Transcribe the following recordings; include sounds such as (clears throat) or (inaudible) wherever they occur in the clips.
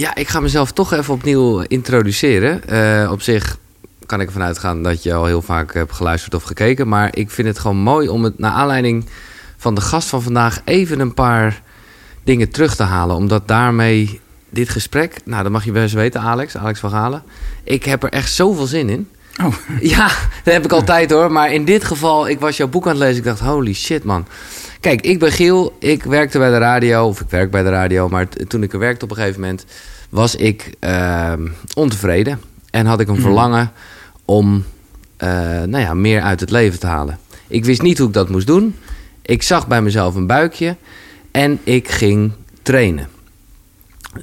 Ja, ik ga mezelf toch even opnieuw introduceren. Eh, op zich kan ik ervan uitgaan dat je al heel vaak hebt geluisterd of gekeken. Maar ik vind het gewoon mooi om het naar aanleiding van de gast van vandaag even een paar dingen terug te halen. Omdat daarmee dit gesprek, nou dat mag je best weten Alex, Alex van Galen. Ik heb er echt zoveel zin in. Oh. (laughs) Ja, dat heb ik altijd hoor. Maar in dit geval, ik was jouw boek aan het lezen. Ik dacht, holy shit man. Kijk, ik ben Giel. Ik werkte bij de radio. Of ik werk bij de radio. Maar toen ik er werkte op een gegeven moment... was ik ehm, ontevreden. En had ik een verlangen om eh, nou ja, meer uit het leven te halen. Ik wist niet hoe ik dat moest doen. Ik zag bij mezelf een buikje. En ik ging trainen.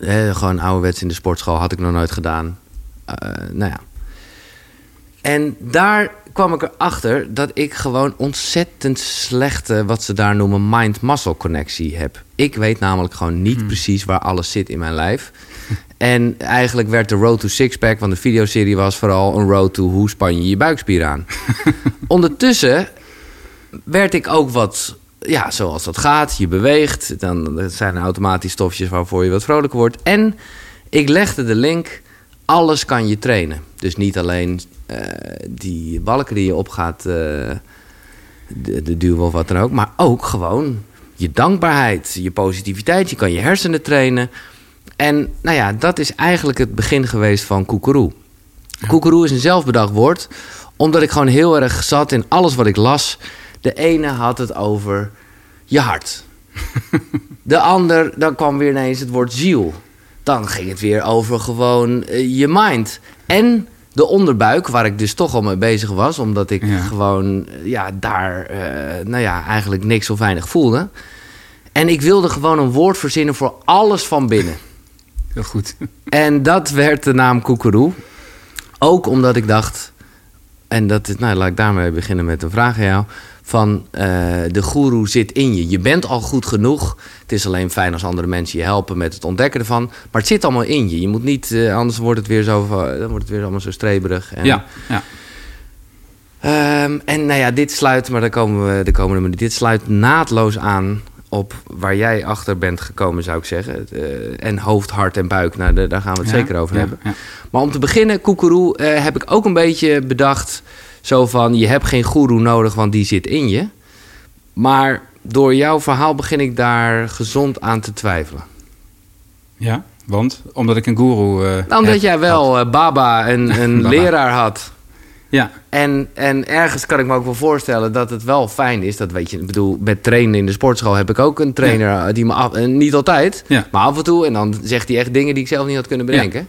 Eh, gewoon ouderwets in de sportschool. Had ik nog nooit gedaan. Eh, nou ja. En daar kwam ik erachter dat ik gewoon ontzettend slechte, wat ze daar noemen, mind-muscle connectie heb. Ik weet namelijk gewoon niet precies waar alles zit in mijn lijf. En eigenlijk werd de Road to Sixpack, want de videoserie was vooral een road to hoe span je je buikspier aan. (laughs) Ondertussen werd ik ook wat, ja, zoals dat gaat. Je beweegt, dan zijn er automatisch stofjes waarvoor je wat vrolijker wordt. En ik legde de link, alles kan je trainen. Dus niet alleen eh, die balken die je opgaat, eh de, de duwen of wat dan ook. Maar ook gewoon je dankbaarheid, je positiviteit. Je kan je hersenen trainen. En nou ja, dat is eigenlijk het begin geweest van koekeroe. Koekeroe is een zelfbedacht woord, omdat ik gewoon heel erg zat in alles wat ik las. De ene had het over je hart. (laughs) De ander, dan kwam weer ineens het woord ziel. Dan ging het weer over gewoon eh, je mind. En de onderbuik, waar ik dus toch al mee bezig was. Omdat ik Ja. gewoon eh, ja, daar eh, nou ja, eigenlijk niks of weinig voelde. En ik wilde gewoon een woord verzinnen voor alles van binnen. Heel goed. En dat werd de naam Koekeroe. Ook omdat ik dacht, en dat is, nou, laat ik daarmee beginnen met een vraag aan jou. Van eh, de goeroe zit in je. Je bent al goed genoeg. Het is alleen fijn als andere mensen je helpen met het ontdekken ervan. Maar het zit allemaal in je. Je moet niet, eh, anders wordt het weer zo, van- dan wordt het weer allemaal zo streberig. En, Ja, ja. Ehm, en nou ja, dit sluit, maar daar komen we de komende minuut. Dit sluit naadloos aan op waar jij achter bent gekomen, zou ik zeggen. Eh, en hoofd, hart en buik, nou, daar gaan we het Ja, zeker over ja, hebben. ja. Maar om te beginnen, koekeroe, eh, heb ik ook een beetje bedacht... zo van, je hebt geen goeroe nodig, want die zit in je. Maar door jouw verhaal begin ik daar gezond aan te twijfelen. Ja, want? Omdat ik een guru eh Omdat jij wel, eh, Baba, een, (laughs) een Baba. leraar had... Ja, En, en ergens kan ik me ook wel voorstellen dat het wel fijn is. Dat weet je, ik bedoel, met trainen in de sportschool heb ik ook een trainer eh, die me af, en niet altijd, Ja. maar af en toe. En dan zegt hij echt dingen die ik zelf niet had kunnen bedenken.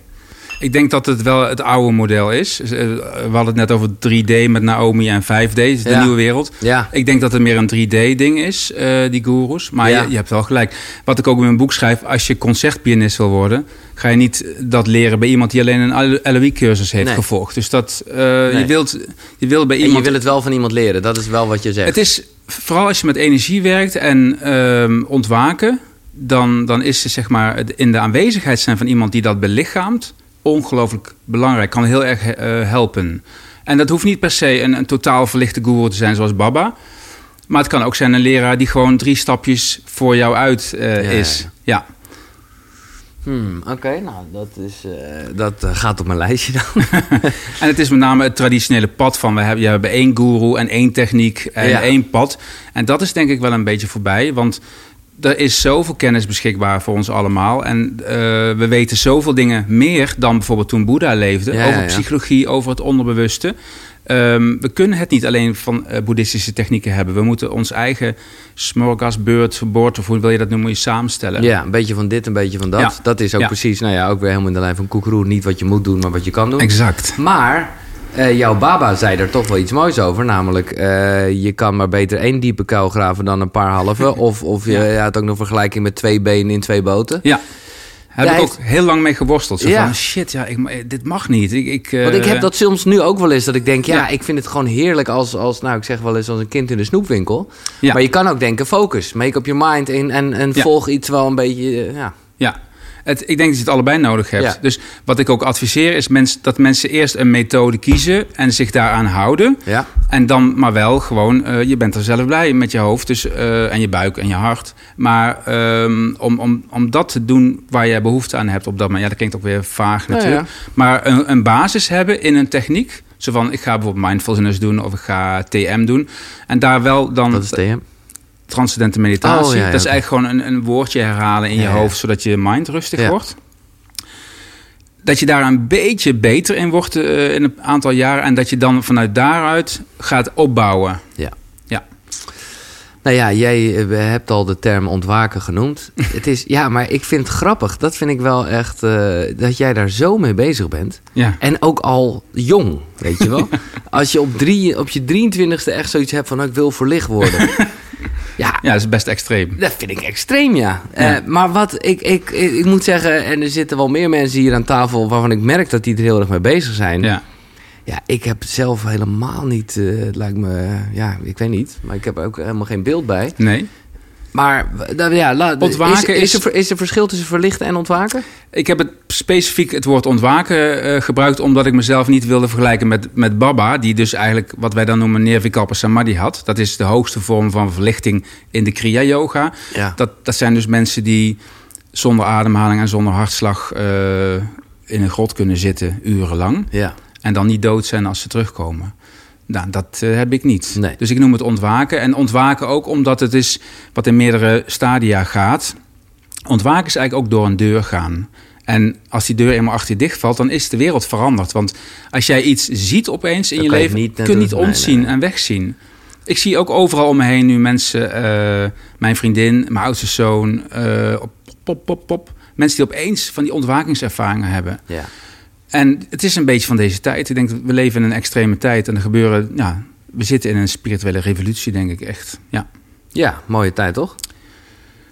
Ik denk dat het wel het oude model is. Eh, We hadden het net over 3D met Naomi en 5D, dus de Ja. nieuwe wereld. Ja, Ik denk dat het meer een 3D-ding is, eh, die gurus. Maar Ja. je, je hebt wel gelijk. Wat ik ook in mijn boek schrijf, als je concertpianist wil worden... ga je niet dat leren bij iemand die alleen een LOE-cursus heeft Nee. gevolgd. Dus dat, Nee. je, wilt, je wil bij en iemand... je wil het wel van iemand leren. Dat is wel wat je zegt. Het is vooral als je met energie werkt en ehm, ontwaken, dan, dan is het zeg maar in de aanwezigheid zijn van iemand die dat belichaamt ongelooflijk belangrijk. Kan heel erg eh, helpen. En dat hoeft niet per se een, een totaal verlichte guru te zijn zoals Baba. Maar het kan ook zijn een leraar die gewoon drie stapjes voor jou uit eh, Ja, is. Ja. Hmm, Oké, nou, dat, is, eh, dat gaat op mijn lijstje dan. (laughs) En het is met name het traditionele pad van we hebben, je hebben één guru en één techniek en Ja. één pad. En dat is denk ik wel een beetje voorbij, want er is zoveel kennis beschikbaar voor ons allemaal. En eh, we weten zoveel dingen meer dan bijvoorbeeld toen Boeddha leefde. Ja, over ja, psychologie, over het onderbewuste. Ehm, we kunnen het niet alleen van eh, boeddhistische technieken hebben. We moeten ons eigen smorgasbeurt, bord of hoe wil je dat noemen, samenstellen. ja, een beetje van dit, een beetje van dat. Ja. Dat is ook precies, nou ja, ook weer helemaal in de lijn van koekeroe. Niet wat je moet doen, maar wat je kan doen. Exact. Maar eh, jouw baba zei er toch wel iets moois over. Namelijk, eh, je kan maar beter één diepe kuil graven dan een paar halve. (laughs) of of je Ja. had ook nog vergelijking met twee benen in twee boten. Ja. Heb Jij ik ook heel lang mee geworsteld. Zo Ja. van, shit, ja, ik, dit mag niet. Ik, ik, Want ik eh, heb dat soms nu ook wel eens. Dat ik denk, ja, Ja. ik vind het gewoon heerlijk als, als, nou ik zeg wel eens als een kind in de snoepwinkel. Ja. Maar je kan ook denken, focus, make up your mind en, en, volg iets wel een beetje, eh, ja. Ja, Het, ik denk dat je het allebei nodig hebt. Ja. Dus wat ik ook adviseer is mens, dat mensen eerst een methode kiezen en zich daaraan houden. Ja. En dan maar wel gewoon, eh, je bent er zelf blij met je hoofd dus, eh, en je buik en je hart. Maar ehm, om, om, om dat te doen waar je behoefte aan hebt op dat moment, ja, dat klinkt ook weer vaag Nou natuurlijk. Maar een, een basis hebben in een techniek. Zo van, ik ga bijvoorbeeld mindfulness doen of ik ga TM doen. En daar wel dan Dat is TM. Transcendente meditatie. Oh, ja, ja, dat is eigenlijk gewoon een, een woordje herhalen in je Ja, hoofd, zodat je mind rustig wordt. Dat je daar een beetje beter in wordt eh, in een aantal jaren. En dat je dan vanuit daaruit gaat opbouwen. Ja. Ja. Nou ja, jij eh, hebt al de term ontwaken genoemd. (laughs) het is, ja, maar ik vind het grappig. Dat vind ik wel echt, eh, dat jij daar zo mee bezig bent. Ja. En ook al jong, weet je wel. (laughs) Als je op, drie, op je 23ste echt zoiets hebt van... nou, ik wil verlicht worden. (laughs) ja, ja, dat is best extreem. dat vind ik extreem, ja. Ja. Eh, maar wat ik, ik, ik, ik moet zeggen... en er zitten wel meer mensen hier aan tafel... waarvan ik merk dat die er heel erg mee bezig zijn. Ja. Ja, ik heb zelf helemaal niet... eh, het lijkt me... ja, ik weet niet. Maar ik heb er ook helemaal geen beeld bij. Nee. Maar w- ja, la- Ontwaken is, is, is- er, is er verschil tussen verlichten en ontwaken? Ik heb het specifiek het woord ontwaken eh, gebruikt... omdat ik mezelf niet wilde vergelijken met, met Baba... die dus eigenlijk wat wij dan noemen Nirvikalpa Samadhi had. Dat is de hoogste vorm van verlichting in de Kriya-yoga. Ja. Dat, dat zijn dus mensen die zonder ademhaling en zonder hartslag... eh, in een grot kunnen zitten urenlang... Ja. en dan niet dood zijn als ze terugkomen. Nou, dat eh, heb ik niet. Nee. Dus ik noem het ontwaken. En ontwaken ook omdat het is wat in meerdere stadia gaat. Ontwaken is eigenlijk ook door een deur gaan. En als die deur eenmaal achter je dichtvalt, dan is de wereld veranderd. Want als jij iets ziet opeens in je leven, niet kun je niet ontzien en wegzien. Ik zie ook overal om me heen nu mensen, eh, mijn vriendin, mijn oudste zoon, op pop, pop, pop. Mensen die opeens van die ontwakingservaringen hebben. Ja. En het is een beetje van deze tijd. Ik denk, dat we leven in een extreme tijd en er gebeuren, ja, we zitten in een spirituele revolutie, denk ik echt. Ja. ja, mooie tijd toch?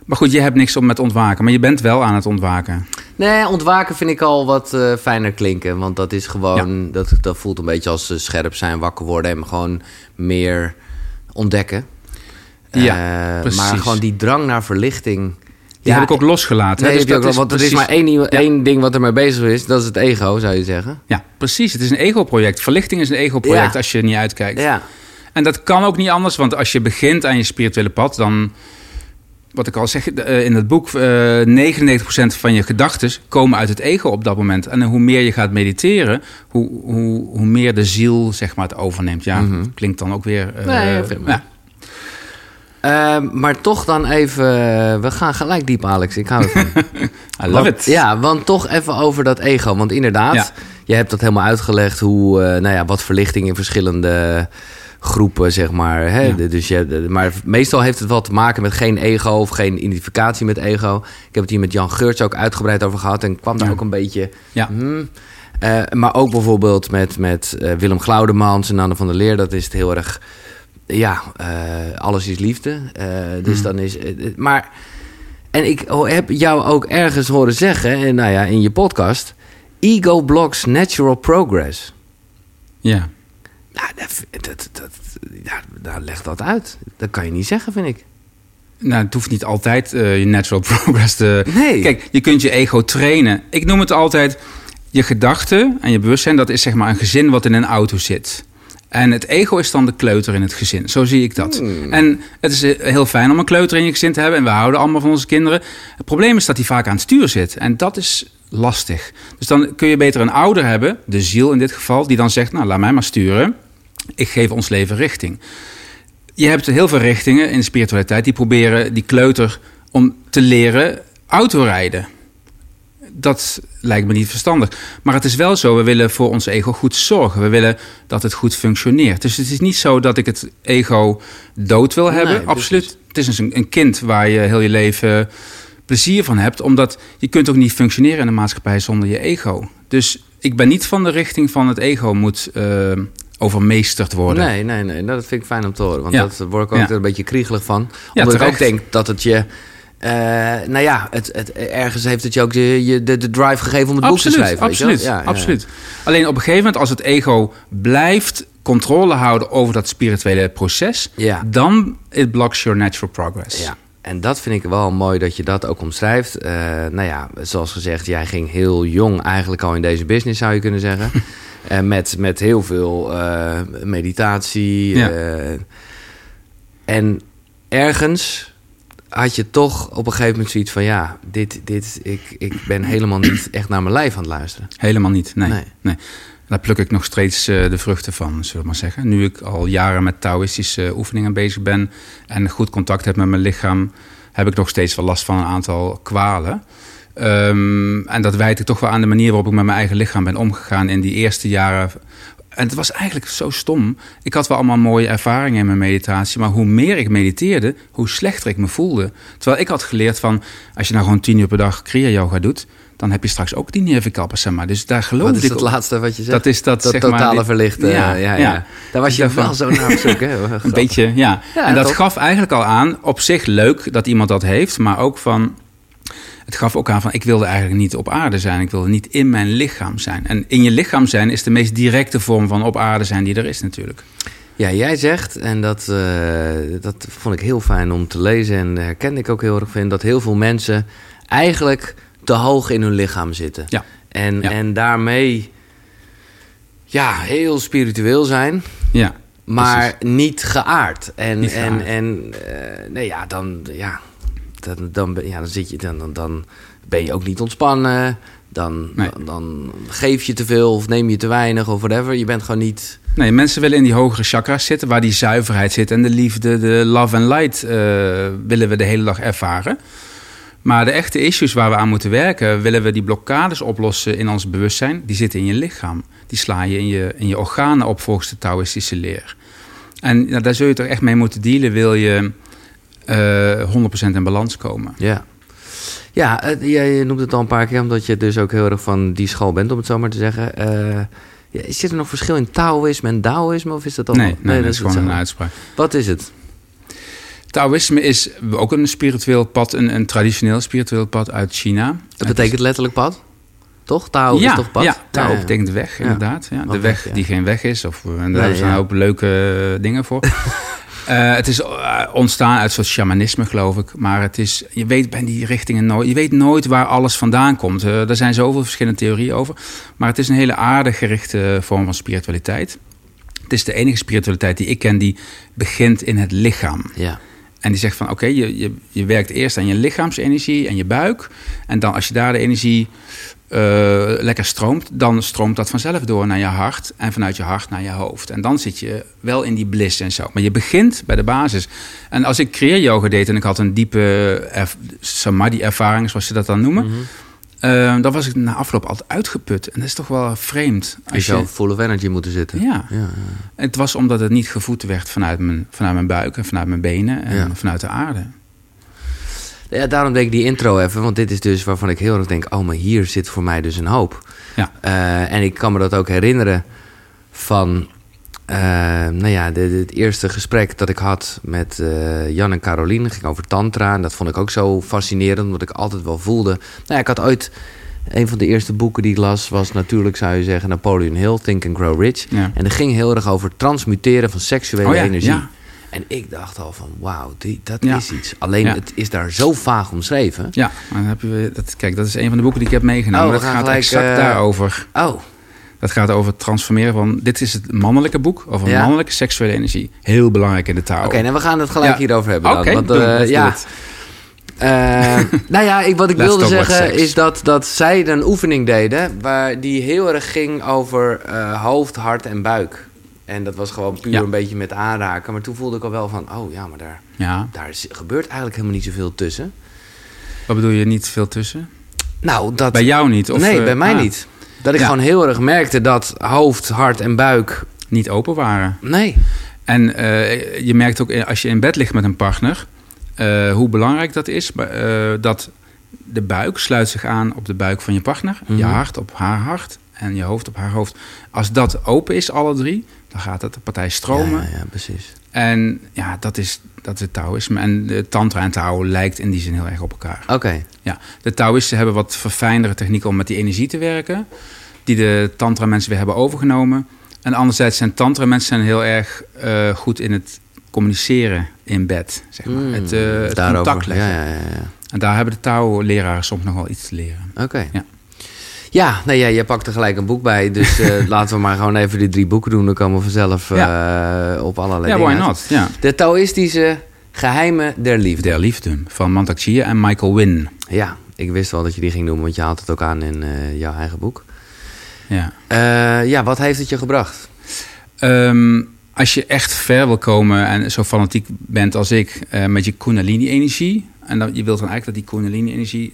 Maar goed, je hebt niks om met ontwaken, maar je bent wel aan het ontwaken. Nee, ontwaken vind ik al wat eh, fijner klinken. Want dat is gewoon, dat, dat voelt een beetje als eh, scherp zijn, wakker worden en gewoon meer ontdekken. Ja, Eh, precies. Maar gewoon die drang naar verlichting. Die heb ik ook losgelaten. hè. Nee, Dus heb je ook dat want er is maar één, Ja. één ding wat er mee bezig is. Dat is het ego, zou je zeggen. Ja, precies. Het is een ego-project. Verlichting is een ego-project Ja. als je er niet uitkijkt. Ja, En dat kan ook niet anders, want als je begint aan je spirituele pad, dan, wat ik al zeg eh, in het boek, eh 99% van je gedachten komen uit het ego op dat moment. En hoe meer je gaat mediteren, hoe, hoe, hoe meer de ziel zeg maar, het overneemt. Ja, Mhm. klinkt dan ook weer. eh, Nee, ja, vind ik ja. Eh, maar toch dan even... we gaan gelijk diep, Alex. Ik hou ervan. (laughs) I love Want- it. Ja, want toch even over dat ego. Want inderdaad, Ja. je hebt dat helemaal uitgelegd hoe, eh, nou ja, wat verlichting in verschillende groepen, zeg maar. Hè? Ja. Dus je, maar meestal heeft het wel te maken met geen ego of geen identificatie met ego. Ik heb het hier met Jan Geurts ook uitgebreid over gehad en kwam daar ook een beetje. Ja. hmm. Eh, maar ook bijvoorbeeld met, met eh, Willem Glaudemans en Anne van der Leer. Dat is het heel erg. Ja, eh, alles is liefde. Eh, dus Hmm. dan is. maar. En ik heb jou ook ergens horen zeggen, en nou ja, in je podcast. Ego blocks natural progress. ja. Nou, dat, dat, dat, ja, nou, leg dat uit. Dat kan je niet zeggen, vind ik. Nou, het hoeft niet altijd eh, je natural (laughs) progress te... Nee. Kijk, je kunt je ego trainen. Ik noem het altijd je gedachten en je bewustzijn. Dat is zeg maar een gezin wat in een auto zit. En het ego is dan de kleuter in het gezin. Zo zie ik dat. Hmm. En het is eh, heel fijn om een kleuter in je gezin te hebben. En we houden allemaal van onze kinderen. Het probleem is dat hij vaak aan het stuur zit. En dat is lastig. Dus dan kun je beter een ouder hebben, de ziel in dit geval, die dan zegt: Nou, laat mij maar sturen. Ik geef ons leven richting. Je hebt heel veel richtingen in de spiritualiteit die proberen die kleuter om te leren autorijden. Dat lijkt me niet verstandig. Maar het is wel zo, we willen voor ons ego goed zorgen. We willen dat het goed functioneert. Dus het is niet zo dat ik het ego dood wil hebben. Nee, Absoluut. Het is een, een kind waar je heel je leven plezier van hebt. Omdat je kunt ook niet functioneren in de maatschappij zonder je ego. Dus ik ben niet van de richting van het ego moet eh, overmeesterd worden. Nee, nee, nee. Nou, dat vind ik fijn om te horen. Want Ja. dat word ik ook Ja. een beetje kriegelig van. Ja, Omdat ik ook denk dat het je... eh, nou ja, het, het, ergens heeft het je ook de, de, de drive gegeven om het boek te schrijven. absoluut, Ja, absoluut. Alleen op een gegeven moment, als het ego blijft controle houden over dat spirituele proces, Ja. dan it blocks your natural progress. Ja. en dat vind ik wel mooi dat je dat ook omschrijft. Uh, nou ja, zoals gezegd, jij ging heel jong eigenlijk al in deze business, zou je kunnen zeggen. (laughs) En met, met heel veel uh, meditatie. Ja. En ergens had je toch op een gegeven moment zoiets van... ja, dit, dit, ik, ik ben helemaal niet echt naar mijn lijf aan het luisteren. Helemaal niet, nee. Nee. nee. Daar pluk ik nog steeds uh, de vruchten van, zullen we maar zeggen. Nu ik al jaren met Taoïstische oefeningen bezig ben... en goed contact heb met mijn lichaam... heb ik nog steeds wel last van een aantal kwalen... Um, en dat wijt ik toch wel aan de manier waarop ik met mijn eigen lichaam ben omgegaan in die eerste jaren. En het was eigenlijk zo stom. Ik had wel allemaal mooie ervaringen in mijn meditatie. Maar hoe meer ik mediteerde, hoe slechter ik me voelde. Terwijl ik had geleerd van... als je nou gewoon tien uur per dag kriya-yoga doet... dan heb je straks ook die neervikappen, zeg maar. Dus daar geloof Wat is ik het laatste wat je zegt? Dat is dat, dat zeg totale maar, verlichten. Ja, ja, ja. Daar was je Daarvan. wel zo naar op zoek, hè? (laughs) Een beetje, ja. Ja, en dat gaf eigenlijk al aan, op zich leuk dat iemand dat heeft, maar ook van. Het gaf ook aan van, ik wilde eigenlijk niet op aarde zijn. Ik wilde niet in mijn lichaam zijn. En in je lichaam zijn is de meest directe vorm van op aarde zijn die er is natuurlijk. Ja, jij zegt, en dat, eh, dat vond ik heel fijn om te lezen en herkende ik ook heel erg in, dat heel veel mensen eigenlijk te hoog in hun lichaam zitten. Ja. En, Ja. en daarmee ja, heel spiritueel zijn, Ja, maar niet geaard. En, Niet en, geaard. en eh, nee, ja, dan, ja, dan, dan, ben- ja, dan, zit je, dan, dan, dan ben je ook niet ontspannen. Dan, Nee. dan, dan geef je te veel of neem je te weinig of whatever. Je bent gewoon niet... Nee, mensen willen in die hogere chakras zitten, waar die zuiverheid zit en de liefde, de love and light eh, willen we de hele dag ervaren. Maar de echte issues waar we aan moeten werken, willen we die blokkades oplossen in ons bewustzijn, die zitten in je lichaam. Die sla je in je, in je organen op volgens de Taoïstische leer. En ja, daar zul je toch echt mee moeten dealen, wil je 100% in balans komen. Ja. Ja, eh, jij noemt het al een paar keer, omdat je dus ook heel erg van die school bent, om het zo maar te zeggen. Eh, ja, zit er nog verschil in Taoïsme en Daoïsme, of is dat al? Nee, nee, dat is gewoon een uitspraak. Wat is het? Taoïsme is ook een spiritueel pad, een, een traditioneel spiritueel pad uit China. Dat betekent letterlijk pad? Toch? Tao ja, is toch pad? Ja, Tao Ja, betekent weg, inderdaad. Ja, de weg die geen weg is. Of, en daar Nee, zijn ja. een hoop leuke eh, dingen voor. (laughs) Eh, het is eh, ontstaan uit soort shamanisme, geloof ik. Maar het is, je weet bij die richtingen nooit, je weet nooit waar alles vandaan komt. Eh, er zijn zoveel verschillende theorieën over. Maar het is een hele aardig gerichte vorm van spiritualiteit. Het is de enige spiritualiteit die ik ken die begint in het lichaam. Ja. En die zegt van oké, je, je, je werkt eerst aan je lichaamsenergie en je buik. En dan als je daar de energie eh, lekker stroomt, dan stroomt dat vanzelf door naar je hart. En vanuit je hart naar je hoofd. En dan zit je wel in die bliss en zo. Maar je begint bij de basis. En als ik creëer yoga deed en ik had een diepe erv- samadhi-ervaring, zoals ze dat dan noemen. eh, dan was ik na afloop altijd uitgeput. En dat is toch wel vreemd. Je zou full of energy moeten zitten. Ja. Ja, ja. Het was omdat het niet gevoed werd vanuit mijn, vanuit mijn buik en vanuit mijn benen en Ja. vanuit de aarde. Ja, daarom denk ik die intro even, want dit is dus waarvan ik heel erg denk, oh, maar hier zit voor mij dus een hoop. Ja. Eh, en ik kan me dat ook herinneren van, eh, nou ja, de, de- het eerste gesprek dat ik had met eh, Jan en Caroline ging over tantra. En dat vond ik ook zo fascinerend, omdat ik altijd wel voelde. Nou ja, ik had ooit, een van de eerste boeken die ik las, was natuurlijk, zou je zeggen, Napoleon Hill, Think and Grow Rich. Ja. En dat ging heel erg over transmuteren van seksuele Oh ja, energie. ja. En ik dacht al van, wauw, die- dat Ja. is iets. Alleen Ja. het is daar zo vaag omschreven. Ja, maar dan heb je, dat, kijk, dat is een van de boeken die ik heb meegenomen. Oh, dat gaat gelijk, exact eh, daarover. Oh, Dat gaat over het transformeren van... Dit is het mannelijke boek over Ja. mannelijke seksuele energie. Heel belangrijk in de taal. oké, nou we gaan het gelijk hierover hebben dan. Oké, want, doen, ja. Eh, nou ja, ik, wat ik (laughs) Let's wilde zeggen is dat, dat zij een oefening deden... Waar die heel erg ging over hoofd, hart en buik. En dat was gewoon puur Ja. een beetje met aanraken. Maar toen voelde ik al wel van, oh ja, maar daar, Ja, daar is- gebeurt eigenlijk helemaal niet zoveel tussen. wat bedoel je, niet veel tussen? Nou, dat... Bij jou niet? Of, nee, eh, bij mij ah, niet. Dat ik Ja. gewoon heel erg merkte dat hoofd, hart en buik... Niet open waren. Nee. En eh, je merkt ook eh, als je in bed ligt met een partner... hoe belangrijk dat is. dat de buik sluit zich aan op de buik van je partner. Je Mhm. hart op haar hart. En je hoofd op haar hoofd. Als dat open is, alle drie... dan gaat het de partij stromen. Ja, ja, ja, precies. En ja, dat is, dat is het Taoïsme. En de Tantra en Tao lijkt in die zin heel erg op elkaar. Oké. Ja, de Taoïsten hebben wat verfijndere technieken om met die energie te werken. Die de Tantra mensen weer hebben overgenomen. En anderzijds zijn Tantra mensen zijn heel erg eh, goed in het communiceren in bed. Zeg maar. Mm, het uh, het contact leggen. Ja, ja, ja, ja. En daar hebben de Tao-leraren soms nog wel iets te leren. Oké. Ja. Ja, nee, ja, je pakt er gelijk een boek bij. Dus (laughs) laten we maar gewoon even die drie boeken doen. Dan komen we vanzelf eh, op allerlei Ja, dingen why not? Ja. De Taoïstische geheimen der liefde. Der Liefde van Mantak Chia en Michael Wynn. Ja, ik wist wel dat je die ging doen, want je haalt het ook aan in eh, jouw eigen boek. Ja. Eh, ja, wat heeft het je gebracht? Ehm, als je echt ver wil komen en zo fanatiek bent als ik met je Kundalini-energie. En dat, je wilt dan eigenlijk dat die Kundalini-energie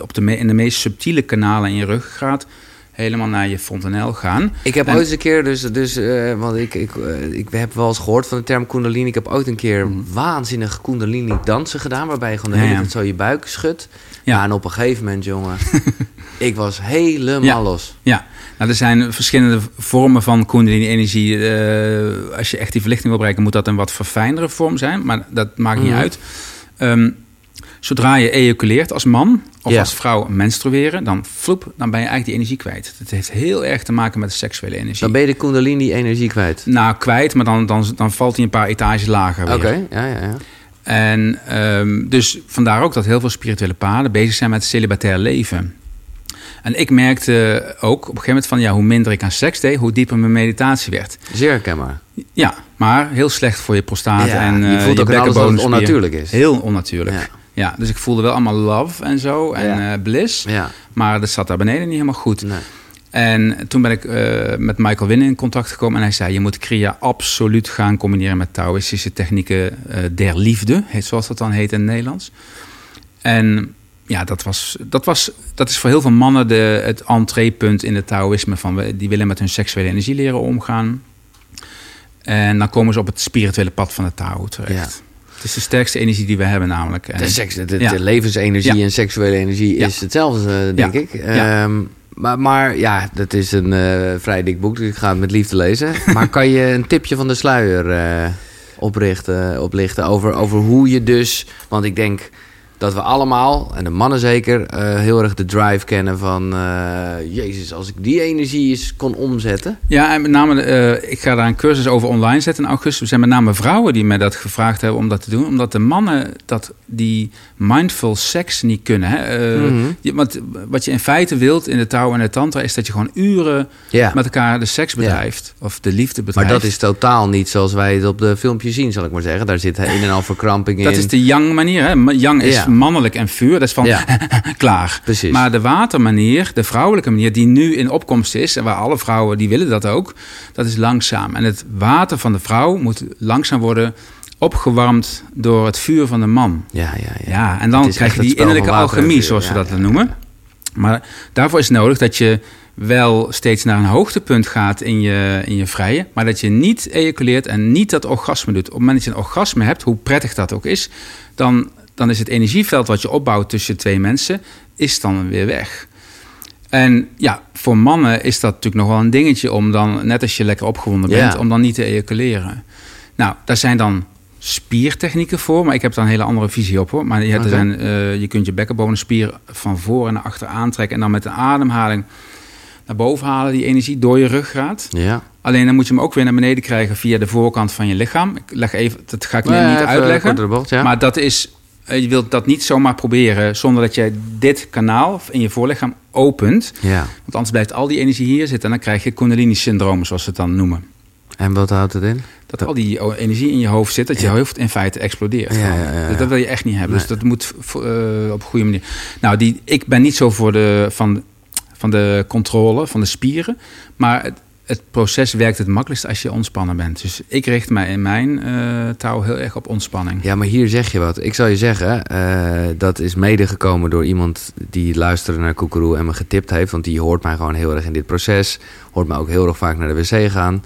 op de in de meest subtiele kanalen in je ruggengraat helemaal naar je fontanel gaan. Ik heb En- ooit eens een keer, dus, dus eh, want ik, ik, eh, ik heb wel eens gehoord van de term Kundalini. Ik heb ooit een keer waanzinnig Kundalini dansen gedaan, waarbij je gewoon de Mhm. Ja, hele ja. tijd zo je buik schudt. Ja. Ja. en op een gegeven moment, jongen, (laughs) ik was helemaal Ja. los. Ja, nou, er zijn verschillende vormen van Kundalini-energie. Eh, als je echt die verlichting wil bereiken, moet dat een wat verfijndere vorm zijn. Maar dat maakt niet Mhm. uit. Ehm, zodra je ejaculeert als man of Ja. als vrouw menstrueren, dan floep, dan ben je eigenlijk die energie kwijt. Het heeft heel erg te maken met de seksuele energie. Dan ben je de Kundalini energie kwijt. Nou, kwijt, maar dan, dan, dan valt hij een paar etages lager weer. Oké, ja, ja, ja. En ehm, dus vandaar ook dat heel veel spirituele paden bezig zijn met celibatair leven. En ik merkte ook op een gegeven moment van ja, hoe minder ik aan seks deed, hoe dieper mijn meditatie werd. Zeer herkenbaar. Ja, maar heel slecht voor je prostaat Ja, en je eh, voelt het bekkenbodemspier. onnatuurlijk is. Heel onnatuurlijk. Ja. Ja. dus ik voelde wel allemaal love en zo en Ja. eh, bliss, Ja, maar dat zat daar beneden niet helemaal goed. nee. En toen ben ik eh, met Michael Winn in contact gekomen. En hij zei, je moet Kriya absoluut gaan combineren met Taoïstische technieken eh, der liefde. Heet, zoals dat dan heet in het Nederlands. En ja, dat, was, dat, was, dat is voor heel veel mannen de, het entreepunt in het Taoïsme. Van, die willen met hun seksuele energie leren omgaan. En dan komen ze op het spirituele pad van het Tao terecht. Het is de sterkste energie die we hebben namelijk. En- De, seks, de, de- Ja. de levensenergie en seksuele energie is hetzelfde, denk Ja. ik. Ehm, maar, maar ja, dat is een eh, vrij dik boek, dus ik ga het met liefde lezen. (laughs) maar kan je een tipje van de sluier eh, oprichten, oplichten over, over hoe je dus... Want ik denk dat we allemaal, en de mannen zeker, eh, heel erg de drive kennen van... eh, Jezus, als ik die energie eens kon omzetten... Ja, en met name, eh, ik ga daar een cursus over online zetten in augustus. Er zijn met name vrouwen die mij dat gevraagd hebben om dat te doen. Omdat de mannen dat die mindful seks niet kunnen. Hè? Mhm. je- want wat je in feite wilt in de Tao en de Tantra... is dat je gewoon uren met elkaar de seks bedrijft. Of de liefde Maar bedrijft. dat is totaal niet zoals wij het op de filmpjes zien, zal ik maar zeggen. Daar zit een en al verkramping in. Dat is de yang manier. Hè? Yang is. Mannelijk en vuur. Dat is van Ja. (laughs) klaar. Precies. Maar de watermanier, de vrouwelijke manier die nu in opkomst is... en waar alle vrouwen, die willen dat ook... dat is langzaam. En het water van de vrouw moet langzaam worden opgewarmd... door het vuur van de man. Ja, ja, ja. Ja, en dan krijg je die innerlijke alchemie, zoals we dat ja, noemen. Maar daarvoor is het nodig dat je wel steeds naar een hoogtepunt gaat in je, in je vrije, maar dat je niet ejaculeert en niet dat orgasme doet. Op het moment dat je een orgasme hebt, hoe prettig dat ook is, dan, dan is het energieveld wat je opbouwt tussen twee mensen, is dan weer weg. En ja, voor mannen is dat natuurlijk nog wel een dingetje om dan, net als je lekker opgewonden bent, Ja. om dan niet te ejaculeren. Nou, daar zijn dan spiertechnieken voor, maar ik heb daar een hele andere visie op hoor. Maar je, Oké. zijn, eh, je kunt je bekkenbodemspier van voor en naar achter aantrekken en dan met een ademhaling naar boven halen, die energie door je ruggraat. Ja. Alleen dan moet je hem ook weer naar beneden krijgen via de voorkant van je lichaam. Ik leg even, dat ga ik nu niet uitleggen. bocht, ja. Maar dat is, je wilt dat niet zomaar proberen zonder dat jij dit kanaal in je voorlichaam opent. ja. Want anders blijft al die energie hier zitten en dan krijg je Kundalini-syndroom, zoals ze het dan noemen. En wat houdt het in? Dat al die energie in je hoofd zit, dat je Ja. hoofd in feite explodeert. Ja. Dus dat wil je echt niet hebben. Dus dat moet eh, op een goede manier. Nou, die, ik ben niet zo voor de, van, van de controle van de spieren. Maar het, het proces werkt het makkelijkst als je ontspannen bent. Dus ik richt mij in mijn eh touw heel erg op ontspanning. Ja, maar hier zeg je wat. Ik zal je zeggen, eh, dat is mede gekomen door iemand die luisterde naar Koekeroe en me getipt heeft. Want die hoort mij gewoon heel erg in dit proces. Hoort mij ook heel erg vaak naar de wc gaan.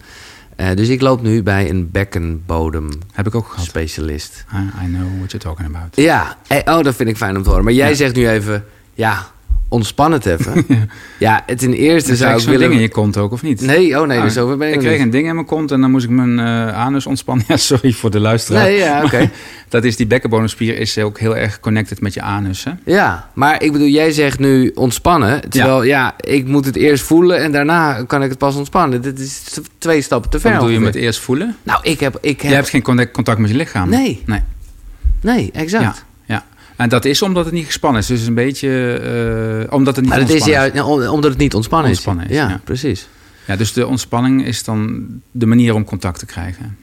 Eh, dus ik loop nu bij een bekkenbodem Heb ik ook gehad. specialist. I, I know what you're talking about. Ja, oh, dat vind ik fijn om te horen. Maar jij Ja. zegt nu even, ja, ontspan het even. (laughs) ja, het in eerste Er zou ik willen... ding in je kont ook, of niet? Nee, oh nee, Ah, dus over ben je ik nog kreeg niet. een ding in mijn kont en dan moest ik mijn eh, anus ontspannen. (laughs) Ja, sorry voor de luisteraar. Nee, ja, oké. (laughs) Dat is die bekkenbodemspier is ook heel erg connected met je anus. Hè? Ja, maar ik bedoel, jij zegt nu ontspannen. Terwijl, ja. ik moet het eerst voelen en daarna kan ik het pas ontspannen. Dit is twee stappen te ver. Wat doe je met eerst voelen? Nou, ik heb... Ik heb Je hebt geen contact, met je lichaam. Nee. nee. Nee, exact. Ja. En dat is omdat het niet gespannen is. Dus een beetje... eh, omdat het niet Maar dat is juist ja, omdat het niet ontspannen, Ontspannen is. is, Ja, ja. precies. Ja, dus de ontspanning is dan de manier om contact te krijgen.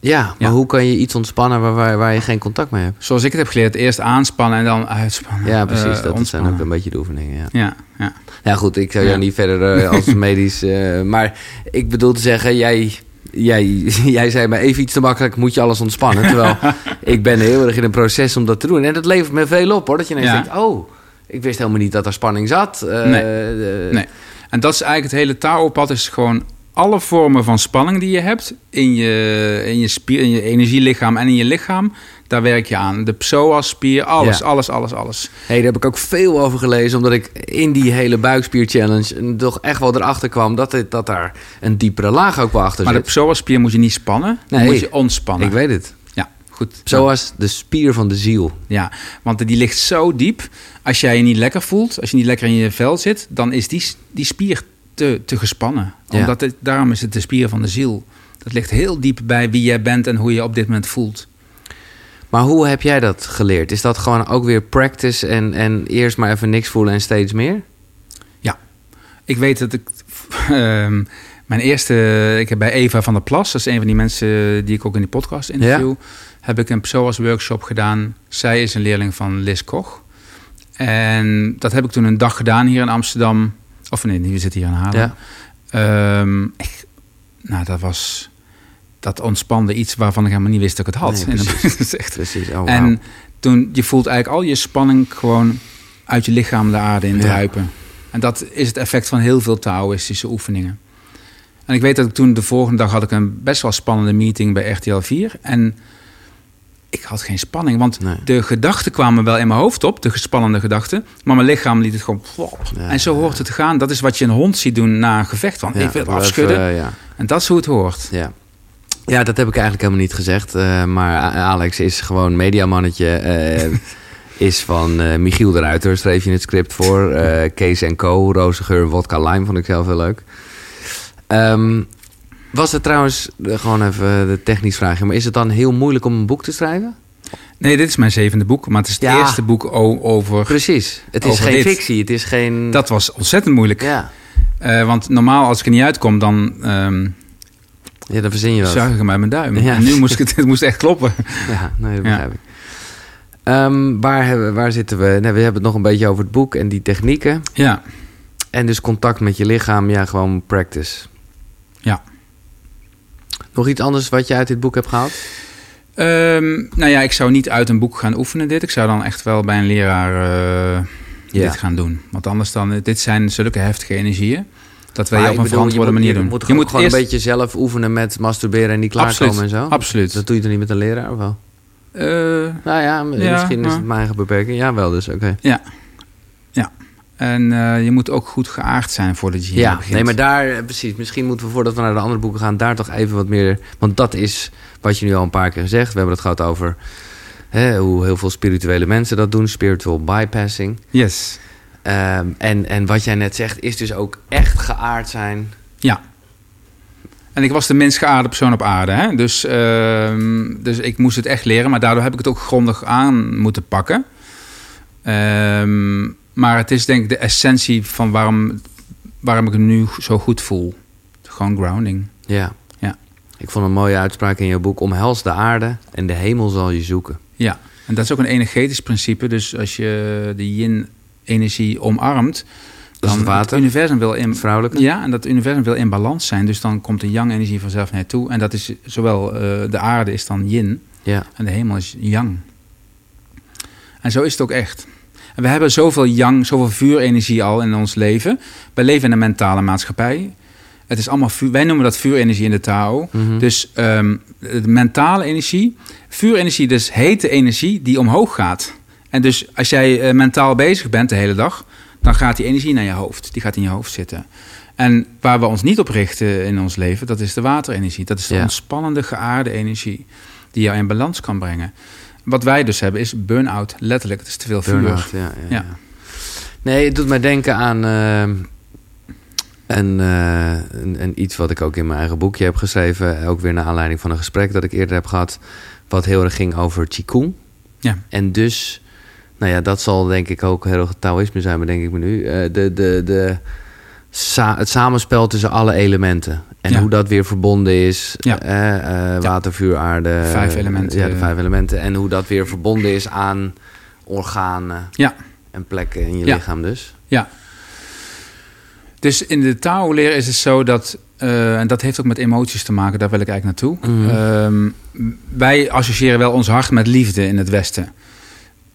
Ja, maar Ja. hoe kan je iets ontspannen waar, waar, waar je geen contact mee hebt? Zoals ik het heb geleerd, eerst aanspannen en dan uitspannen. Ja, precies. Eh, dat zijn ook een beetje de oefeningen. Ja, Ja, ja. ja goed, ik zou jou niet verder eh, als (laughs) medisch... maar ik bedoel te zeggen, jij, jij, (laughs) jij zei me even iets te makkelijk, moet je alles ontspannen. Terwijl (laughs) ik ben heel erg in een proces om dat te doen. En dat levert me veel op, hoor. Dat je ineens Ja. denkt, oh, ik wist helemaal niet dat er spanning zat. Eh, Nee. eh, Nee. En dat is eigenlijk het hele Tao-pad is gewoon alle vormen van spanning die je hebt in je, in je, spier, in je energielichaam en in je lichaam, daar werk je aan. De psoas-spier, alles, Ja. alles, alles, alles. Hey, daar heb ik ook veel over gelezen, omdat ik in die hele buikspier-challenge toch echt wel erachter kwam dat, het, dat daar een diepere laag ook wel achter Maar de zit. psoas-spier moet je niet spannen, Nee. moet je ontspannen. Ik weet het. Ja, goed. Zoals de spier van de ziel. Ja, want die ligt zo diep. Als jij je niet lekker voelt, als je niet lekker in je vel zit, dan is die, die spier te, te gespannen. Ja. Omdat het, daarom is het de spier van de ziel. Dat ligt heel diep bij wie jij bent en hoe je op dit moment voelt. Maar hoe heb jij dat geleerd? Is dat gewoon ook weer practice en, en eerst maar even niks voelen en steeds meer? Ik weet dat ik. (laughs) ehm, mijn eerste. Ik heb bij Eva van der Plas, dat is een van die mensen die ik ook in die podcast interview. Heb ik een PSOAS workshop gedaan. Zij is een leerling van Liz Koch. En dat heb ik toen een dag gedaan hier in Amsterdam. Of nee, we zitten hier in Haarlem. Ja. Ehm, ik- nou, dat was. Dat ontspande iets waarvan ik helemaal niet wist dat ik het had. Nee, (laughs) precies. echt. Oh, en toen, je voelt eigenlijk al je spanning gewoon uit je lichaam de aarde in Ja. druipen. En dat is het effect van heel veel Taoïstische oefeningen. En ik weet dat ik toen de volgende dag had ik een best wel spannende meeting bij RTL 4. En ik had geen spanning, want Nee. de gedachten kwamen wel in mijn hoofd op, de gespannende gedachten. Maar mijn lichaam liet het gewoon... Ja, en zo hoort het te gaan. Dat is wat je een hond ziet doen na een gevecht. Van, Ja, ik wil afschudden. even, eh, ja. En dat is hoe het hoort. Ja. Ja, dat heb ik eigenlijk helemaal niet gezegd. eh, maar Alex is gewoon mediamannetje. eh (laughs) is van eh, Michiel de Ruiter, schreef je het script voor. Kees en Co, Roze Geur, Wodka Lime, vond ik zelf heel leuk. Ehm, was het trouwens, gewoon even de technisch vraagje... maar is het dan heel moeilijk om een boek te schrijven? Nee, dit is mijn zevende boek. Maar het is het Ja. eerste boek o- over... Precies. Het is geen dit. fictie, het is geen... Dat was ontzettend moeilijk. Ja. Want normaal als ik er niet uitkom, dan ehm ja, dan verzin je wel. zuig ik hem uit mijn duim. Ja. En nu moest ik het, het moest echt kloppen. (laughs) Ja, nee, dat begrijp ik. Ehm, waar, hebben, waar zitten we? Nee, we hebben het nog een beetje over het boek en die technieken. Ja, En dus contact met je lichaam, ja, gewoon practice. Ja. Nog iets anders wat je uit dit boek hebt gehaald? Ehm, nou ja, ik zou niet uit een boek gaan oefenen dit. Ik zou dan echt wel bij een leraar eh, Ja. dit gaan doen. Want anders dan, dit zijn zulke heftige energieën. Dat je op een bedoel, verantwoorde je moet, manier je doen. Moet, je moet gewoon eerst, een beetje zelf oefenen met masturberen en niet klaarkomen Absoluut, en zo. absoluut. Dat doe je dan niet met een leraar of wel? Eh, Nou ja, Ja, misschien is het mijn eigen beperking. Ja, wel dus, oké. en eh, je moet ook goed geaard zijn voordat je hier Ja, begint. nee, maar daar, eh, precies. Misschien moeten we voordat we naar de andere boeken gaan, daar toch even wat meer. Want dat is wat je nu al een paar keer gezegd. We hebben het gehad over hè, hoe heel veel spirituele mensen dat doen, spiritual bypassing. Yes. Ehm, en, en wat jij net zegt, is dus ook echt geaard zijn. Ja. En ik was de minst geaarde persoon op aarde. Hè? Dus, ehm, dus ik moest het echt leren. Maar daardoor heb ik het ook grondig aan moeten pakken. Ehm, maar het is denk ik de essentie van waarom, waarom ik het nu zo goed voel. Gewoon grounding. Ja. Ja. Ik vond een mooie uitspraak in je boek: omhels de aarde en de hemel zal je zoeken. Ja. En dat is ook een energetisch principe. Dus als je de yin-energie omarmt... Dan het water. universum wil in, Vrouwelijke? Ja, en dat universum wil in balans zijn. Dus dan komt de yang-energie vanzelf naartoe. En dat is zowel eh, de aarde is dan yin Ja. en de hemel is yang. En zo is het ook echt. En we hebben zoveel yang, zoveel vuurenergie al in ons leven. Wij leven in een mentale maatschappij. Het is allemaal vuur, wij noemen dat vuurenergie in de Tao. Mhm. Dus ehm, de mentale energie, vuurenergie, dus hete energie die omhoog gaat. En dus als jij eh, mentaal bezig bent de hele dag, dan gaat die energie naar je hoofd. Die gaat in je hoofd zitten. En waar we ons niet op richten in ons leven, dat is de waterenergie. Dat is de Ja. ontspannende, geaarde energie die jou in balans kan brengen. Wat wij dus hebben is burn-out, letterlijk. Het is te veel vuur. Ja, ja, Ja. Nee, het doet mij denken aan een, een, een iets wat ik ook in mijn eigen boekje heb geschreven. Ook weer naar aanleiding van een gesprek dat ik eerder heb gehad. Wat heel erg ging over Qigong. Ja. En dus, nou ja, dat zal denk ik ook heel Taoïsme zijn, maar denk ik me nu. Eh, de, de, de, sa- het samenspel tussen alle elementen. En Ja. hoe dat weer verbonden is. Ja. Eh, eh, water, vuur, aarde. Vijf elementen. Ja, de vijf elementen. En hoe dat weer verbonden is aan organen Ja. en plekken in je Ja. lichaam dus. Ja. Dus in de Tao-leer is het zo dat, en dat heeft ook met emoties te maken, daar wil ik eigenlijk naartoe. Mhm. Ehm, wij associëren wel ons hart met liefde in het Westen.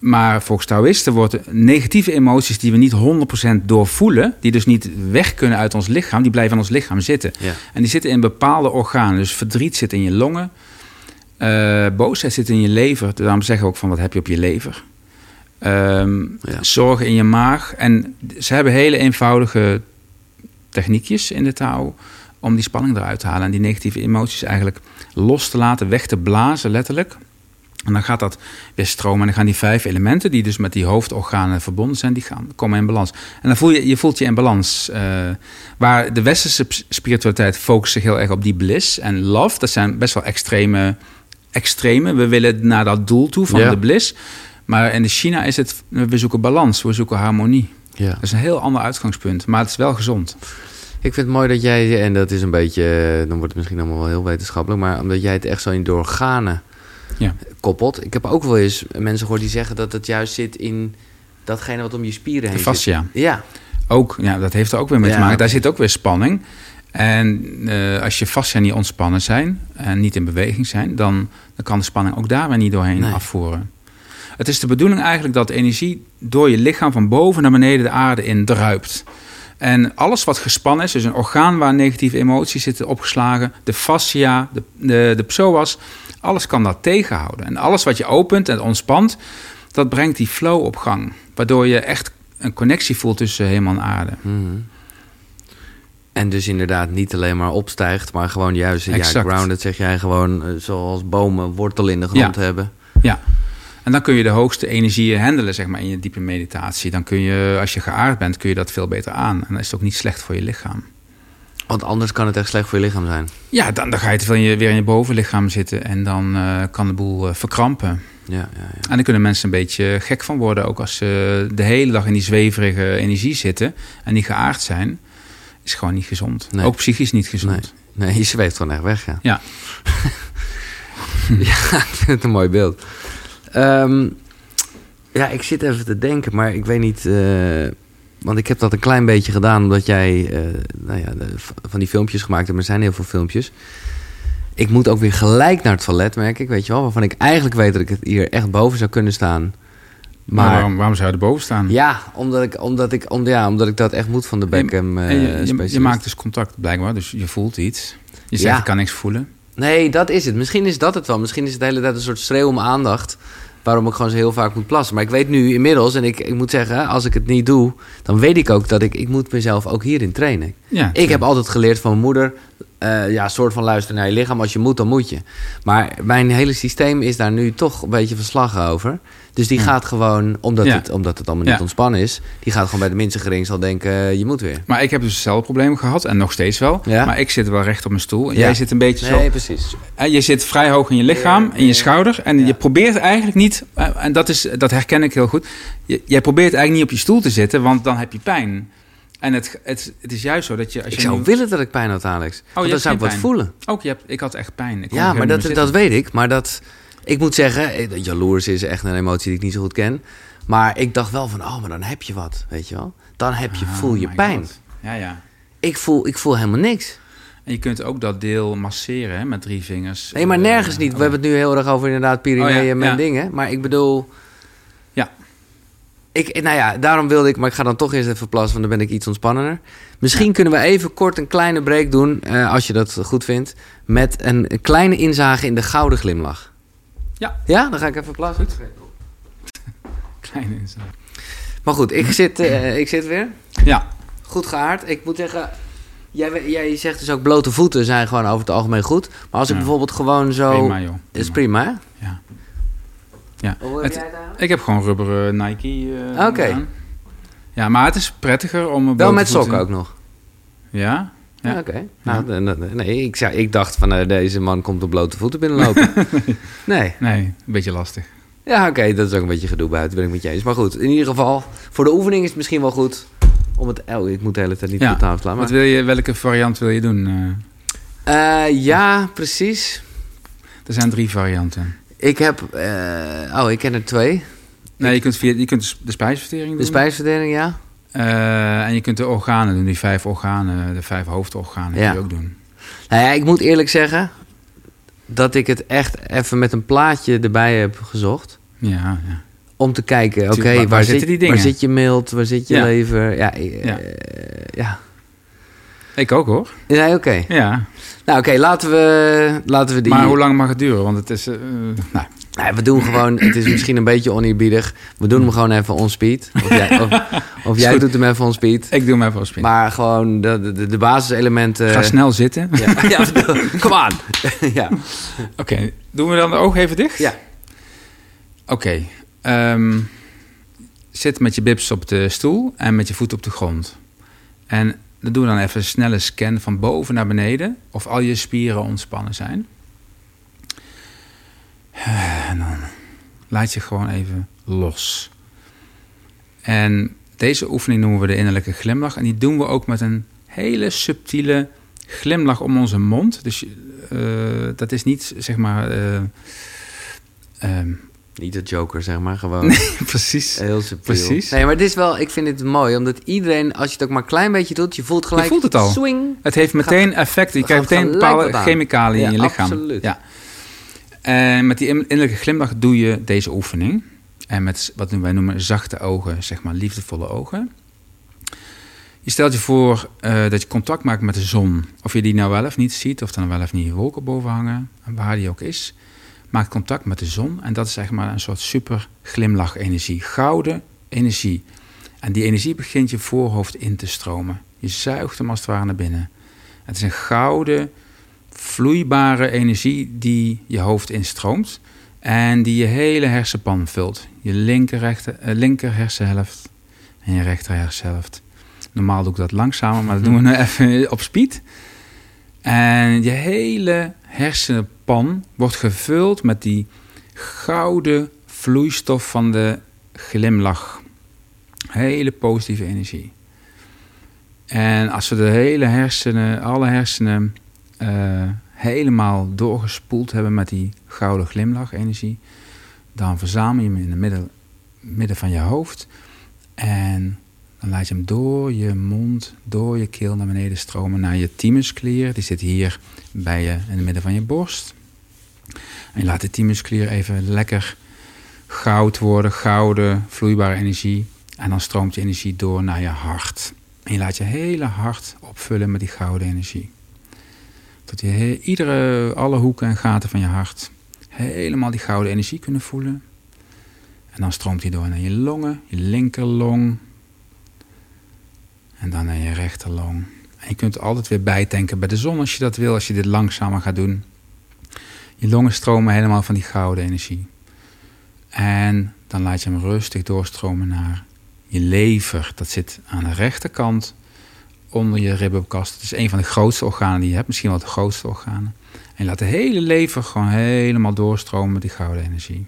Maar volgens Taoïsten worden negatieve emoties die we niet 100% doorvoelen, die dus niet weg kunnen uit ons lichaam, die blijven in ons lichaam zitten. Ja. En die zitten in bepaalde organen. Dus verdriet zit in je longen, eh, boosheid zit in je lever. Daarom zeggen we ook van wat heb je op je lever. Ehm, Ja. Zorgen in je maag. En ze hebben hele eenvoudige techniekjes in de touw om die spanning eruit te halen en die negatieve emoties eigenlijk los te laten, weg te blazen, letterlijk. En dan gaat dat weer stromen en dan gaan die vijf elementen, die dus met die hoofdorganen verbonden zijn, die gaan, komen in balans. En dan voel je, je voelt je in balans. eh, waar de westerse spiritualiteit focust zich heel erg op die bliss en love. Dat zijn best wel extreme, extreme. We willen naar dat doel toe van Ja. de bliss. Maar in de China is het, we zoeken balans, we zoeken harmonie. ja. Dat is een heel ander uitgangspunt, maar het is wel gezond. Ik vind het mooi dat jij, en dat is een beetje, dan wordt het misschien allemaal wel heel wetenschappelijk, maar omdat jij het echt zo in de organen Ja. koppelt. Ik heb ook wel eens mensen gehoord die zeggen dat het juist zit in datgene wat om je spieren heen zit. fascia. Ja, Ook, ja, dat heeft er ook weer mee te maken. Daar zit ook weer spanning. En eh, als je fascia niet ontspannen zijn en niet in beweging zijn, dan, dan kan de spanning ook daar weer niet doorheen Nee. afvoeren. Het is de bedoeling eigenlijk dat energie door je lichaam van boven naar beneden de aarde in druipt. En alles wat gespannen is, dus een orgaan waar negatieve emoties zitten opgeslagen, de fascia, de, de, de psoas, alles kan dat tegenhouden. En alles wat je opent en ontspant, dat brengt die flow op gang. Waardoor je echt een connectie voelt tussen hemel en aarde. Mhm. En dus inderdaad niet alleen maar opstijgt, maar gewoon juist, ja, grounded zeg jij gewoon, eh, zoals bomen wortel in de grond Ja. hebben. Ja. En dan kun je de hoogste energieën handelen, zeg maar, in je diepe meditatie. Dan kun je, als je geaard bent, kun je dat veel beter aan. En dan is het ook niet slecht voor je lichaam. Want anders kan het echt slecht voor je lichaam zijn. Ja, dan, dan ga je te veel in je, weer in je bovenlichaam zitten en dan eh, kan de boel eh, verkrampen. Ja, ja, ja. En dan kunnen mensen een beetje gek van worden, ook als ze de hele dag in die zweverige energie zitten en niet geaard zijn. Is gewoon niet gezond. Nee. Ook psychisch niet gezond. Nee, je zweeft gewoon echt weg, ja. Ja. (laughs) ja, ik vind het een mooi beeld. Ehm, ja, ik zit even te denken, maar ik weet niet... eh, want ik heb dat een klein beetje gedaan, omdat jij eh, nou ja, de- van die filmpjes gemaakt hebt. Er zijn heel veel filmpjes. Ik moet ook weer gelijk naar het toilet, merk ik, weet je wel. Waarvan ik eigenlijk weet dat ik het hier echt boven zou kunnen staan. Maar Maar waarom, waarom zou je erboven staan? ja, omdat ik, omdat, ik, om, ja, omdat ik dat echt moet van de Beckham En je, je, maakt dus contact blijkbaar, dus je voelt iets. Je zegt, Ja. ik kan niks voelen. Nee, dat is het. Misschien is dat het wel. Misschien is het de hele tijd een soort schreeuw om aandacht. Waarom ik gewoon zo heel vaak moet plassen. Maar ik weet nu inmiddels, en ik, ik moet zeggen, als ik het niet doe, dan weet ik ook dat ik, ik moet mezelf ook hierin trainen. Ja, Ik heb altijd geleerd van mijn moeder, eh, ja, soort van luisteren naar je lichaam. Als je moet, dan moet je. Maar mijn hele systeem is daar nu toch een beetje verslag over. Dus die Ja. gaat gewoon, omdat, Ja. het, omdat het allemaal niet ontspannen is, die gaat gewoon bij de minste gering zal denken, eh, je moet weer. Maar ik heb dus hetzelfde probleem gehad en nog steeds wel. Maar ik zit wel recht op mijn stoel. En jij zit een beetje zo. Nee, precies. En je zit vrij hoog in je lichaam, in je schouder. En je probeert eigenlijk niet, eh, en dat, is, dat herken ik heel goed. Je, jij probeert eigenlijk niet op je stoel te zitten, want dan heb je pijn. En het, het, het is juist zo dat je. Als Ik je zou nu- willen dat ik pijn had, Alex. Want dan zou ik wat voelen. Ook, je hebt, ik had echt pijn. Ik Ja, maar dat, dat weet ik. Maar dat, ik moet zeggen, eh, jaloers is echt een emotie die ik niet zo goed ken. Maar ik dacht wel van, oh, maar dan heb je wat, weet je wel. Dan heb je, zitten. voel Oh je pijn. God. Ja, ja. Ik voel, ik voel helemaal niks. En je kunt ook dat deel masseren hè, met drie vingers. Nee, maar Eh, nergens niet. We hebben het nu heel erg over inderdaad Oh ja, en ja. dingen. Maar ik bedoel... Ik, nou ja, daarom wilde ik, maar ik ga dan toch eerst even plassen, want dan ben ik iets ontspannender. Misschien kunnen we even kort een kleine break doen, eh, als je dat goed vindt, met een, een kleine inzage in de gouden glimlach. Ja. Ja, dan ga ik even plassen. (laughs) Kleine inzet. Maar goed, ik zit, eh, ik zit weer. Ja, Goed gehaard. Ik moet zeggen, jij, jij zegt dus ook blote voeten zijn gewoon over het algemeen goed. Maar als ik Ja. bijvoorbeeld gewoon zo... prima joh. is prima, hè? Ja. Ja. Hoe heb Het- jij het eigenlijk? Ik heb gewoon rubberen Nike. eh, Oké. aan. Ja, maar het is prettiger om... Wel met sokken ook nog. Ja? Ja. Ja. Oké. Nou, nee, ik, zei, ik dacht van eh, deze man komt op blote voeten binnenlopen. (laughs) nee. Nee, een beetje lastig. Ja, oké, dat is ook een beetje gedoe buiten, ben ik met je eens. Maar goed, in ieder geval, voor de oefening is het misschien wel goed om het... Oh, ik moet de hele tijd niet Ja, op de tafel slaan. Wat Maar, wil je, welke variant wil je doen? Eh, ja, precies. er zijn drie varianten. Ik heb... eh, oh, ik ken er twee. Nee, je kunt, via, je kunt de spijsvertering doen. De spijsvertering, ja. Eh, en je kunt de organen doen, die vijf organen, de vijf hoofdorganen Ja. je ook doen. Nou ja, ik moet eerlijk zeggen dat ik het echt even met een plaatje erbij heb gezocht. Ja, ja. Om te kijken, oké, waar- waar, waar zit, zitten die dingen? waar zit je mild, waar zit je Ja. lever? Ja, eh, Ja. ja. Ik ook hoor. Nee, oké. Ja. Nou, oké, laten, we, laten we die... Maar hoe lang mag het duren? Want het is... eh, nou, Nee, we doen gewoon, het is misschien een beetje oneerbiedig. We doen hem gewoon even on speed. Of jij, of, (laughs) of jij doet hem even on speed. ik doe hem even als spin. Maar gewoon de, de, de basiselementen... Ga snel zitten. Ja, (laughs) ja come on. (laughs) ja. Oké, doen we dan de ogen even dicht? ja. Oké. ehm, zit met je bips op de stoel en met je voet op de grond. En dan doen we dan even een snelle scan van boven naar beneden. Of al je spieren ontspannen zijn. En dan laat je gewoon even los. En deze oefening noemen we de innerlijke glimlach. En die doen we ook met een hele subtiele glimlach om onze mond. Dus eh, dat is niet, zeg maar... eh, ehm, Niet de joker, zeg maar, gewoon. (laughs) precies. Heel subtiel. Precies. Nee, maar dit is wel, ik vind het mooi, omdat iedereen, als je het ook maar een klein beetje doet, je voelt gelijk... Je voelt het al. Swing. Het heeft meteen effect. Je krijgt meteen bepaalde chemicaliën in je lichaam. absoluut. Ja. En met die in- innerlijke glimlach doe je deze oefening. En met wat wij noemen zachte ogen, zeg maar liefdevolle ogen. Je stelt je voor eh, dat je contact maakt met de zon. Of je die nou wel of niet ziet, of er nou wel of niet wolken boven hangen, en waar die ook is. Maak contact met de zon en dat is zeg maar een soort super glimlach energie. Gouden energie. En die energie begint je voorhoofd in te stromen. Je zuigt hem als het ware naar binnen. Het is een gouden, vloeibare energie die je hoofd instroomt. En die je hele hersenpan vult. Je linker, rechter, eh, linker hersenhelft en je rechter hersenhelft. Normaal doe ik dat langzamer, maar dat doen we nu (laughs) even op speed. En je hele hersenpan wordt gevuld met die gouden vloeistof van de glimlach. Hele positieve energie. En als we de hele hersenen, alle hersenen, eh, helemaal doorgespoeld hebben met die gouden glimlach energie, dan verzamel je hem in het midden, midden van je hoofd. En dan laat je hem door je mond, door je keel naar beneden stromen naar je thymusklier. Die zit hier bij je in het midden van je borst. En je laat de thymusklier even lekker goud worden, gouden, vloeibare energie. En dan stroomt die energie door naar je hart. En je laat je hele hart opvullen met die gouden energie. Tot je iedere, alle hoeken en gaten van je hart helemaal die gouden energie kunnen voelen. En dan stroomt die door naar je longen, je linkerlong. En dan naar je rechterlong. En je kunt altijd weer bijtanken bij de zon als je dat wil, als je dit langzamer gaat doen. Je longen stromen helemaal van die gouden energie. En dan laat je hem rustig doorstromen naar je lever. Dat zit aan de rechterkant onder je ribbenkast. Het is een van de grootste organen die je hebt, misschien wel de grootste organen. En je laat de hele lever gewoon helemaal doorstromen met die gouden energie.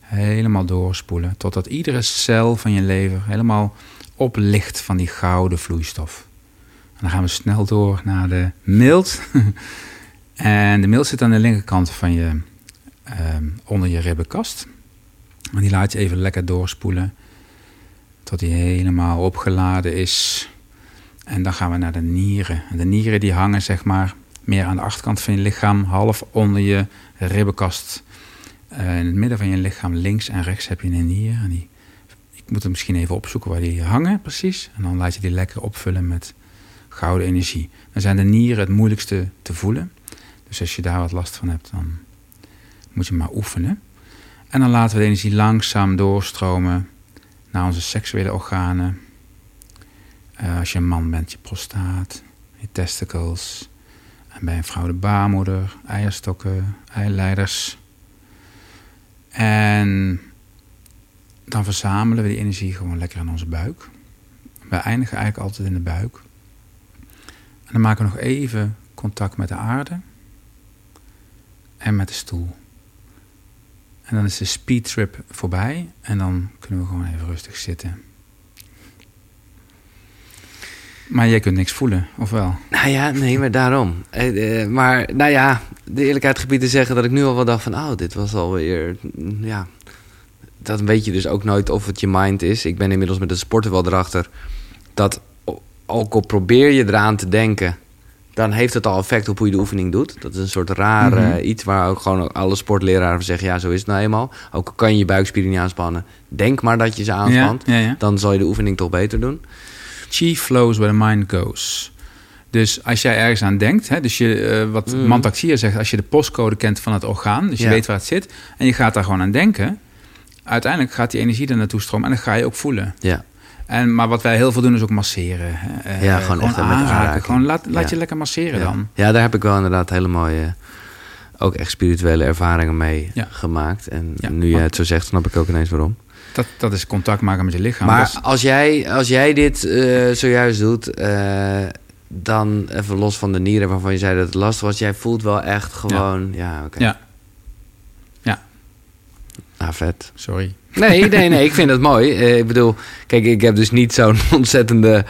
Helemaal doorspoelen, totdat iedere cel van je lever helemaal oplicht van die gouden vloeistof. En dan gaan we snel door naar de mild. (laughs) en de mild zit aan de linkerkant van je, ehm, onder je ribbenkast. En die laat je even lekker doorspoelen, tot die helemaal opgeladen is. En dan gaan we naar de nieren. En de nieren die hangen zeg maar meer aan de achterkant van je lichaam, half onder je ribbenkast. Eh, in het midden van je lichaam, links en rechts, heb je een nier. En die, moet hem misschien even opzoeken waar die hangen precies. En dan laat je die lekker opvullen met gouden energie. Dan zijn de nieren het moeilijkste te voelen. Dus als je daar wat last van hebt, dan moet je maar oefenen. En dan laten we de energie langzaam doorstromen naar onze seksuele organen. Eh, als je een man bent, je prostaat, je testicles. En bij een vrouw de baarmoeder, eierstokken, eileiders. En dan verzamelen we die energie gewoon lekker in onze buik. We eindigen eigenlijk altijd in de buik. En dan maken we nog even contact met de aarde en met de stoel. En dan is de speedtrip voorbij en dan kunnen we gewoon even rustig zitten. Maar jij kunt niks voelen, of wel? Nou ja, nee, maar daarom. Eh, eh, maar nou ja, de eerlijkheid gebied te zeggen dat ik nu al wel dacht van... oh, dit was alweer... Ja, dat weet je dus ook nooit of het je mind is. Ik ben inmiddels met de sporten wel erachter... dat ook al probeer je eraan te denken... dan heeft het al effect op hoe je de oefening doet. Dat is een soort raar Mhm. eh, iets waar ook gewoon alle sportleraren zeggen... ja, zo is het nou eenmaal. Ook kan je je buikspieren niet aanspannen... denk maar dat je ze aanspant. Ja, ja, ja. Dan zal je de oefening toch beter doen. Chi flows where the mind goes. Dus als jij ergens aan denkt, hè, dus je, eh, wat. Mantak zegt, als je de postcode kent van het orgaan, dus je weet waar het zit, en je gaat daar gewoon aan denken, uiteindelijk gaat die energie er naartoe stromen en dan ga je ook voelen. Ja. En, maar wat wij heel veel doen is ook masseren. Eh, Ja, gewoon echt met aanraken. Gewoon laat, laat Ja. je lekker masseren Ja. dan. Ja, daar heb ik wel inderdaad hele mooie, ook echt spirituele ervaringen mee Ja. gemaakt. En nu jij het zo zegt, snap ik ook ineens waarom. Dat, dat is contact maken met je lichaam. maar Dat is- als, jij, als jij dit eh, zojuist doet, eh, dan even los van de nieren waarvan je zei dat het lastig was. Jij voelt wel echt gewoon, ja, oké. Ja. Ah, vet. Sorry. Nee, nee, nee, ik (laughs) vind het mooi. Eh, ik bedoel, kijk, ik heb dus niet zo'n (laughs) ontzettende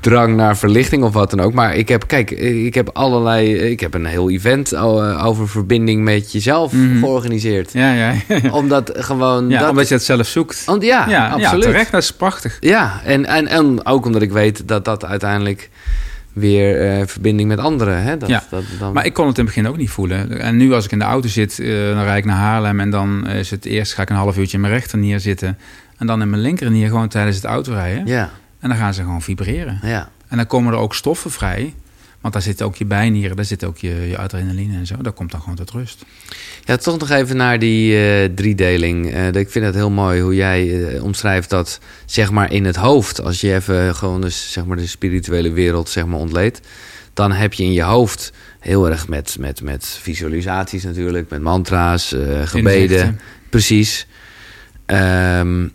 drang naar verlichting of wat dan ook. Maar ik heb, kijk, eh, ik heb allerlei, ik heb een heel event eh, over verbinding met jezelf Mhm. georganiseerd. Ja, ja. (laughs) Omdat gewoon ja dat... omdat je het zelf zoekt. Want ja, ja, absoluut. Ja, terecht, dat is prachtig. Ja, en, en, en ook omdat ik weet dat dat uiteindelijk weer eh, verbinding met anderen. Hè? Dat, Ja, dat, dan... Maar ik kon het in het begin ook niet voelen. En nu als ik in de auto zit, eh, dan rijd ik naar Haarlem... en dan is het eerst ga ik een half uurtje in mijn rechternier zitten... en dan in mijn linkernier gewoon tijdens het autorijden. Ja, En dan gaan ze gewoon vibreren. ja. En dan komen er ook stoffen vrij... Want daar zitten ook je bijnieren, daar zit ook je, je adrenaline en zo. Dat komt dan gewoon tot rust. Ja, toch nog even naar die eh, driedeling. Eh, ik vind het heel mooi hoe jij eh, omschrijft dat, zeg maar, in het hoofd. Als je even gewoon dus, zeg maar, de spirituele wereld zeg maar, ontleedt. Dan heb je in je hoofd heel erg met, met, met visualisaties natuurlijk. Met mantra's, gebeden. Inzichten. Precies. Ehm,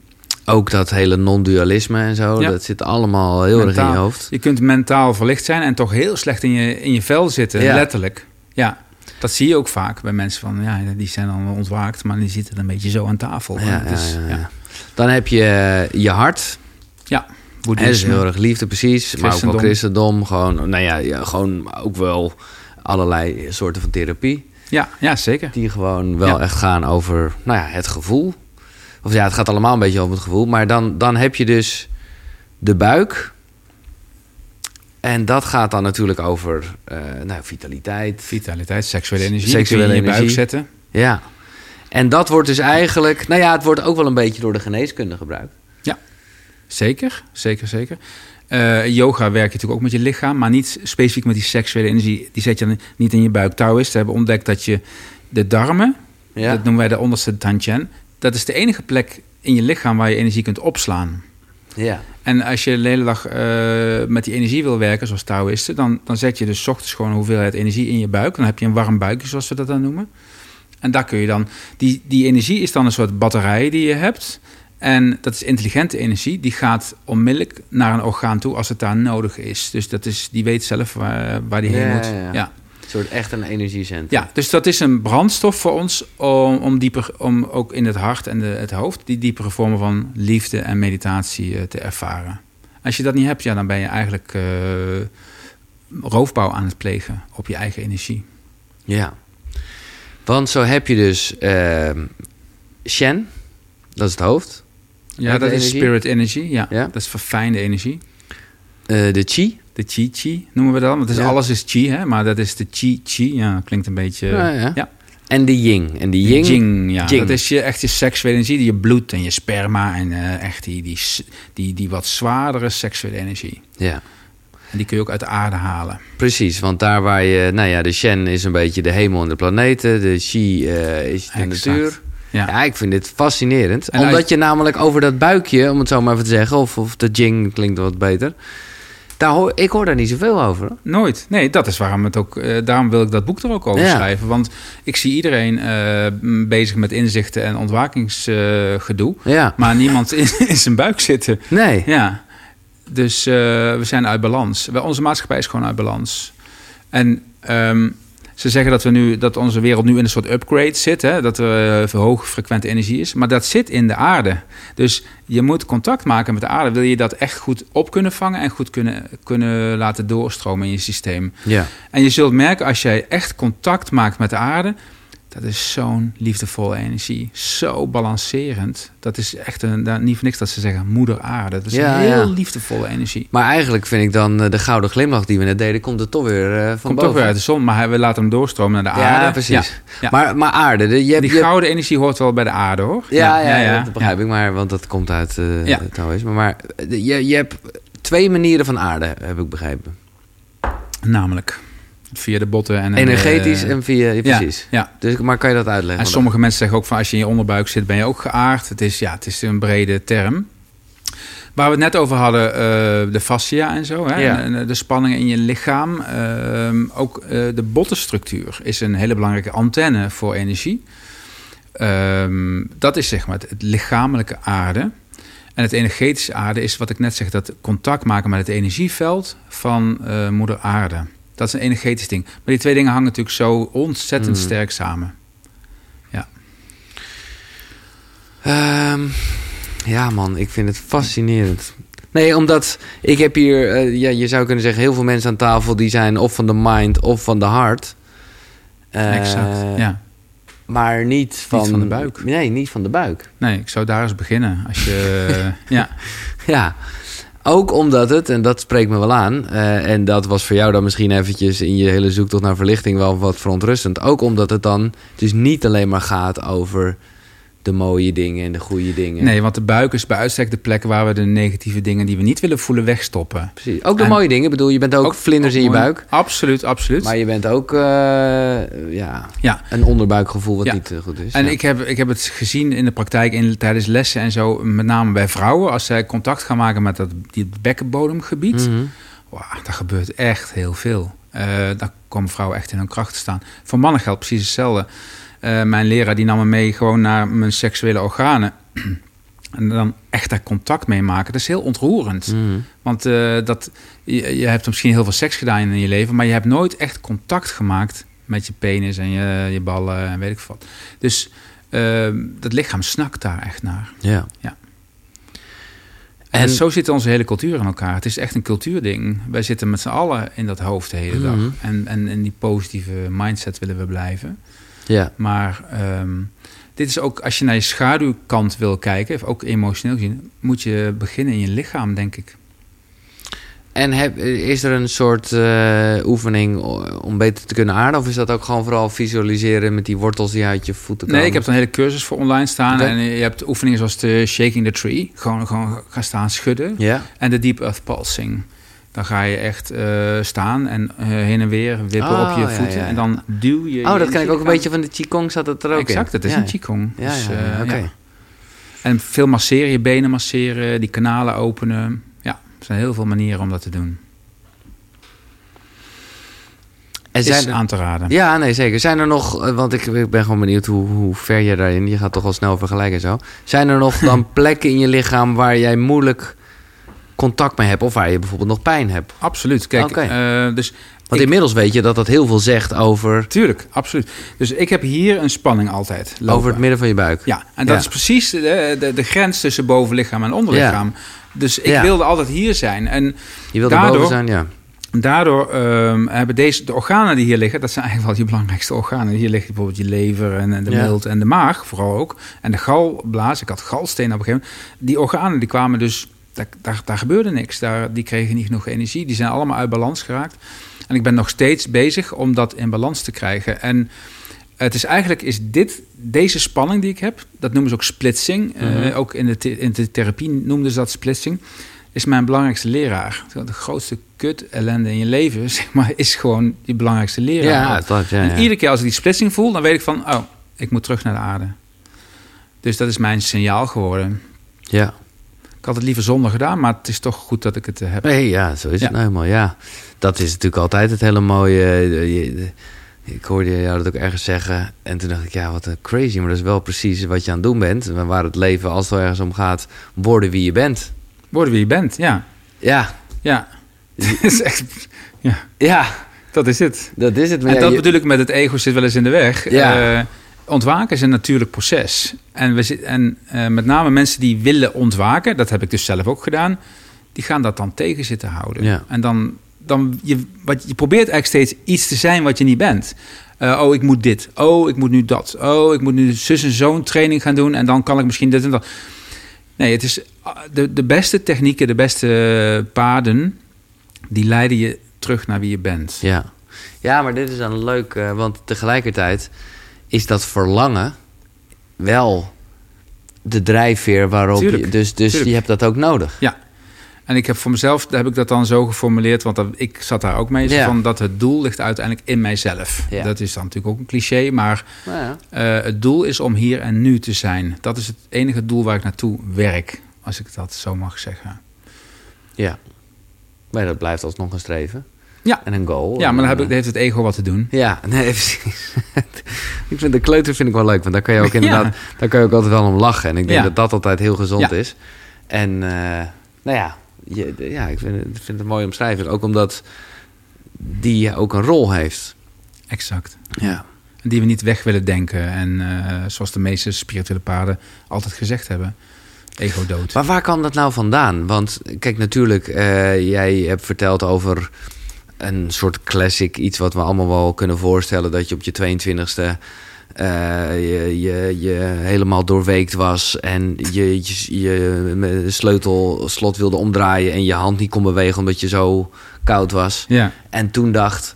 ook dat hele non-dualisme en zo. Ja. Dat zit allemaal heel erg in je hoofd. Je kunt mentaal verlicht zijn en toch heel slecht in je, in je vel zitten, Ja. letterlijk. Ja, dat zie je ook vaak bij mensen van, ja, die zijn dan ontwaakt, maar die zitten een beetje zo aan tafel. Ja, is-. Dan heb je eh, je hart. ja, boeddhisme. heel erg liefde, precies. Maar ook wel Christendom. christendom. Gewoon, nou ja, ja, gewoon ook wel allerlei soorten van therapie. Ja, ja, zeker. Die gewoon wel Ja. echt gaan over nou ja, het gevoel. Of ja, het gaat allemaal een beetje over het gevoel. Maar dan, dan heb je dus de buik. En dat gaat dan natuurlijk over eh, nou, vitaliteit. Vitaliteit, seksuele energie, Seksuele je in je buik energie. zetten. Ja. En dat wordt dus eigenlijk... Nou ja, het wordt ook wel een beetje door de geneeskunde gebruikt. Zeker, zeker, zeker. Eh, yoga werk je natuurlijk ook met je lichaam, maar niet specifiek met die seksuele energie. Die zet je niet in je buik. Taoïsten hebben ontdekt dat je de darmen, Ja. dat noemen wij de onderste tantien, dat is de enige plek in je lichaam waar je energie kunt opslaan. ja. En als je de hele dag eh, met die energie wil werken, zoals Taoïsten, dan, dan zet je dus ochtends gewoon een hoeveelheid energie in je buik. Dan heb je een warm buikje, zoals we dat dan noemen. En daar kun je dan, die, die energie is dan een soort batterij die je hebt. En dat is intelligente energie, die gaat onmiddellijk naar een orgaan toe als het daar nodig is. Dus dat is, die weet zelf waar, waar die heen Ja, moet. ja, ja. Soort echt een energiecentrum. Ja, dus dat is een brandstof voor ons om, om, dieper, om ook in het hart en de, het hoofd die diepere vormen van liefde en meditatie eh, te ervaren. Als je dat niet hebt, ja, dan ben je eigenlijk eh, roofbouw aan het plegen op je eigen energie. Ja. Want zo heb je dus ehm Shen, dat is het hoofd. Ja, dat is spirit energy. Ja, Ja. dat is verfijnde energie. Eh, de Chi. De chi chi noemen we dat. Want is, Ja. alles is chi, hè? maar dat is de chi chi. Ja, klinkt een beetje. Ja. En de Ying. En Die Ying, Jing, ja. Dat is je, echt je seksuele energie, je bloed en je sperma en eh, echt die, die, die, die wat zwaardere seksuele energie. Ja, En die kun je ook uit de aarde halen. precies. Want daar waar je... Nou ja, de Shen is een beetje de hemel en de planeten. De Chi eh, is de Exact. natuur. Ja. Ja, ik vind dit fascinerend. En Omdat uit- je namelijk over dat buikje, om het zo maar even te zeggen, of, of de jing klinkt wat beter. Daar hoor, ik hoor daar niet zoveel over. hoor. Nooit. Nee, dat is waarom het ook. eh, daarom wil ik dat boek er ook over Ja. schrijven. Want ik zie iedereen eh, bezig met inzichten en ontwakingsgedoe. Ja, maar niemand in, in zijn buik zitten. nee. Ja. Dus eh, we zijn uit balans. Onze maatschappij is gewoon uit balans. En ehm, ze zeggen dat, we nu, dat onze wereld nu in een soort upgrade zit. Hè? Dat er uh, hoge frequente energie is. Maar dat zit in de aarde. Dus je moet contact maken met de aarde. Wil je dat echt goed op kunnen vangen en goed kunnen, kunnen laten doorstromen in je systeem. Ja. En je zult merken als jij echt contact maakt met de aarde. Dat is zo'n liefdevolle energie. Zo balancerend. Dat is echt een, daar- niet voor niks dat ze zeggen moeder aarde. Dat is Ja, een heel ja. liefdevolle energie. Maar eigenlijk vind ik dan eh, de gouden glimlach die we net deden, komt er toch weer eh, van Komt boven. toch weer uit de zon, maar we laten hem doorstromen naar de aarde. Ja, precies. Ja. Maar, maar aarde, de, je hebt... Die je hebt- gouden energie hoort wel bij de aarde, hoor. ja, ja, ja, dat begrijp ik maar, want dat komt uit eh Ja. het Taoïsme. Maar eh, je, je hebt twee manieren van aarde, heb ik begrepen. Namelijk via de botten en... Energetisch eh, en via... ja, precies. ja. Dus, maar kan je dat uitleggen? En sommige mensen zeggen ook van als je in je onderbuik zit, ben je ook geaard. Het is, ja, het is een brede term. Waar we het net over hadden, eh, de fascia en zo. Hè? Ja. En, en de spanningen in je lichaam. Ehm, ook eh, de bottenstructuur is een hele belangrijke antenne voor energie. Ehm, dat is zeg maar het, het lichamelijke aarde. En het energetische aarde is wat ik net zeg, dat contact maken met het energieveld van eh, moeder aarde. Dat is een energetisch ding. Maar die twee dingen hangen natuurlijk zo ontzettend Mm. sterk samen. Ehm, ja, man, ik vind het fascinerend. Nee, omdat ik heb hier, eh, ja, je zou kunnen zeggen, heel veel mensen aan tafel die zijn of van de mind of van de hart. Eh, exact, ja. Maar niet van, van de buik. Nee, niet van de buik. Nee, ik zou daar eens beginnen. Als je, (laughs) ja, Ja, ook omdat het, en dat spreekt me wel aan, eh, en dat was voor jou dan misschien eventjes in je hele zoektocht naar verlichting wel wat verontrustend. Ook omdat het dan dus niet alleen maar gaat over de mooie dingen en de goede dingen. nee, want de buik is bij uitstek de plek waar we de negatieve dingen die we niet willen voelen wegstoppen. Precies. Ook de En- mooie dingen. Ik bedoel, je bent ook, vlinders in je buik. Absoluut, absoluut. Maar je bent ook eh, ja, ja. een onderbuikgevoel wat Ja. niet eh, goed is. En ja. ik, heb, ik heb het gezien in de praktijk in, tijdens lessen en zo, met name bij vrouwen, als zij contact gaan maken met dat die bekkenbodemgebied. Mhm. Wauw, daar gebeurt echt heel veel. Eh daar komen vrouwen echt in hun kracht te staan. Voor mannen geldt precies hetzelfde. Eh, mijn leraar die nam me mee gewoon naar mijn seksuele organen. (clears throat) en dan echt daar contact mee maken. Dat is heel ontroerend. Mhm. Want eh, dat, je, je hebt misschien heel veel seks gedaan in je leven... maar je hebt nooit echt contact gemaakt met je penis en je, je ballen en weet ik wat. Dus eh, dat lichaam snakt daar echt naar. Ja. Ja. En, En- zo zit onze hele cultuur in elkaar. Het is echt een cultuurding. Wij zitten met z'n allen in dat hoofd de hele dag. Mhm. En, en in die positieve mindset willen we blijven. Ja. Maar ehm, dit is ook, als je naar je schaduwkant wil kijken, ook emotioneel gezien, moet je beginnen in je lichaam, denk ik. En heb, is er een soort eh, oefening om beter te kunnen aarden? Of is dat ook gewoon vooral visualiseren met die wortels die uit je voeten komen? Nee, ik heb een hele cursus voor online staan. En je hebt oefeningen zoals de Shaking the Tree. Gewoon, gewoon gaan staan schudden. Ja? En de Deep Earth Pulsing. Dan ga je echt eh, staan en eh, heen en weer wippen Oh, op je ja, voeten. ja, ja. En dan duw je... Oh, je dat ken ik ook een beetje van de Qigong, zat het er ook in. Exact, dat is een Qigong. Ja, Dus, ja, ja, oké. ja. En veel masseren, je benen masseren, die kanalen openen. Ja, er zijn heel veel manieren om dat te doen. En zijn is er- aan te raden. Ja, nee, zeker. Zijn er nog, want ik, ik ben gewoon benieuwd hoe, hoe ver je daarin, je gaat toch al snel vergelijken en zo. Zijn er nog dan (laughs) plekken in je lichaam waar jij moeilijk contact mee hebt of waar je bijvoorbeeld nog pijn hebt? Absoluut. Kijk, eh, dus Want Ik- inmiddels weet je dat dat heel veel zegt over, tuurlijk, absoluut. Dus ik heb hier een spanning altijd lopen. over het midden van je buik. Ja, en dat Ja. is precies de, de, de grens tussen bovenlichaam en onderlichaam. Dus ik Ja. wilde altijd hier zijn. En Je wil er Daardoor- boven zijn, ja. daardoor ehm, hebben deze, de organen die hier liggen, dat zijn eigenlijk wel je belangrijkste organen. Hier ligt bijvoorbeeld je lever en, en de Ja. milt en de maag vooral ook. En de galblaas, ik had galsteen op een gegeven moment. Die organen die kwamen dus, daar, daar, daar gebeurde niks. Daar, die kregen niet genoeg energie. Die zijn allemaal uit balans geraakt. En ik ben nog steeds bezig om dat in balans te krijgen. En het is eigenlijk is dit, deze spanning die ik heb, dat noemen ze ook splitsing. Eh, Mhm. ook in de, in de therapie noemden ze dat splitsing. Is mijn belangrijkste leraar. De grootste kut ellende in je leven, (laughs) zeg maar, is gewoon die belangrijkste leraar. Ja, dat, ja, En iedere keer als ik die splitsing voel, dan weet ik van, oh, ik moet terug naar de aarde. Dus dat is mijn signaal geworden. Ja. Ik had het liever zonder gedaan, maar het is toch goed dat ik het eh, heb. Nee, ja, zo is Ja. het nou helemaal. Ja, dat is natuurlijk altijd het hele mooie. eh, Ik hoorde jou dat ook ergens zeggen. En toen dacht ik, ja, wat een crazy. Maar dat is wel precies wat je aan het doen bent. Waar het leven, als het er ergens om gaat, worden wie je bent. Worden wie je bent, ja. Ja, Ja. (laughs) Is echt, ja, ja, dat is het. dat is het. Maar En ja, dat je- bedoel ik met het ego zit wel eens in de weg. Ja. Eh, ontwaken is een natuurlijk proces. En, we en eh, met name mensen die willen ontwaken, dat heb ik dus zelf ook gedaan, die gaan dat dan tegen zitten houden. Ja. En dan, dan je, wat, je probeert eigenlijk steeds iets te zijn wat je niet bent. Eh, oh, ik moet dit. Oh, ik moet nu dat. Oh, ik moet nu zus en zo'n training gaan doen. En dan kan ik misschien dit en dat. Nee, het is ah, de, de beste technieken, de beste paden, die leiden je terug naar wie je bent. Ja. ja, maar dit is dan leuk, eh, want tegelijkertijd is dat verlangen wel de drijfveer waarop je... Dus, dus tuurlijk. je hebt dat ook nodig. Ja. En ik heb voor mezelf, heb ik dat dan zo geformuleerd, want dat, ik zat daar ook mee, Ja. van dat het doel ligt uiteindelijk in mijzelf. Ja. Dat is dan natuurlijk ook een cliché, maar Nou ja. eh, het doel is om hier en nu te zijn. Dat is het enige doel waar ik naartoe werk, als ik dat zo mag zeggen. Ja. Maar dat blijft alsnog een streven. Ja. En een goal. Ja, maar dan ik, heeft het ego wat te doen. Ja, (laughs) nee, precies. ik vind de kleuter vind ik wel leuk, want daar kan je ook (laughs) Ja. inderdaad, daar kan je ook altijd wel om lachen. En ik denk Ja. dat dat altijd heel gezond Ja. is. En eh, nou ja, je, ja, ik vind, het- ik vind het een mooie omschrijving. Ook omdat die ook een rol heeft. Exact. Ja. En die we niet weg willen denken. En eh, zoals de meeste spirituele paden altijd gezegd hebben, ego dood. Maar waar kwam dat nou vandaan? Want kijk, natuurlijk, eh, jij hebt verteld over een soort classic, iets wat we allemaal wel kunnen voorstellen, dat je op je 22e eh, je, je, je helemaal doorweekt was en je, je, je sleutel slot wilde omdraaien en je hand niet kon bewegen omdat je zo koud was. Ja, En toen dacht,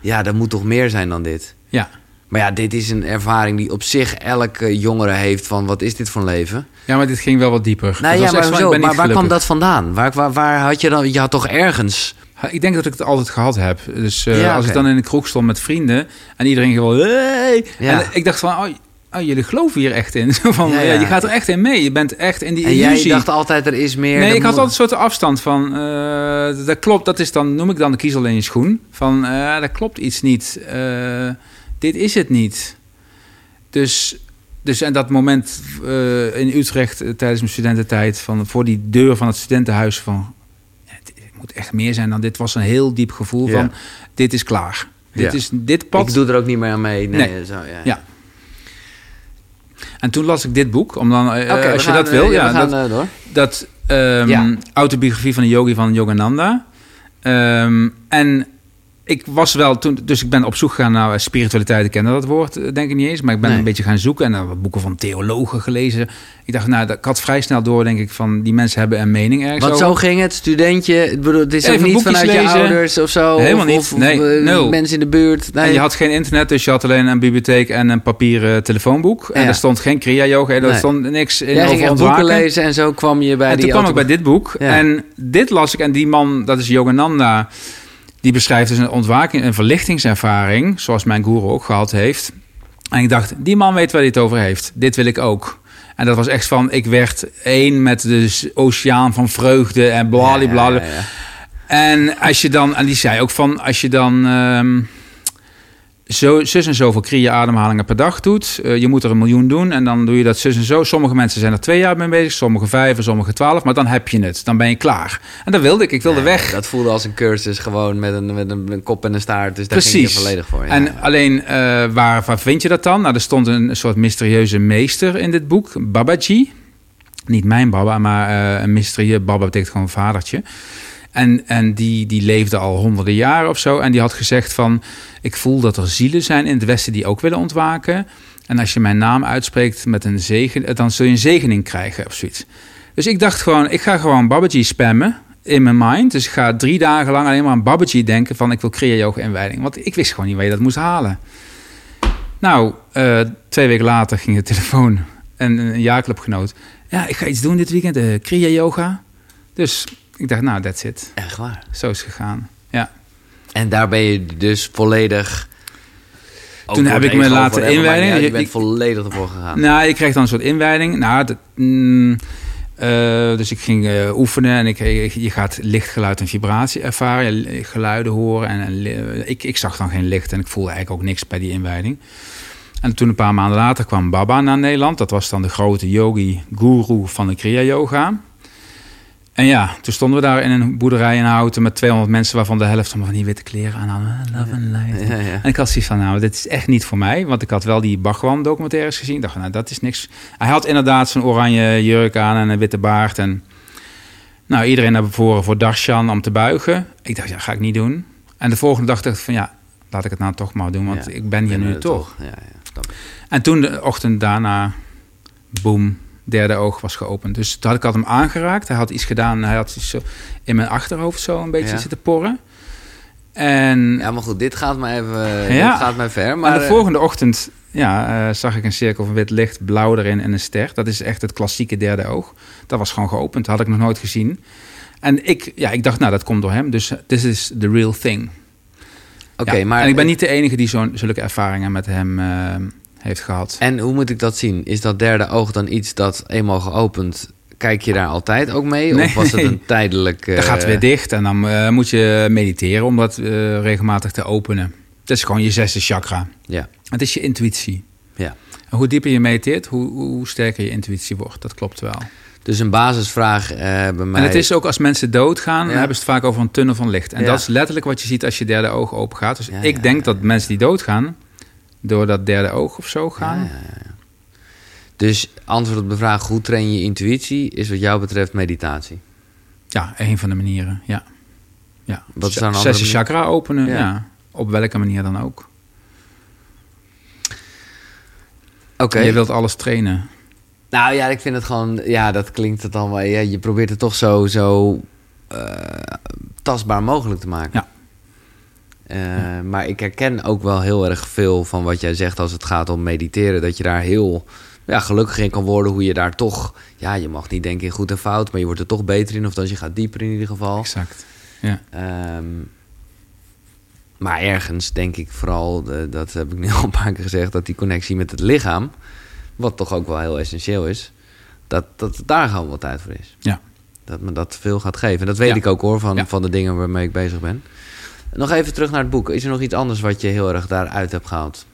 ja, er moet toch meer zijn dan dit. ja. Maar ja, dit is een ervaring die op zich elke jongere heeft van wat is dit voor een leven? ja, maar dit ging wel wat dieper. Nou ja, maar, zo, maar waar kwam dat vandaan? Waar, waar, waar had je dan? Je had toch ergens. Ik denk dat ik het altijd gehad heb. Dus eh, Ja, als ik dan in de kroeg stond met vrienden en iedereen gewoon... Hey! Ja. En ik dacht van, oh, oh, jullie geloven hier echt in. (laughs) Van, Ja, je gaat er echt in mee. Je bent echt in die En jij illusie. dacht altijd er is meer. nee, ik had altijd een soort afstand van... eh, dat klopt, dat is dan, noem ik dan de kiezel in je schoen. Van, eh dat klopt iets niet. Dit is het niet. Dus... Dus en dat moment eh, in Utrecht eh, tijdens mijn studententijd, van voor die deur van het studentenhuis, van het, moet echt meer zijn dan dit. Was een heel diep gevoel Ja. van dit is klaar. Dit is dit pad. Ik doe er ook niet meer aan mee. Nee, Nee. Zo, ja. Ja. En toen las ik dit boek, om dan, eh, als je gaan, dat wil, ja, gaan dat, door. dat ehm, autobiografie van de yogi van Yogananda. Ehm, en ik was wel toen, dus ik ben op zoek gegaan naar spiritualiteit. Ik kende dat woord, eh, denk ik niet eens, maar ik ben Nee. een beetje gaan zoeken en dan wat boeken van theologen gelezen. Ik dacht, nou, dat- ik had vrij snel door, denk ik, van die mensen hebben een mening ergens Want over. zo ging het, studentje. Ik bedoel, het is ook Even niet boekjes vanuit je ouders of zo. Helemaal of, niet. Of, of, Nee, eh, mensen in de buurt. Nee. En je had geen internet, dus je had alleen een bibliotheek en een papieren telefoonboek. En Ja. er stond geen Kriya Yoga, er stond niks in Jij over boeken lezen en zo kwam je bij en die toen kwam ik bij dit boek. Ja. En dit las ik. En die man, dat is Yogananda. Die beschrijft dus een ontwaking, een verlichtingservaring. Zoals mijn guru ook gehad heeft. En ik dacht, die man weet waar hij het over heeft. Dit wil ik ook. En dat was echt van, ik werd één met de oceaan van vreugde en bladibla. Ja, ja, ja. En als je dan, en die zei ook van, als je dan ehm, zo, zus en zoveel kriya ademhalingen per dag doet, eh, je moet er een miljoen doen en dan doe je dat zus en zo. Sommige mensen zijn er twee jaar mee bezig, sommige vijf en sommige twaalf, maar dan heb je het, dan ben je klaar. En dat wilde ik, ik wilde weg. Dat voelde als een cursus, gewoon met een, met een, een kop en een staart. Dus daar ging je Precies. volledig voor. Ja. En alleen, eh, waar, waar vind je dat dan? Nou, er stond een soort mysterieuze meester in dit boek, Babaji. Niet mijn baba, maar eh, een mysterie. Baba betekent gewoon vadertje. En, en die, die leefde al honderden jaren of zo. En die had gezegd van... ik voel dat er zielen zijn in het Westen die ook willen ontwaken. En als je mijn naam uitspreekt met een zegen... dan zul je een zegening krijgen of zoiets. Dus ik dacht gewoon, ik ga gewoon Babaji spammen in mijn mind. Dus ik ga drie dagen lang alleen maar aan Babaji denken van... ik wil Kriya Yoga inwijding. Want ik wist gewoon niet waar je dat moest halen. Nou, eh, twee weken later ging de telefoon en een jaarclubgenoot. Ja, ik ga iets doen dit weekend, eh Kriya Yoga. Dus ik dacht, nou, that's it. Echt waar. Zo is het gegaan. Ja, En daar ben je dus volledig Toen heb ik me laten inwijden. ja, je bent ik- volledig ervoor gegaan. Nou, je kreeg dan een soort inwijding. Nou, dat, mm, eh, dus ik ging eh, oefenen en ik, ik- je gaat licht, geluid en vibratie ervaren. Geluiden horen. En, ik, ik zag dan geen licht en ik voelde eigenlijk ook niks bij die inwijding. En toen een paar maanden later kwam Baba naar Nederland. Dat was dan de grote yogi-guru van de Kriya-yoga. En ja, toen stonden we daar in een boerderij in Houten met 200 mensen... waarvan de helft allemaal van die witte kleren aan hadden. Love and light. Ja, ja. En ik had zoiets van, nou, dit is echt niet voor mij. Want ik had wel die Bhagwan documentaires gezien. Ik dacht, nou, dat is niks. Hij had inderdaad zo'n oranje jurk aan en een witte baard. En nou, iedereen naar voren voor darshan om te buigen. Ik dacht, ja, ga ik niet doen. En de volgende dag dacht ik van, ja, laat ik het nou toch maar doen. Want Ja, ik ben hier nu toch. Ja, ja, snap ik. En toen de ochtend daarna, boom, derde oog was geopend. Dus toen had ik had hem aangeraakt. Hij had iets gedaan. Hij had iets zo in mijn achterhoofd zo een beetje Ja. zitten porren. En Ja, maar goed, dit gaat me even Ja. dit gaat mij ver. Maar de eh, volgende ochtend ja, eh, zag ik een cirkel van wit licht, blauw erin en een ster. Dat is echt het klassieke derde oog. Dat was gewoon geopend, had ik nog nooit gezien. En ik, ja, ik dacht, nou, dat komt door hem. Dus this is the real thing. Oké, Ja, maar En ik ben niet de enige die zo'n zulke ervaringen met hem eh, heeft gehad. En hoe moet ik dat zien? Is dat derde oog dan iets dat eenmaal geopend, kijk je daar altijd ook mee? Nee. Of was het een tijdelijk... eh, Dan gaat het weer dicht en dan eh, moet je mediteren om dat eh, regelmatig te openen. Dat is gewoon je zesde chakra. Ja, Het is je intuïtie. ja. En hoe dieper je mediteert, hoe, hoe sterker je intuïtie wordt. Dat klopt wel. Dus een basisvraag eh, bij mij... En het is ook als mensen doodgaan, Ja. hebben ze het vaak over een tunnel van licht. En Ja. dat is letterlijk wat je ziet als je derde oog open gaat. Dus Ja, ik denk dat mensen die doodgaan, door dat derde oog of zo gaan. Ja, ja, ja. Dus antwoord op de vraag, hoe train je intuïtie, is wat jou betreft meditatie. Ja, een van de manieren. Ja. ja. Wat een andere Zesde chakra openen, Ja. Op welke manier dan ook. Oké. Je wilt alles trainen. Nou ja, ik vind het gewoon... Ja, dat klinkt het dan wel... Ja, je probeert het toch zo, zo eh, tastbaar mogelijk te maken. Ja. Eh, Maar ik herken ook wel heel erg veel van wat jij zegt als het gaat om mediteren. Dat je daar heel ja, gelukkig in kan worden. Hoe je daar toch... Ja, je mag niet denken in goed en fout, maar je wordt er toch beter in. Of als je gaat dieper in ieder geval. Exact. Ja. Ehm, maar ergens denk ik vooral, dat heb ik nu (laughs) al een paar keer gezegd, dat die connectie met het lichaam, wat toch ook wel heel essentieel is, dat, dat daar gewoon wat tijd voor is. Ja. Dat me dat veel gaat geven. En dat weet Ja. ik ook hoor, van, Ja. van de dingen waarmee ik bezig ben. Nog even terug naar het boek. Is er nog iets anders wat je heel erg daaruit hebt gehaald?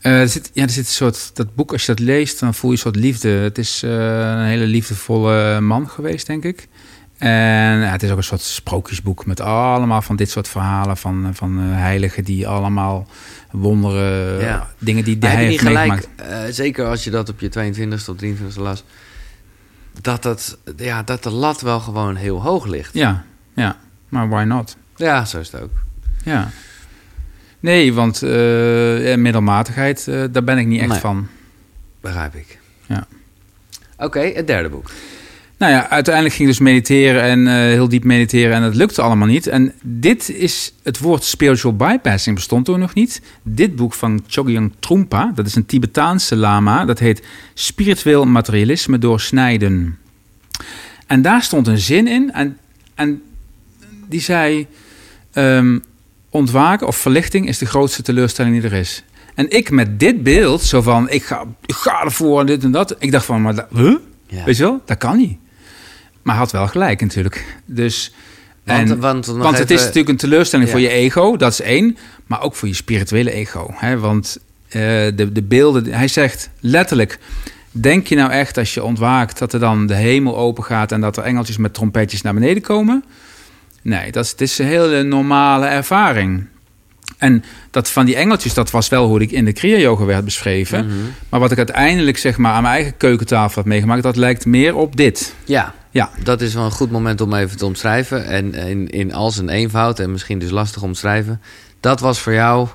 Eh, er zit, ja, er zit een soort, dat boek, als je dat leest, dan voel je een soort liefde. Het is eh, een hele liefdevolle man geweest, denk ik. En ja, het is ook een soort sprookjesboek met allemaal van dit soort verhalen van, van eh, heiligen die allemaal wonderen, Ja. dingen die hij heeft gelijk, meegemaakt. zeker als je dat op je 22e of 23e las, dat, dat, ja, dat de lat wel gewoon heel hoog ligt. Ja, ja, maar why not? Ja, zo is het ook. Ja. Nee, want eh, middelmatigheid, eh, daar ben ik niet echt Nee. van. Begrijp ik. Ja. Oké, het derde boek. Nou ja, uiteindelijk ging ik dus mediteren en eh, heel diep mediteren en dat lukte allemaal niet. En dit is, het woord spiritual bypassing bestond toen nog niet. Dit boek van Chogyam Trungpa, dat is een Tibetaanse lama, dat heet Spiritueel materialisme doorsnijden. En daar stond een zin in en, en die zei, ehm, ontwaken of verlichting is de grootste teleurstelling die er is. En ik met dit beeld, zo van, ik ga, ik ga ervoor en dit en dat. Ik dacht van, maar, dat- huh? Ja. Weet je wel? Dat kan niet. Maar hij had wel gelijk natuurlijk. Dus, Want- en- want want het is natuurlijk een teleurstelling Ja. voor je ego, dat is één. Maar ook voor je spirituele ego. Hè? Want eh, de, de beelden, hij zegt letterlijk... Denk je nou echt als je ontwaakt dat er dan de hemel open gaat... en dat er engeltjes met trompetjes naar beneden komen? Nee, dat is, het is een hele normale ervaring. En dat van die engeltjes, dat was wel hoe ik in de Kriya-yoga werd beschreven. Mhm. Maar wat ik uiteindelijk zeg maar aan mijn eigen keukentafel heb meegemaakt... dat lijkt meer op dit. Ja, Ja, dat is wel een goed moment om even te omschrijven. En in, in al zijn eenvoud, en misschien dus lastig omschrijven. Dat was voor jou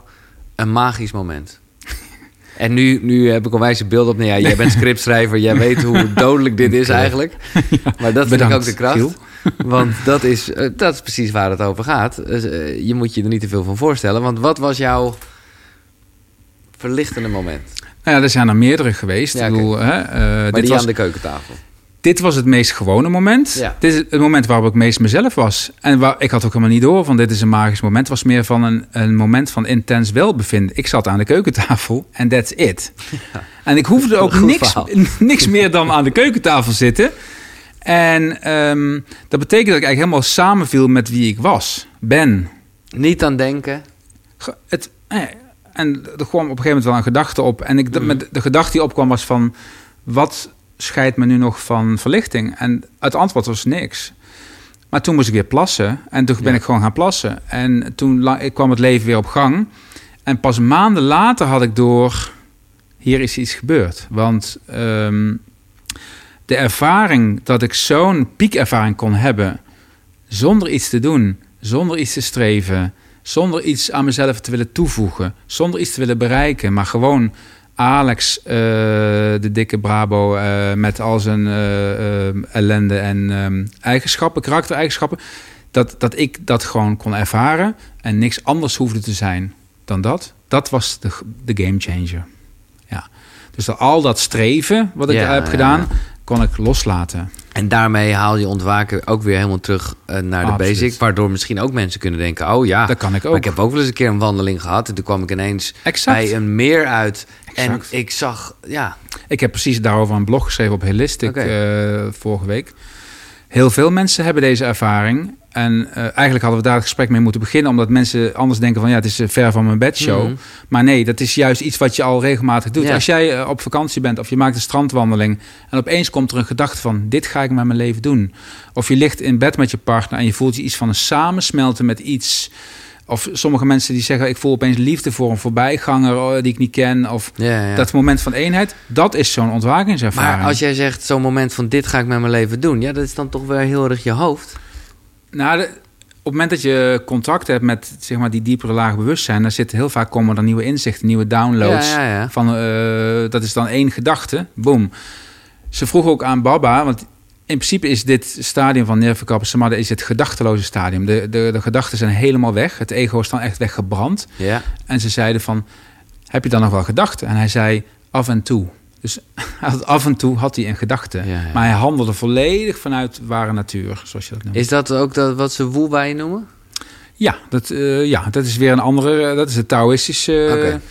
een magisch moment. (laughs) En nu, nu heb ik een wijze beeld op. Nou ja, jij bent (laughs) scriptschrijver, jij weet hoe (laughs) dodelijk dit is eigenlijk. Maar dat vind ik Bedankt, ook de kracht. Giel. (laughs) Want dat is, eh, dat is precies waar het over gaat. Dus, eh, je moet je er niet te veel van voorstellen. Want wat was jouw verlichtende moment? Nou ja, er zijn er meerdere geweest. Ja, ik oké. bedoel, hè, eh, Maar dit die was, aan de keukentafel. dit was het meest gewone moment. Ja. Dit is het moment waarop ik meest mezelf was. En waar, ik had ook helemaal niet door van dit is een magisch moment. Het was meer van een, een moment van intens welbevinden. Ik zat aan de keukentafel en that's it. (laughs) En ik hoefde ook niks, verhaal. (laughs) niks meer dan aan de keukentafel zitten. En ehm, dat betekent dat ik eigenlijk helemaal samenviel met wie ik was, ben. Niet aan denken. Ge- Het, eh, en er kwam op een gegeven moment wel een gedachte op. En ik, Mm. met de gedachte die opkwam was van... wat scheidt me nu nog van verlichting? En het antwoord was niks. Maar toen moest ik weer plassen. En toen ben Ja. ik gewoon gaan plassen. En toen kwam het leven weer op gang. En pas maanden later had ik door... hier is iets gebeurd. Want ehm, de ervaring dat ik zo'n piekervaring kon hebben... zonder iets te doen, zonder iets te streven... zonder iets aan mezelf te willen toevoegen... zonder iets te willen bereiken... maar gewoon Alex, eh, de dikke Brabo... eh, met al zijn eh, ellende en ehm, eigenschappen, karaktereigenschappen... Dat, dat ik dat gewoon kon ervaren... en niks anders hoefde te zijn dan dat. Dat was de, de game changer. Ja. Dus dat al dat streven wat ik heb gedaan... kon ik loslaten. En daarmee haal je ontwaken ook weer helemaal terug eh, naar de Absoluut. basic. Waardoor misschien ook mensen kunnen denken... oh ja, Dat kan ik ook. maar ik heb ook wel eens een keer een wandeling gehad... en toen kwam ik ineens Exact. bij een meer uit. Exact. En ik zag, ja, Ik heb precies daarover een blog geschreven op Holistic eh, vorige week. Heel veel mensen hebben deze ervaring. En eh, eigenlijk hadden we daar het gesprek mee moeten beginnen... omdat mensen anders denken van... ja, het is eh, ver van mijn bedshow. Mhm. Maar nee, dat is juist iets wat je al regelmatig doet. Ja. Als jij eh, op vakantie bent of je maakt een strandwandeling... en opeens komt er een gedachte van... dit ga ik met mijn leven doen. Of je ligt in bed met je partner... en je voelt je iets van een samensmelten met iets... Of sommige mensen die zeggen... ik voel opeens liefde voor een voorbijganger oh, die ik niet ken. Of ja, ja. dat moment van eenheid, dat is zo'n ontwakingservaring. Maar als jij zegt, zo'n moment van dit ga ik met mijn leven doen... ja, dat is dan toch weer heel erg je hoofd. Nou, de- op het moment dat je contact hebt met zeg maar, die diepere laag bewustzijn... dan zit heel vaak komen er nieuwe inzichten, nieuwe downloads. Ja. Van, eh, dat is dan één gedachte, boom. Ze vroeg ook aan Baba, want in principe is dit stadium van Nirvana Samadhi... is het gedachteloze stadium. De, de, de gedachten zijn helemaal weg. Het ego is dan echt weggebrand. Ja, En ze zeiden van, heb je dan nog wel gedachten? En hij zei, af en toe. Dus (laughs) af en toe had hij een gedachte. Ja, ja. Maar hij handelde volledig vanuit ware natuur, zoals je dat noemt. is dat ook dat, wat ze woelwij noemen? Ja, dat, eh, ja, dat is weer een andere, eh, dat is het Taoïstische. Oké.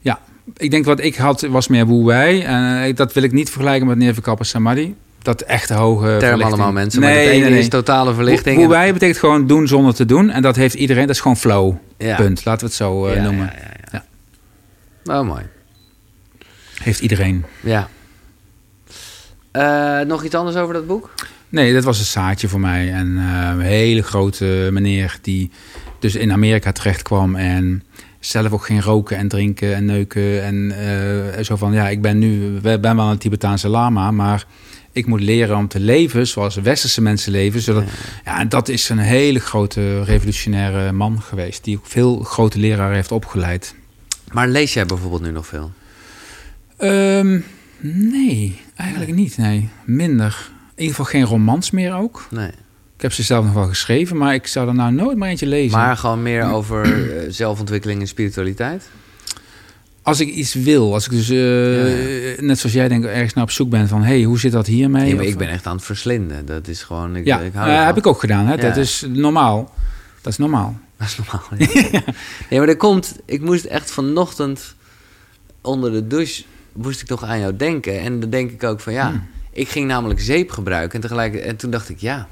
Ja, ik denk wat ik had was meer Wei. En dat wil ik niet vergelijken met Nirvana Samadhi. Dat echte hoge Term verlichting. allemaal mensen, maar het ene is totale verlichting. En- Wei betekent gewoon doen zonder te doen. En dat heeft iedereen, dat is gewoon flow. Ja. Punt, laten we het zo eh, Ja, noemen. Ja, ja, ja. Oh, mooi. Heeft iedereen. Ja. Eh, nog iets anders over dat boek? Nee, dat was een zaadje voor mij. En eh, een hele grote meneer die dus in Amerika terecht kwam en zelf ook ging roken en drinken en neuken. En eh, zo van, ja, ik ben nu, ben wel een Tibetaanse lama, maar ik moet leren om te leven zoals westerse mensen leven. Zodat, ja, en dat is een hele grote revolutionaire man geweest, die ook veel grote leraren heeft opgeleid. Maar lees jij bijvoorbeeld nu nog veel? Ehm, nee, eigenlijk niet. Nee, minder. In ieder geval geen romans meer ook. Nee. Ik heb ze zelf nog wel geschreven, maar ik zou er nou nooit maar eentje lezen. Maar gewoon meer (clears throat) over eh, zelfontwikkeling en spiritualiteit? Als ik iets wil, als ik dus, eh, net zoals jij denk ergens naar op zoek ben van, hey, hoe zit dat hiermee? Nee, maar Of- ik ben echt aan het verslinden. Dat is gewoon... Ik, ja, ik hou eh, heb ik ook gedaan. Hè? Ja. Dat is normaal. Dat is normaal. (laughs) Dat is normaal. Ja. (laughs) nee, maar er komt... Ik moest echt vanochtend onder de douche... moest ik toch aan jou denken. En dan denk ik ook van ja... Hmm. Ik ging namelijk zeep gebruiken. En, tegelijk, en toen dacht ik ja...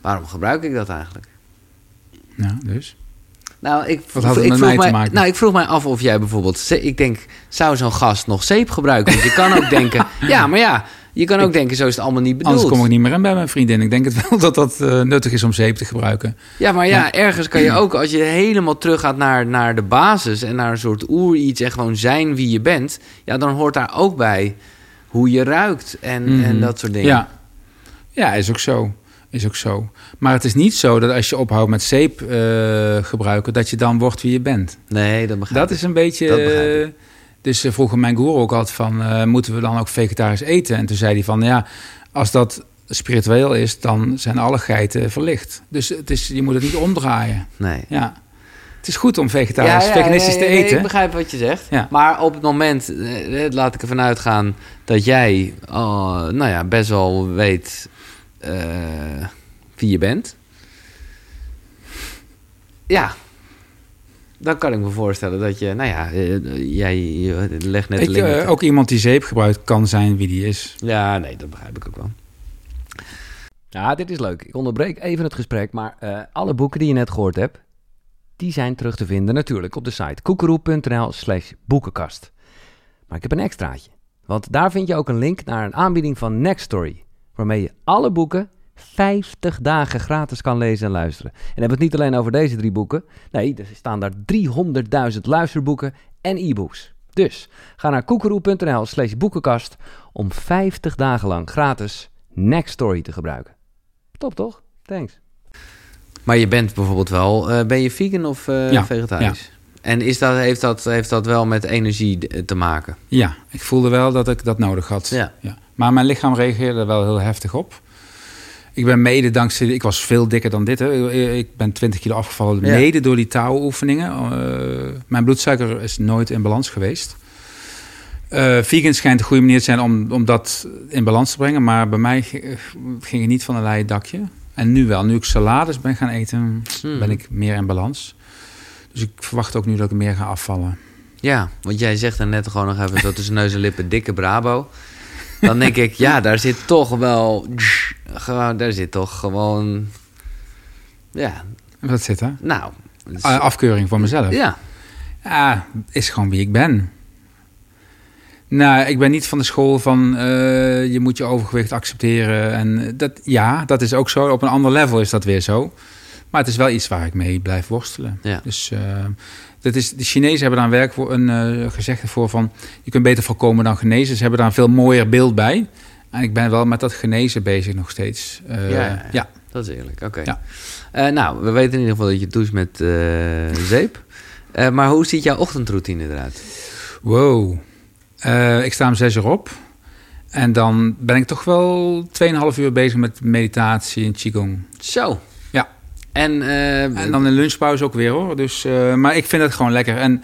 Waarom gebruik ik dat eigenlijk? Ja, dus. Nou, ik, Wat had het ik met vroeg mij te mij, maken? Nou, ik vroeg mij af of jij bijvoorbeeld... Ik denk, zou zo'n gast nog zeep gebruiken? Want je kan ook denken... (laughs) Ja, maar ja, je kan ook denken, zo is het allemaal niet bedoeld. Anders kom ik niet meer in bij mijn vriendin. Ik denk het wel (laughs) dat dat eh, nuttig is om zeep te gebruiken. Ja, maar ja, Ja. ergens kan je (clears throat) ook, als je helemaal teruggaat naar, naar de basis en naar een soort oer iets en gewoon zijn wie je bent, ja, dan hoort daar ook bij hoe je ruikt en, Mhm. en dat soort dingen. Ja. ja, is ook zo. Is ook zo. Maar het is niet zo dat als je ophoudt met zeep eh, gebruiken, dat je dan wordt wie je bent. Nee, dat begrijp Dat is een beetje. Dat eh, dus eh, vroeger mijn goeroe ook altijd van, moeten we dan ook vegetarisch eten? En toen zei hij van, ja, als dat spiritueel is, dan zijn alle geiten verlicht. Dus het is, je moet het niet omdraaien. Nee. Ja, Het is goed om vegetarisch, veganistisch ja, te ja, eten. Ik begrijp wat je zegt. Ja. Maar op het moment, laat ik ervan uitgaan dat jij, oh, nou ja, best wel weet eh, wie je bent. Ja, dan kan ik me voorstellen dat je, nou ja, eh, jij je legt net de Ik, link. met- eh, ook iemand die zeep gebruikt kan zijn wie die is. Ja, nee, dat begrijp ik ook wel. Ja, dit is leuk. Ik onderbreek even het gesprek, maar eh, alle boeken die je net gehoord hebt, die zijn terug te vinden natuurlijk op de site koekeroe.nl slash boekenkast. Maar ik heb een extraatje, want daar vind je ook een link naar een aanbieding van Nextory, waarmee je alle boeken 50 dagen gratis kan lezen en luisteren. En dan hebben we het niet alleen over deze drie boeken, nee, er staan daar 300.000 luisterboeken en e-books. Dus ga naar koekeroe.nl slash boekenkast om 50 dagen lang gratis Nextory te gebruiken. Top toch? Thanks. Maar je bent bijvoorbeeld wel, eh, ben je vegan of eh, Ja, vegetarisch? En is dat, heeft, dat, heeft dat wel met energie te maken? Ja, ik voelde wel dat ik dat nodig had. Ja. Maar mijn lichaam reageerde er wel heel heftig op. Ik ben mede dankzij... Ik was veel dikker dan dit. Hè. Ik ben 20 kilo afgevallen. Ja. Mede door die touwoefeningen. Eh, mijn bloedsuiker is nooit in balans geweest. Eh vegan schijnt een goede manier te zijn om, om dat in balans te brengen. Maar bij mij ging het niet van een leien dakje. En nu wel. Nu ik salades ben gaan eten, Hmm. ben ik meer in balans. Dus ik verwacht ook nu dat ik meer ga afvallen. Ja, want jij zegt dan net gewoon nog even zo tussen neus en lippen dikke brabo. Dan denk ik, ja, daar zit toch wel... Daar zit toch gewoon... Ja, Wat zit er? nou... dus- Ah, Afkeuring voor mezelf. ja, Ja, is gewoon wie ik ben. Nou, ik ben niet van de school van eh, je moet je overgewicht accepteren. En dat, ja, dat is ook zo. Op een ander level is dat weer zo. Maar het is wel iets waar ik mee blijf worstelen. Ja. Dus eh, dat is, de Chinezen hebben daar een, werk voor, een eh, gezegde voor van... je kunt beter voorkomen dan genezen. Ze hebben daar een veel mooier beeld bij. En ik ben wel met dat genezen bezig nog steeds. Eh, Ja, dat is eerlijk. Oké. Ja. Nou, we weten in ieder geval dat je doucht met zeep. Maar hoe ziet jouw ochtendroutine eruit? Wow. Ik sta om zes uur op. En dan ben ik toch wel 2,5 uur bezig met meditatie en qigong. Zo. En, eh, En dan in lunchpauze ook weer hoor. Dus, eh, maar ik vind het gewoon lekker. En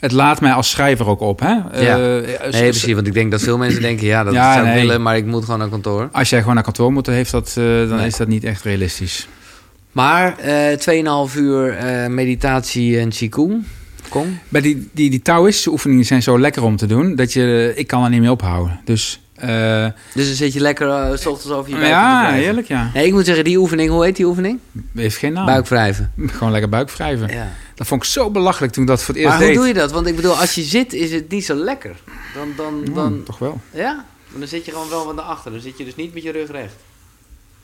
het laat mij als schrijver ook op. Hè? Ja. Eh, nee, precies, want ik denk dat veel mensen denken... ja, dat Ja, zou ik nee. willen, maar ik moet gewoon naar kantoor. Als jij gewoon naar kantoor moet, dan, heeft dat, dan Nee. is dat niet echt realistisch. Maar eh 2,5 uur meditatie en qigong. Kom. Maar die, die, die Taoïstische oefeningen zijn zo lekker om te doen... dat je, ik kan er niet mee ophouden. Dus eh, Dus dan zit je lekker eh, s ochtends over je buik ja, heerlijk ja. Nee, ik moet zeggen, die oefening, hoe heet die oefening? Heeft geen naam. Buikwrijven. (laughs) Gewoon lekker buikwrijven. Ja. Dat vond ik zo belachelijk toen ik dat voor het eerst Maar hoe deed. doe je dat? Want ik bedoel, als je zit, is het niet zo lekker. Dan, dan, Ja, dan, toch wel. ja? Maar dan zit je gewoon wel van de achter. Dan zit je dus niet met je rug recht.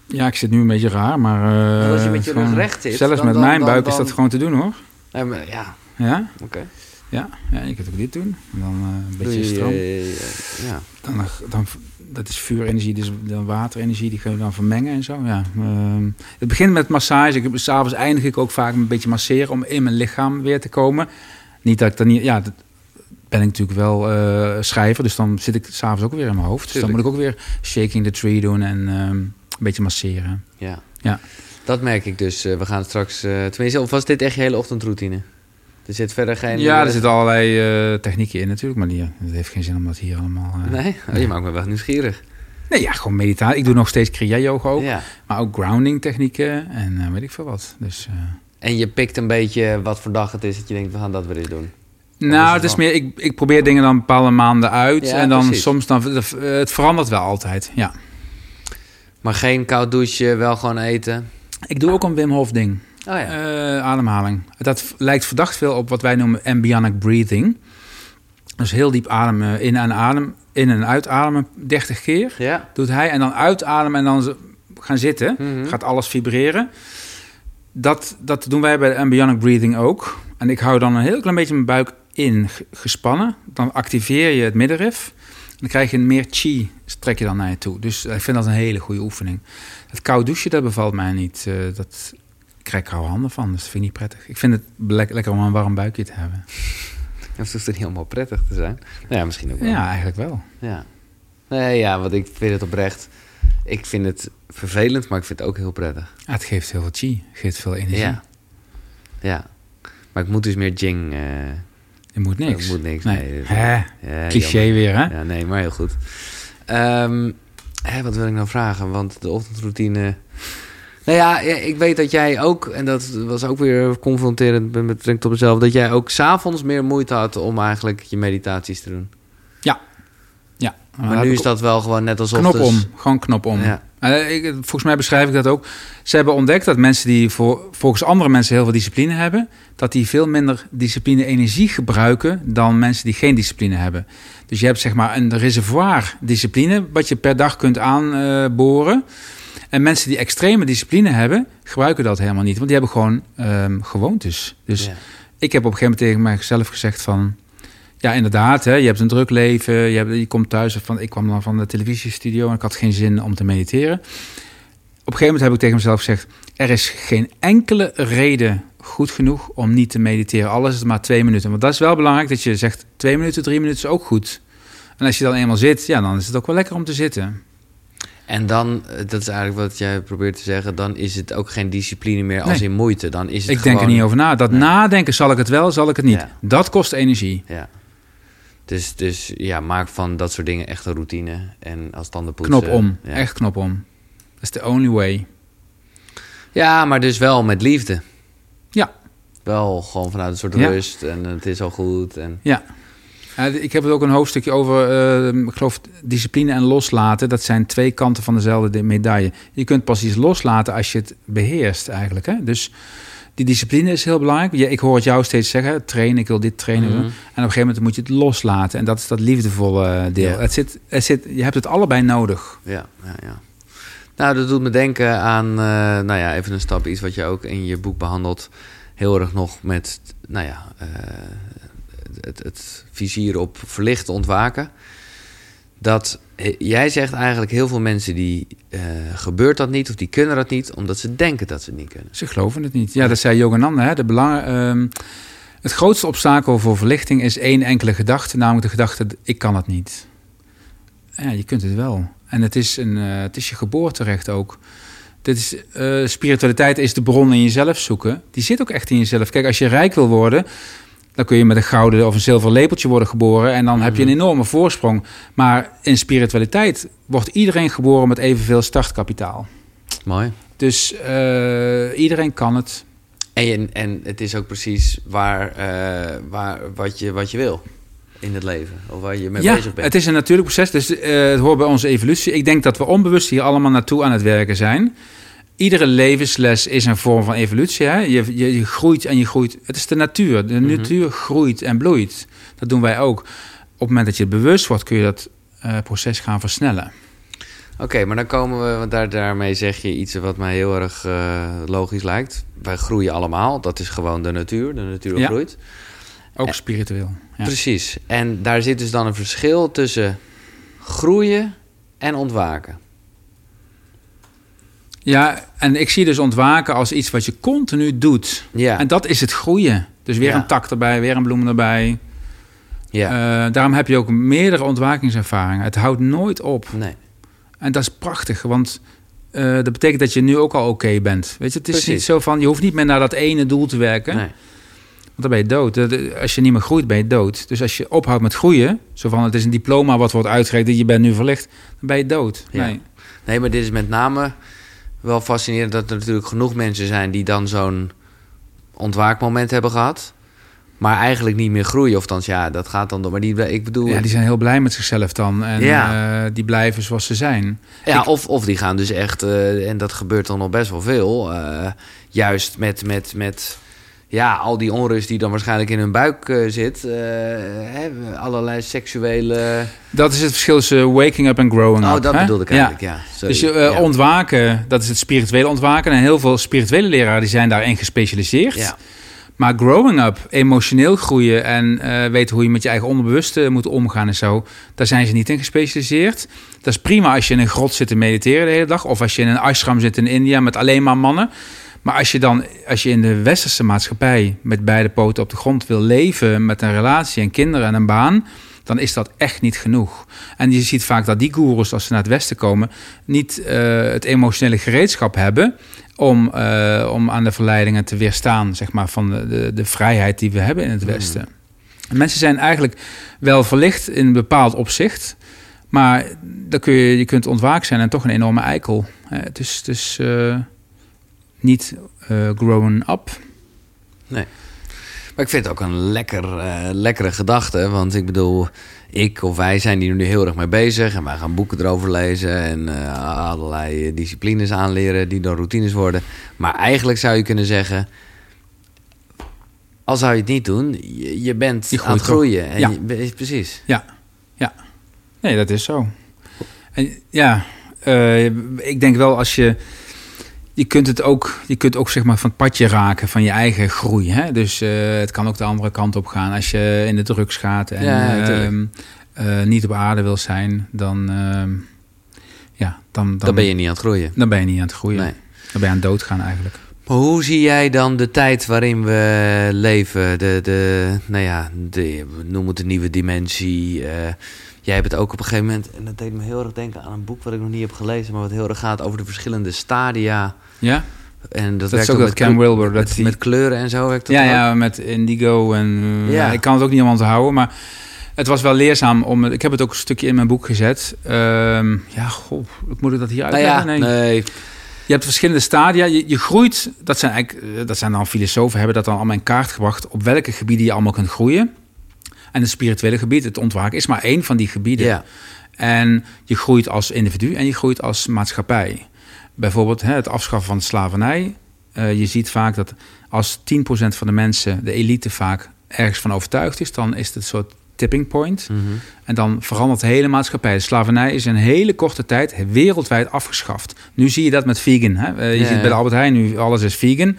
Ja, ik zit nu een beetje raar, maar... eh, als je met je rug recht zit, Zelfs dan- met mijn buik is dat gewoon te doen, hoor. Nee, maar ja, Ja? oké. Ja, ja je kunt ook dit doen. En dan eh, een beetje je, stroom. eh, ja. Dan, dan, dat is vuurenergie, dus dan waterenergie, die kun je dan vermengen en zo. Ja. Ehm, het begint met massage. Ik heb- S'avonds eindig ik ook vaak met een beetje masseren om in mijn lichaam weer te komen. Niet dat ik dan niet... Ja, dat ben ik natuurlijk wel eh, schrijver, dus dan zit ik s'avonds ook weer in mijn hoofd. Dus dan moet ik ook weer shaking the tree doen en ehm, een beetje masseren. ja. Ja. Dat merk ik dus. Eh, we gaan straks... eh, tenminste, of was dit echt je hele ochtendroutine? Er zit verder geen... Ja, er eh, zitten allerlei eh, technieken in natuurlijk, maar die, het heeft geen zin om dat hier allemaal... eh, Nee? Oh, je maakt me wel nieuwsgierig. Nee, ja, gewoon meditatie. Ik doe nog steeds Kriya-yoga ook. Ja. Maar ook grounding technieken en eh, weet ik veel wat. Dus, eh, En je pikt een beetje wat voor dag het is dat je denkt, we gaan dat weer eens doen. is nou, het het is meer, ik, ik probeer dingen dan bepaalde maanden uit. Ja, en dan precies. soms, dan, het verandert wel altijd, ja. Maar geen koud douchen, wel gewoon eten. Ik doe ook een Wim Hof ding. Oh ja. Eh, ademhaling. Dat lijkt verdacht veel op wat wij noemen embryonic breathing. Dus heel diep ademen, in en adem, in en uitademen 30 keer. ja? Doet hij en dan uitademen en dan gaan zitten. Mhm. Gaat alles vibreren. Dat, dat doen wij bij de embryonic breathing ook. En ik hou dan een heel klein beetje mijn buik in gespannen. Dan activeer je het middenrif. Dan krijg je meer chi, trek je dan naar je toe. Dus ik vind dat een hele goede oefening. Het koud douchen, dat bevalt mij niet. Eh, dat ik krijg koude handen van, dus dat vind ik niet prettig. Ik vind het lek- lekker om een warm buikje te hebben. (laughs) Dat hoeft er niet helemaal prettig te zijn. Nou ja, misschien ook wel. Ja, eigenlijk wel. Ja. Nee, ja, want ik vind het oprecht... Ik vind het vervelend, maar ik vind het ook heel prettig. Ah, het geeft heel veel chi, het geeft veel energie. Ja. Ja. Maar ik moet dus meer jing. eh Je moet niks. Ik moet niks. Nee. Nee, dat- Hè? ja, Cliché jammer. weer, hè? Ja, nee, maar heel goed. Ehm, hè, wat wil ik nou vragen? Want de ochtendroutine... Nou ja, ja, ik weet dat jij ook, en dat was ook weer confronterend met betrekking tot mezelf, dat jij ook s'avonds meer moeite had om eigenlijk je meditaties te doen. Ja. Maar nu is dat wel gewoon net alsof... Knop dus- om. Gewoon knop om. Ja. Eh, ik, volgens mij beschrijf ik dat ook. Ze hebben ontdekt dat mensen die voor, volgens andere mensen heel veel discipline hebben, dat die veel minder discipline-energie gebruiken dan mensen die geen discipline hebben. Dus je hebt zeg maar een reservoir discipline wat je per dag kunt aanboren. En mensen die extreme discipline hebben, gebruiken dat helemaal niet. Want die hebben gewoon ehm, gewoontes. Dus Ja. ik heb op een gegeven moment tegen mijzelf gezegd van... Ja, inderdaad, hè, je hebt een druk leven. Je, hebt, je komt thuis van... Ik kwam dan van de televisiestudio en ik had geen zin om te mediteren. Op een gegeven moment heb ik tegen mezelf gezegd... Er is geen enkele reden goed genoeg om niet te mediteren. Alles is maar twee minuten. Want dat is wel belangrijk dat je zegt... Twee minuten, drie minuten is ook goed. En als je dan eenmaal zit, ja, dan is het ook wel lekker om te zitten. En dan, eh, dat is eigenlijk wat jij probeert te zeggen, dan is het ook geen discipline meer als Nee. in moeite. Dan is het Ik denk er niet over na. Dat Nee. nadenken, zal ik het wel, zal ik het niet. Ja. Dat kost energie. Ja. Dus, dus ja, maak van dat soort dingen echt een routine. En als tandenpoetsen... Knop om. Ja. Echt knop om. Dat is the only way. Ja, maar dus wel met liefde. Ja. Wel gewoon vanuit een soort Ja. rust en het is al goed. En... Ja. Ja, ik heb het ook een hoofdstukje over, eh, ik geloof, discipline en loslaten. Dat zijn twee kanten van dezelfde medaille. Je kunt pas iets loslaten als je het beheerst eigenlijk. Hè? Dus die discipline is heel belangrijk. Ja, ik hoor het jou steeds zeggen, trainen, ik wil dit trainen. Mhm. En op een gegeven moment moet je het loslaten. En dat is dat liefdevolle eh, deel. Ja. Het zit, het zit, je hebt het allebei nodig. Ja, ja, ja. Nou, dat doet me denken aan, eh, nou ja, even een stap, iets wat je ook in je boek behandelt. Heel erg nog met, nou ja, eh, het, het vizier op verlicht ontwaken. Dat eh, jij zegt eigenlijk heel veel mensen die eh, gebeurt dat niet of die kunnen dat niet, omdat ze denken dat ze het niet kunnen. Ze geloven het niet. Ja, dat zei Yogananda. Hè? De belang, ehm, het grootste obstakel voor verlichting is één enkele gedachte, namelijk de gedachte: ik kan het niet. Ja, je kunt het wel. En het is, een, eh, het is je geboorterecht ook. Dit is, spiritualiteit is de bron in jezelf zoeken. Die zit ook echt in jezelf. Kijk, als je rijk wil worden, dan kun je met een gouden of een zilveren lepeltje worden geboren. En dan heb je een enorme voorsprong. Maar in spiritualiteit wordt iedereen geboren met evenveel startkapitaal. Mooi. Dus eh, iedereen kan het. En, en het is ook precies waar, eh, waar, wat, je, wat je wil in het leven. Of waar je mee ja, bezig bent. het is een natuurlijk proces. Dus eh, het hoort bij onze evolutie. Ik denk dat we onbewust hier allemaal naartoe aan het werken zijn. Iedere levensles is een vorm van evolutie. Hè? Je, je, je groeit en je groeit. Het is de natuur. De Mhm. natuur groeit en bloeit. Dat doen wij ook. Op het moment dat je bewust wordt, kun je dat eh, proces gaan versnellen. Oké, maar dan komen we, want daar, daarmee zeg je iets wat mij heel erg eh, logisch lijkt. Wij groeien allemaal, dat is gewoon de natuur, de natuur Ja. groeit. Ook spiritueel. Ja. Precies, en daar zit dus dan een verschil tussen groeien en ontwaken. Ja, en ik zie dus ontwaken als iets wat je continu doet. Ja, En dat is het groeien. Dus weer Ja. een tak erbij, weer een bloem erbij. ja. Eh, daarom heb je ook meerdere ontwakingservaringen. Het houdt nooit op. nee. En dat is prachtig, want eh, dat betekent dat je nu ook al oké bent. Weet je, het is Precies. niet zo van, je hoeft niet meer naar dat ene doel te werken, nee. want dan ben je dood. Als je niet meer groeit, ben je dood. Dus als je ophoudt met groeien, zo van het is een diploma wat wordt uitgereikt, dat je bent nu verlicht, dan ben je dood. Ja. Nee. Nee, maar dit is met name wel fascinerend dat er natuurlijk genoeg mensen zijn die dan zo'n ontwaakmoment hebben gehad. Maar eigenlijk niet meer groeien. Of dan, ja, dat gaat dan door. Maar die, ik bedoel, Ja, die zijn heel blij met zichzelf dan en Ja. eh, die blijven zoals ze zijn. Ja, Ik- of, of die gaan dus echt, eh, en dat gebeurt dan nog best wel veel, eh, juist met, met, met ja, al die onrust die dan waarschijnlijk in hun buik eh, zit. eh, hè, allerlei seksuele... Dat is het verschil tussen waking up en growing Oh, up. dat hè? bedoelde ik eigenlijk, ja. Dus je, eh, ja. ontwaken, dat is het spirituele ontwaken. En heel veel spirituele leraren die zijn daarin gespecialiseerd. Ja. Maar growing up, emotioneel groeien en weten hoe je met je eigen onderbewuste moet omgaan en zo, daar zijn ze niet in gespecialiseerd. Dat is prima als je in een grot zit te mediteren de hele dag, of als je in een ashram zit in India met alleen maar mannen. Maar als je dan, als je in de westerse maatschappij met beide poten op de grond wil leven, met een relatie en kinderen en een baan, dan is dat echt niet genoeg. En je ziet vaak dat die goeroes, als ze naar het Westen komen, niet eh, het emotionele gereedschap hebben om, eh, om aan de verleidingen te weerstaan, zeg maar, van de, de, de vrijheid die we hebben in het Hmm. Westen. Mensen zijn eigenlijk wel verlicht in een bepaald opzicht, maar dan kun je, je kunt ontwaakt zijn en toch een enorme eikel. Het is, het is eh, niet eh grown up. Maar ik vind het ook een lekker, eh, lekkere gedachte. Want ik bedoel, ik of wij zijn hier nu heel erg mee bezig. En wij gaan boeken erover lezen. En eh, allerlei disciplines aanleren die dan routines worden. Maar eigenlijk zou je kunnen zeggen... Al zou je het niet doen, je, je bent Je aan het groeien. En Ja. je- precies. Nee, dat is zo. En ja, ik denk wel als je. Je kunt het ook, je kunt ook zeg maar van het padje raken van je eigen groei. Hè? Dus eh, het kan ook de andere kant op gaan. Als je in de drugs gaat en Ja, ehm, eh, niet op aarde wil zijn, dan, ehm, ja, dan, dan, Dan ben je niet aan het groeien. dan ben je niet aan het groeien. Nee. Dan ben je aan het doodgaan eigenlijk. Maar hoe zie jij dan de tijd waarin we leven? De, de, nou ja, de, noem het de nieuwe dimensie. eh, jij hebt het ook op een gegeven moment... en dat deed me heel erg denken aan een boek wat ik nog niet heb gelezen... maar wat heel erg gaat over de verschillende stadia. Ja, En dat, dat werkt is ook dat Wilber. Dat met, die, met kleuren en zo werkt dat ja, ook? ja, met indigo en eh, Ja. ik kan het ook niet allemaal onthouden, maar het was wel leerzaam om. Ik heb het ook een stukje in mijn boek gezet. Ehm, ja, goh, moet ik dat hier Nou uitleggen? ja, nee. nee. Je hebt verschillende stadia. Je, je groeit. Dat zijn eigenlijk, eh, dat zijn dan filosofen hebben dat dan allemaal in kaart gebracht op welke gebieden je allemaal kunt groeien. En het spirituele gebied, het ontwaken, is maar één van die gebieden. Ja. En je groeit als individu en je groeit als maatschappij. Bijvoorbeeld hè, het afschaffen van slavernij. Eh, je ziet vaak dat als 10% van de mensen, de elite vaak, ergens van overtuigd is, dan is het een soort tipping point. Mhm. En dan verandert de hele maatschappij. De slavernij is in een hele korte tijd wereldwijd afgeschaft. Nu zie je dat met vegan. Hè? Eh, je Ja, ziet ja. bij de Albert Heijn nu alles is vegan.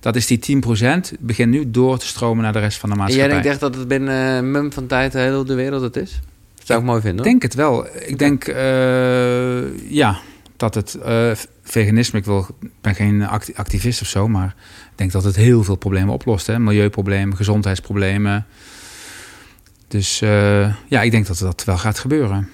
Dat is die 10%. Begint nu door te stromen naar de rest van de En jij maatschappij. denkt echt dat het binnen een mum van tijd de hele de wereld het is? Dat zou ik mooi vinden, Ik denk het wel. Ik denk, eh, ja, dat het eh, veganisme, ik wil, ben geen act- activist of zo, maar ik denk dat het heel veel problemen oplost. Hè? Milieuproblemen, gezondheidsproblemen. Dus eh, ja, ik denk dat dat wel gaat gebeuren.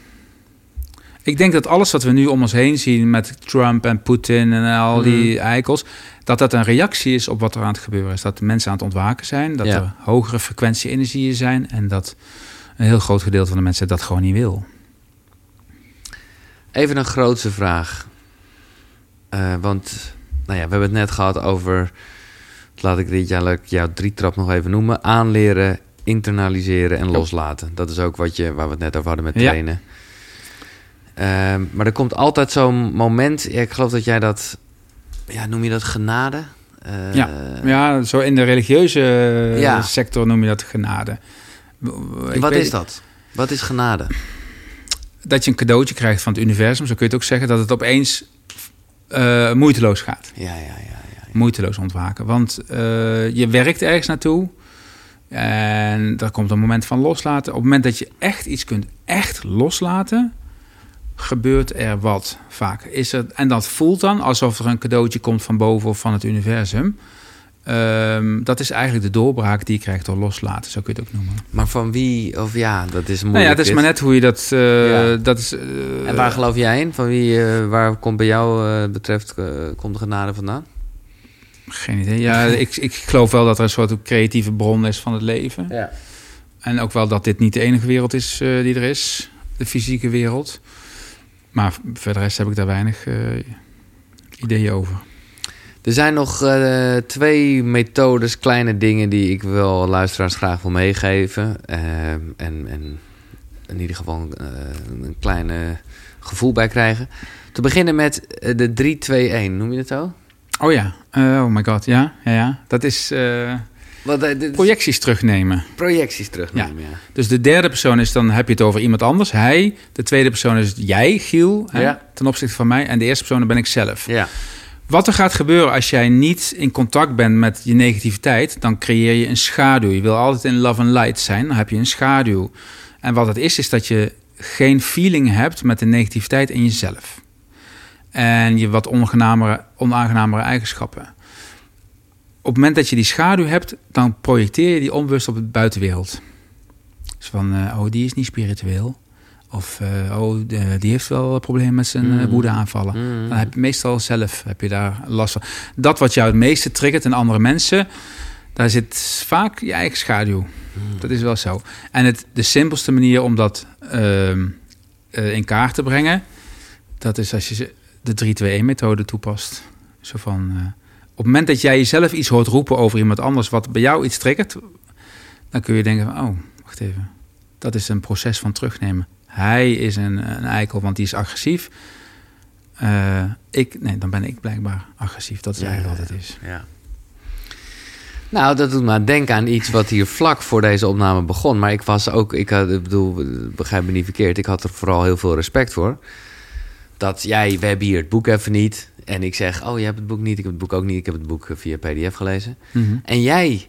Ik denk dat alles wat we nu om ons heen zien met Trump en Poetin en al die eikels, dat dat een reactie is op wat er aan het gebeuren is. Dat mensen aan het ontwaken zijn, dat Ja. er hogere frequentie energieën zijn en dat een heel groot gedeelte van de mensen dat gewoon niet wil. Even een grootste vraag. Eh, want, nou ja, we hebben het net gehad over... Laat ik dit jaar jouw drietrap nog even noemen. Aanleren, internaliseren en loslaten. Dat is ook wat je, waar we het net over hadden met Ja. trainen. Ehm, maar er komt altijd zo'n moment... Ja, ik geloof dat jij dat... Ja, noem je dat genade? Eh, Ja, zo in de religieuze eh, Ja. sector noem je dat genade. Ik Wat weet- is dat? Wat is genade? Dat je een cadeautje krijgt van het universum, zo kun je het ook zeggen, dat het opeens eh, moeiteloos gaat. Ja, ja, ja. ja. Moeiteloos ontwaken. Want eh, je werkt ergens naartoe en er komt een moment van loslaten. Op het moment dat je echt iets kunt echt loslaten, gebeurt er wat vaak. Is er, en dat voelt dan alsof er een cadeautje komt van boven of van het universum. Ehm, dat is eigenlijk de doorbraak die je krijgt door loslaten, zo kun je het ook noemen. Maar van wie? Of ja, dat is moeilijk. Nou ja, het is dit. maar net hoe je dat. eh, Ja. dat is, eh, En waar geloof jij in? Van wie, eh, waar komt bij jou betreft, komt de genade vandaan? Geen idee. Ja, (laughs) ik, ik geloof wel dat er een soort creatieve bron is van het leven. Ja. En ook wel dat dit niet de enige wereld is die er is, de fysieke wereld. Maar voor de rest heb ik daar weinig ideeën over. Er zijn nog eh, twee methodes, kleine dingen die ik wel luisteraars graag wil meegeven. Ehm, en, en in ieder geval eh, een klein eh, gevoel bij krijgen. Te beginnen met eh, de 3-2-1, noem je het zo? Oh ja, Eh, oh my god, ja, ja, ja. Dat is eh, Wat, eh, projecties terugnemen. projecties terugnemen, ja. Dus de derde persoon is dan heb je het over iemand anders, hij. De tweede persoon is jij, Giel, hè, Ja. ten opzichte van mij. En de eerste persoon ben ik zelf. Ja, Wat er gaat gebeuren als jij niet in contact bent met je negativiteit, dan creëer je een schaduw. Je wil altijd in love and light zijn, dan heb je een schaduw. En wat het is, is dat je geen feeling hebt met de negativiteit in jezelf. En je wat onaangenamere, onaangenamere eigenschappen. Op het moment dat je die schaduw hebt, dan projecteer je die onbewust op de buitenwereld. Dus van, eh, oh, die is niet spiritueel. Of, eh, oh, de- die heeft wel problemen met zijn Mm. mm. woede aanvallen. Mm. Dan heb je meestal zelf heb je daar last van. Dat wat jou het meeste triggert in andere mensen, daar zit vaak je eigen schaduw. Mm. Dat is wel zo. En het, de simpelste manier om dat ehm, eh, in kaart te brengen, dat is als je de 3-2-1-methode toepast. Zo van, eh, op het moment dat jij jezelf iets hoort roepen over iemand anders, wat bij jou iets triggert, dan kun je denken van, oh, wacht even. Dat is een proces van terugnemen. Hij is een, een eikel, want die is agressief. Eh, ik, nee, dan ben ik blijkbaar agressief. Dat is Ja, eigenlijk wat het is. Ja. Nou, dat doet me aan denken aan iets wat hier vlak voor deze opname begon. Maar ik was ook, ik, had, ik bedoel, begrijp me niet verkeerd, ik had er vooral heel veel respect voor. Dat jij, we hebben hier het boek even niet. En ik zeg, oh, je hebt het boek niet, ik heb het boek ook niet. Ik heb het boek eh, via PDF gelezen. Mhm. En jij,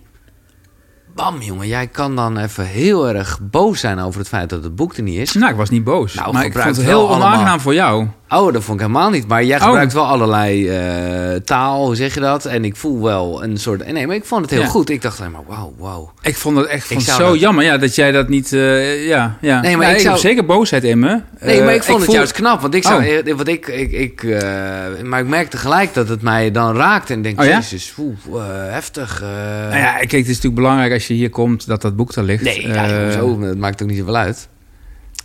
bam jongen, jij kan dan even heel erg boos zijn over het feit dat het boek er niet is. Nou, ik was niet boos. Nou, maar ik vond het heel allemaal. onaangenaam voor jou. Oh, dat vond ik helemaal niet. Maar jij Oh. gebruikt wel allerlei eh, taal, hoe zeg je dat? En ik voel wel een soort... Nee, maar ik vond het heel Ja. goed. Ik dacht alleen maar, wauw, wauw. Ik vond het echt vond zo dat- jammer ja, dat jij dat niet... eh, ja, ja. Nee, maar Ja, ik zou- heb zeker boosheid in me. Nee, Eh, maar ik vond het voel- juist knap. Want ik zou... Oh. eh, Want ik, ik, ik, eh, maar ik merkte gelijk dat het mij dan raakte. En denk, Oh ja? jezus, eh, heftig. eh. Nou ja, kijk, het is natuurlijk belangrijk als je hier komt dat dat boek daar ligt. nee, ja, Eh, hoezo? Het maakt ook niet zoveel uit.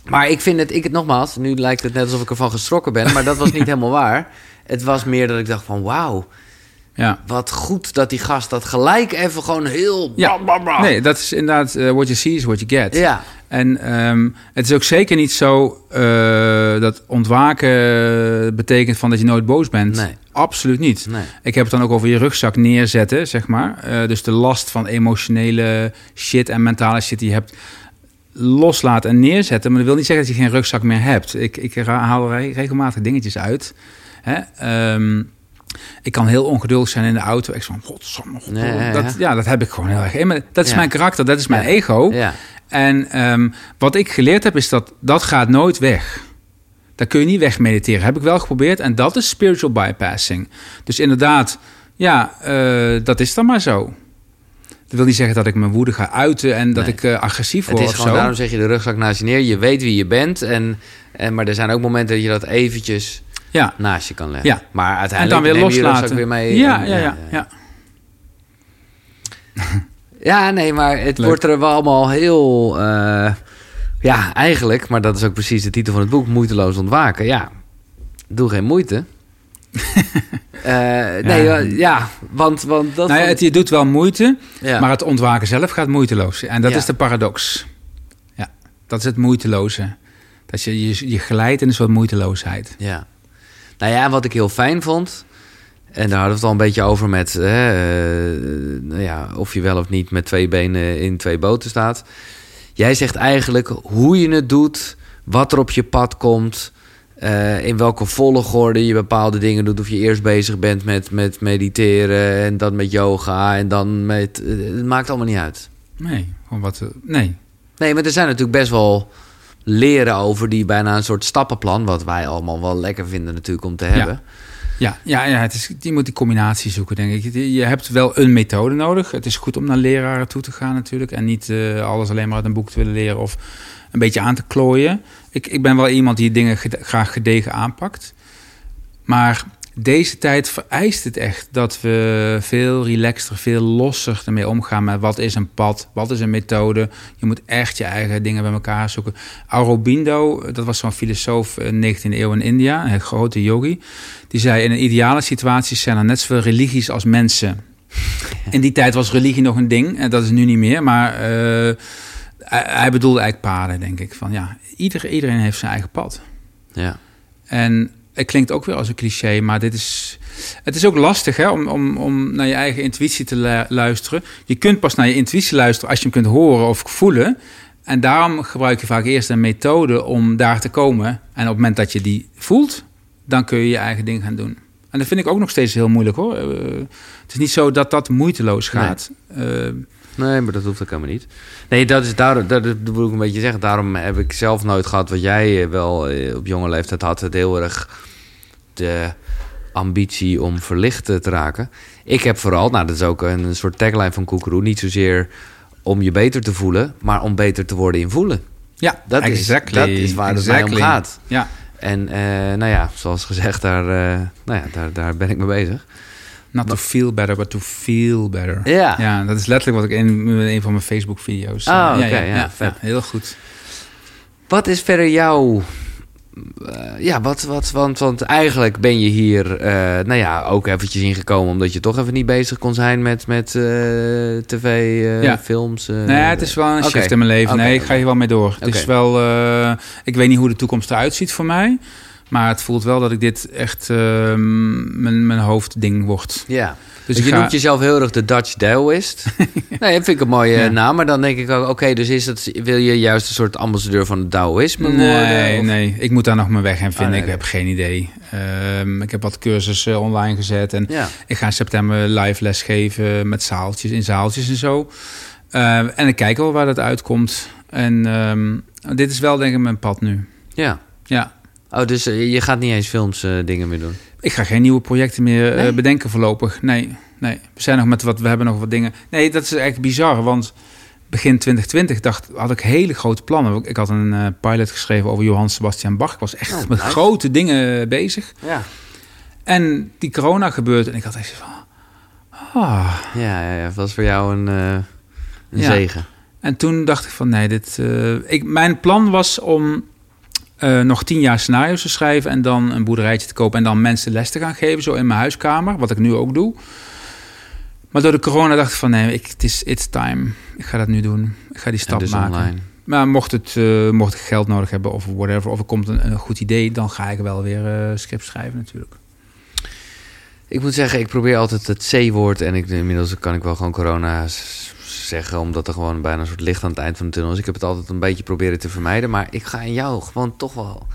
Maar ik vind het, ik het nogmaals, nu lijkt het net alsof ik ervan geschrokken ben. Maar dat was niet (laughs) helemaal waar. Het was meer dat ik dacht van, wauw, Ja. wat goed dat die gast dat gelijk even gewoon heel... Ja. Nee, dat is inderdaad eh, what you see is what you get. Ja, En ehm, het is ook zeker niet zo eh, dat ontwaken betekent van dat je nooit boos bent. Nee. Absoluut niet. nee. Ik heb het dan ook over je rugzak neerzetten, zeg maar. Eh, dus de last van emotionele shit en mentale shit die je hebt loslaten en neerzetten. Maar dat wil niet zeggen dat je geen rugzak meer hebt. Ik, ik haal re- regelmatig dingetjes uit. Hè? Ehm, ik kan heel ongeduldig zijn in de auto. Ik van, godsamme, god, Nee, ja, dat, ja. dat heb ik gewoon heel erg in. me. Dat is Ja. mijn karakter, dat is mijn Ja. ego. En ehm, wat ik geleerd heb, is dat dat gaat nooit weg. Dat kun je niet wegmediteren. Heb ik wel geprobeerd. En dat is spiritual bypassing. Dus inderdaad, ja, eh, dat is dan maar zo. Dat wil niet zeggen dat ik mijn woede ga uiten en dat Nee. ik eh, agressief het word is of gewoon, zo. daarom zeg je de rugzak naast je neer. Je weet wie je bent. En, en, maar er zijn ook momenten dat je dat eventjes Ja, naast je kan leggen. Ja. Maar en uiteindelijk dan weer neem je loslaten. rugzak weer mee. ja, en- ja, ja, ja. (laughs) Ja, nee, maar het Leuk. wordt er wel allemaal heel... eh, ja, eigenlijk, maar dat is ook precies de titel van het boek... Moeiteloos ontwaken. Ja, doe geen moeite. Eh, nee, Ja. ja, want, want dat... Nou ja, het, je doet wel moeite, ja. maar het ontwaken zelf gaat moeiteloos. En dat is de paradox. Ja, dat is het moeiteloze. Dat je, je, je glijdt in een soort moeiteloosheid. Ja. Nou ja, wat ik heel fijn vond... en daar hadden we het al een beetje over met... hè, eh, nou ja, of je wel of niet met twee benen in twee boten staat. Jij zegt eigenlijk hoe je het doet... wat er op je pad komt... eh, in welke volgorde je bepaalde dingen doet. Of je eerst bezig bent met, met mediteren... en dan met yoga en dan met... eh, het maakt allemaal niet uit. Nee, gewoon wat... eh, Nee, Nee, maar er zijn natuurlijk best wel leren over... die bijna een soort stappenplan... wat wij allemaal wel lekker vinden natuurlijk om te hebben... Ja, ja, ja het is, je moet die combinatie zoeken, denk ik. Je- hebt wel een methode nodig. Het is goed om naar leraren toe te gaan natuurlijk. En niet alles alleen maar uit een boek te willen leren of een beetje aan te klooien. Ik, ik ben wel iemand die dingen gede- graag gedegen aanpakt. Maar deze tijd vereist het echt dat we veel relaxter, veel losser ermee omgaan met wat is een pad, wat is een methode. Je moet echt je eigen dingen bij elkaar zoeken. Aurobindo, dat was zo'n filosoof in de 19e eeuw in India, een grote yogi. Die zei in een ideale situatie zijn er net zoveel religies als mensen. (laughs) In die tijd was religie nog een ding en dat is nu niet meer. Maar eh, hij, bedoelde eigenlijk paden, denk ik. Van ja, ieder, iedereen heeft zijn eigen pad. Ja. En het klinkt ook weer als een cliché, maar dit is. Het is ook lastig hè, om, om, om naar je eigen intuïtie te lu- luisteren. Je kunt pas naar je intuïtie luisteren als je hem kunt horen of voelen. En daarom gebruik je vaak eerst een methode om daar te komen. En op het moment dat je die voelt, dan kun je je eigen ding gaan doen. En dat vind ik ook nog steeds heel moeilijk hoor. Eh, het is niet zo dat dat moeiteloos gaat. Eh, Nee, maar dat hoeft ook helemaal niet. Nee, dat is daar, dat, dat wil ik een beetje zeggen. Daarom heb ik zelf nooit gehad wat jij eh, wel eh, op jonge leeftijd had. Het heel erg de ambitie om verlicht eh, te raken. Ik heb vooral, nou dat is ook een soort tagline van Koekeroe, niet zozeer om je beter te voelen, maar om beter te worden in voelen. Ja, Dat, exactly. is, dat is waar het mij om gaat. Ja, En nou ja, zoals gezegd, daar, nou ja, daar, daar ben ik mee bezig. Not to feel better, but to feel better. Ja. Ja, dat is letterlijk wat ik in een van mijn Facebook-video's... Oh, eh, oké, ja, ja, ja, heel goed. Wat is verder jouw... eh, ja, wat, wat, want, want eigenlijk ben je hier, eh, nou ja, ook eventjes ingekomen... omdat je toch even niet bezig kon zijn met, met eh, tv, Ja. films. Nee, het is wel een shift in mijn leven. Nee, ik ga hier wel mee door. Het is wel... ik weet niet hoe de toekomst eruit ziet voor mij. Maar het voelt wel dat ik dit echt ehm, mijn, mijn hoofdding wordt. Ja, Dus dus ik je ga- noemt jezelf heel erg de Dutch Daoist. (laughs) nee, dat vind ik een mooie Ja. naam. Maar dan denk ik ook, oké, dus is het, wil je juist een soort ambassadeur van het Daoïsme Nee, worden? Of- nee, ik moet daar nog mijn weg in vinden. Oh, nee, ik nee. heb geen idee. Ehm, ik heb wat cursussen online gezet. En Ja, ik ga in september live les geven met zaaltjes, in zaaltjes en zo. Ehm, en ik kijk wel waar dat uitkomt. En dit is wel denk ik mijn pad nu. ja. Ja. Oh, dus eh, je gaat niet eens films eh, dingen meer doen? Ik ga geen nieuwe projecten meer eh, bedenken voorlopig. Nee, nee. We zijn nog met wat, we hebben nog wat dingen. Nee, dat is echt bizar, want begin 2020 dacht, had ik hele grote plannen. Ik had een pilot geschreven over Johann Sebastian Bach. Ik was echt Oh, met nice. grote dingen bezig. Ja. En die corona gebeurt en ik had echt van... Ah. Ja, ja, ja. Dat was voor jou een, een Ja. zegen. En toen dacht ik van nee, dit, ik, mijn plan was om eh, nog tien jaar scenario's te schrijven en dan een boerderijtje te kopen en dan mensen les te gaan geven, zo in mijn huiskamer, wat ik nu ook doe. Maar door de corona dacht ik van nee, ik, het is it's time. Ik ga dat nu doen. Ik ga die stap dus maken. online. Maar mocht, het, eh, mocht ik geld nodig hebben of whatever, of er komt een, een goed idee, dan ga ik wel weer eh script schrijven natuurlijk. Ik moet zeggen, ik probeer altijd het C-woord. En ik, inmiddels kan ik wel gewoon corona s- zeggen. Omdat er gewoon bijna een soort licht aan het eind van de tunnel is. Ik heb het altijd een beetje proberen te vermijden. Maar ik ga in jou gewoon toch wel...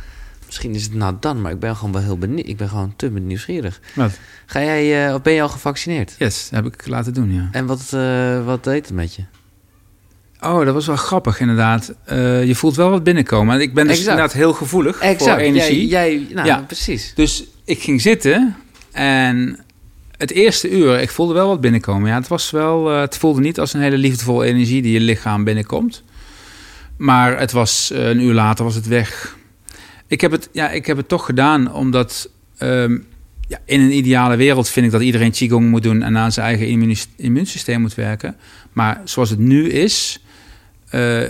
Misschien is het nou dan, maar ik ben gewoon wel heel benieuwd. Ik ben gewoon te nieuwsgierig. Wat? Ga jij, eh, of ben je al gevaccineerd? Yes, heb ik laten doen, ja. En wat, eh, wat deed het met je? Oh, dat was wel grappig inderdaad. Eh, je voelt wel wat binnenkomen. En Ik ben dus Exact. inderdaad heel gevoelig voor energie. Jij, jij, nou, Ja. precies. Dus ik ging zitten en het eerste uur, ik voelde wel wat binnenkomen. Ja, het was wel, eh, het voelde niet als een hele liefdevolle energie die je lichaam binnenkomt. Maar het was eh, een uur later was het weg. Ik heb het, ja, ik heb het toch gedaan omdat ehm, ja, in een ideale wereld vind ik dat iedereen qigong moet doen en aan zijn eigen immuunsysteem moet werken. Maar zoals het nu is, eh,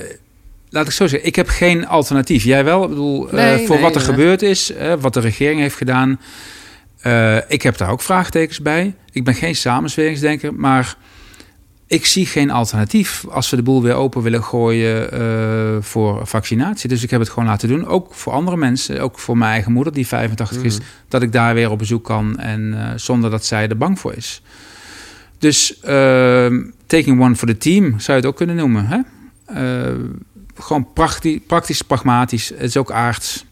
laat ik zo zeggen, ik heb geen alternatief. Jij wel? Ik bedoel, Nee, voor nee, wat er nee. gebeurd is, wat de regering heeft gedaan. Eh, ik heb daar ook vraagtekens bij. Ik ben geen samenzweringsdenker, maar ik zie geen alternatief als we de boel weer open willen gooien eh, voor vaccinatie. Dus ik heb het gewoon laten doen. Ook voor andere mensen, ook voor mijn eigen moeder die 85 is, dat ik daar weer op bezoek kan en eh, zonder dat zij er bang voor is. Dus ehm, taking one for the team zou je het ook kunnen noemen. Hè? Gewoon praktisch, praktisch, pragmatisch. Het is ook aards.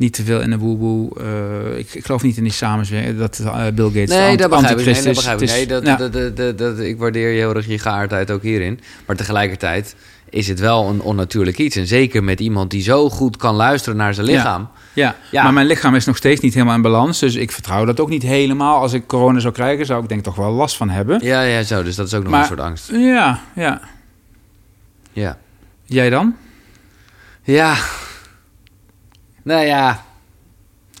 Niet te veel in de woe Eh ik, ik geloof niet in die samenzwering. Dat eh, Bill Gates Nee, ant- dat begrijp ik. Nee, antichrist dat is. begrijp ik. Het is- Nee, dat, ja. dat, dat, dat, ik waardeer je heel erg je geaardheid ook hierin. Maar tegelijkertijd is het wel een onnatuurlijk iets. En zeker met iemand die zo goed kan luisteren naar zijn lichaam. Ja, Ja. maar mijn lichaam is nog steeds niet helemaal in balans. Dus ik vertrouw dat ook niet helemaal. Als ik corona zou krijgen, zou ik denk toch wel last van hebben. Ja, ja, zo. Dus dat is ook nog Maar- een soort angst. Ja, ja. Ja. Jij dan? Ja. Nou ja.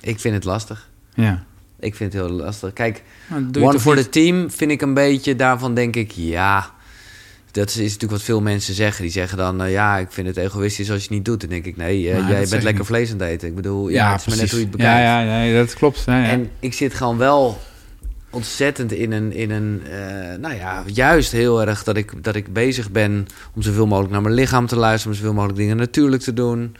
Ik vind het lastig. Ja. Ik vind het heel lastig. Kijk, one for niet- the team vind ik een beetje... Daarvan denk ik, ja... Dat is, is natuurlijk wat veel mensen zeggen. Die zeggen dan, eh, ja, ik vind het egoïstisch als je het niet doet. Dan denk ik, nee, eh, jij bent lekker niet. vlees aan het eten. Ik bedoel, ja, het is maar net hoe je het ja, bekijkt. ja, ja, dat klopt. Ja, ja. En ik zit gewoon wel ontzettend in een, in een eh, nou ja, juist heel erg dat ik, dat ik bezig ben om zoveel mogelijk naar mijn lichaam te luisteren, om zoveel mogelijk dingen natuurlijk te doen.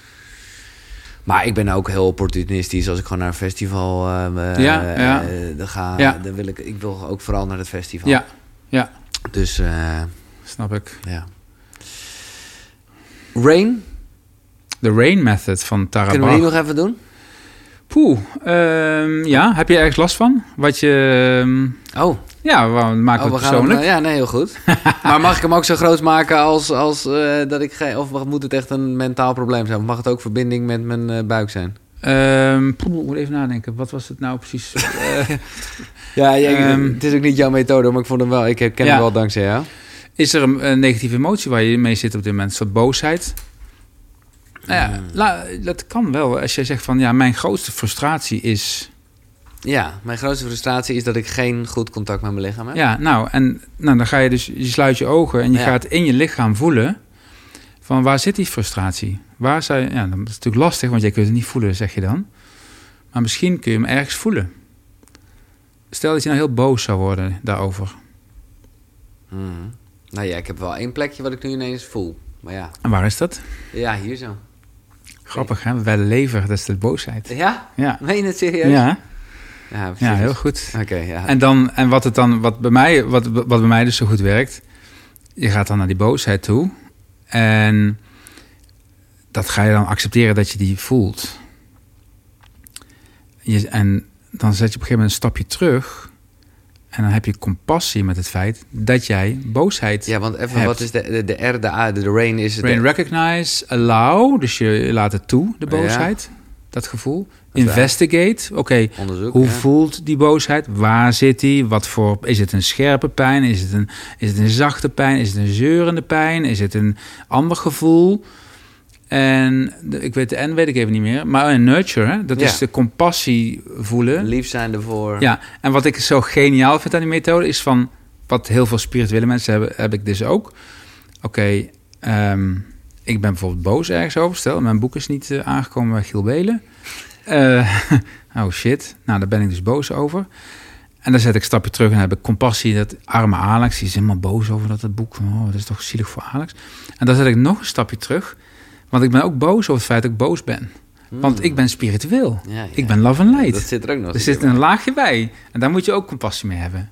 Maar ik ben ook heel opportunistisch als ik gewoon naar een festival eh, eh, Ja, ja. eh, dan ga. Ja. Dan wil ik, ik wil ook vooral naar het festival. ja, ja, Dus eh, snap ik. ja. Rain, De Rain Method van Tara kunnen we die nog even doen? Poeh, ehm, ja, heb je ergens last van? Wat je... ehm, Oh, ja, we maken oh het we hem, persoonlijk. ja, nee, heel goed. (laughs) maar mag ik hem ook zo groot maken als, als eh, dat ik. Of moet het echt een mentaal probleem zijn? Of mag het ook verbinding met mijn eh, buik zijn? Poeh, ik moet even nadenken. Wat was het nou precies? Eh, (laughs) Ja, Ehm, het is ook niet jouw methode, maar ik vond hem wel... Ik ken ja. hem wel dankzij jou. Is er een, een negatieve emotie waar je mee zit op dit moment? Een soort boosheid? Nou ja, Hmm. la- dat kan wel. Als jij zegt van ja, mijn grootste frustratie is. Ja, mijn grootste frustratie is dat ik geen goed contact met mijn lichaam heb. Ja, nou, en nou, dan ga je dus, je sluit je ogen en je Ja. gaat in je lichaam voelen. Van waar zit die frustratie? Waar zou je, ja, dat is natuurlijk lastig, want je kunt het niet voelen, zeg je dan. Maar misschien kun je hem ergens voelen. Stel dat je nou heel boos zou worden daarover. Hmm. Nou ja, ik heb wel één plekje wat ik nu ineens voel. Maar ja, En waar is dat? ja hier zo. Grappig, hè? Bij de lever, dat is de boosheid. Ja? Ja, Meen je het serieus? ja, Ja, heel goed. Oké, ja. En, dan, en wat, het dan, wat, bij mij, wat, wat bij mij dus zo goed werkt, je gaat dan naar die boosheid toe. En dat ga je dan accepteren dat je die voelt. Je, en dan zet je op een gegeven moment een stapje terug. En dan heb je compassie met het feit dat jij boosheid ja, want even, hebt. wat is de, de, de R, de A, de, de rain is het... Brain recognize, allow, dus je laat het toe, de boosheid, dat gevoel. Investigate, oké, hoe ja. voelt die boosheid? Waar zit die? Wat voor, is het een scherpe pijn? Is het een, is het een zachte pijn? Is het een zeurende pijn? Is het een ander gevoel? En de, ik weet de N weet ik even niet meer. Maar een nurture, hè? dat Ja. is de compassie voelen. Lief zijn ervoor. Ja, en wat ik zo geniaal vind aan die methode is van... wat heel veel spirituele mensen hebben, heb ik dus ook. Oké, ehm, ik ben bijvoorbeeld boos ergens over. Stel, mijn boek is niet eh, aangekomen bij Giel Belen. Eh, (laughs) oh shit, nou daar ben ik dus boos over. En dan zet ik een stapje terug en dan heb ik compassie. Dat arme Alex, die is helemaal boos over dat het boek. Oh, dat is toch zielig voor Alex. En dan zet ik nog een stapje terug. Want ik ben ook boos over het feit dat ik boos ben. Want ik ben spiritueel. Ja, ja. Ik ben love and light. Dat zit er ook nog Er zit een laagje bij. En daar moet je ook compassie mee hebben.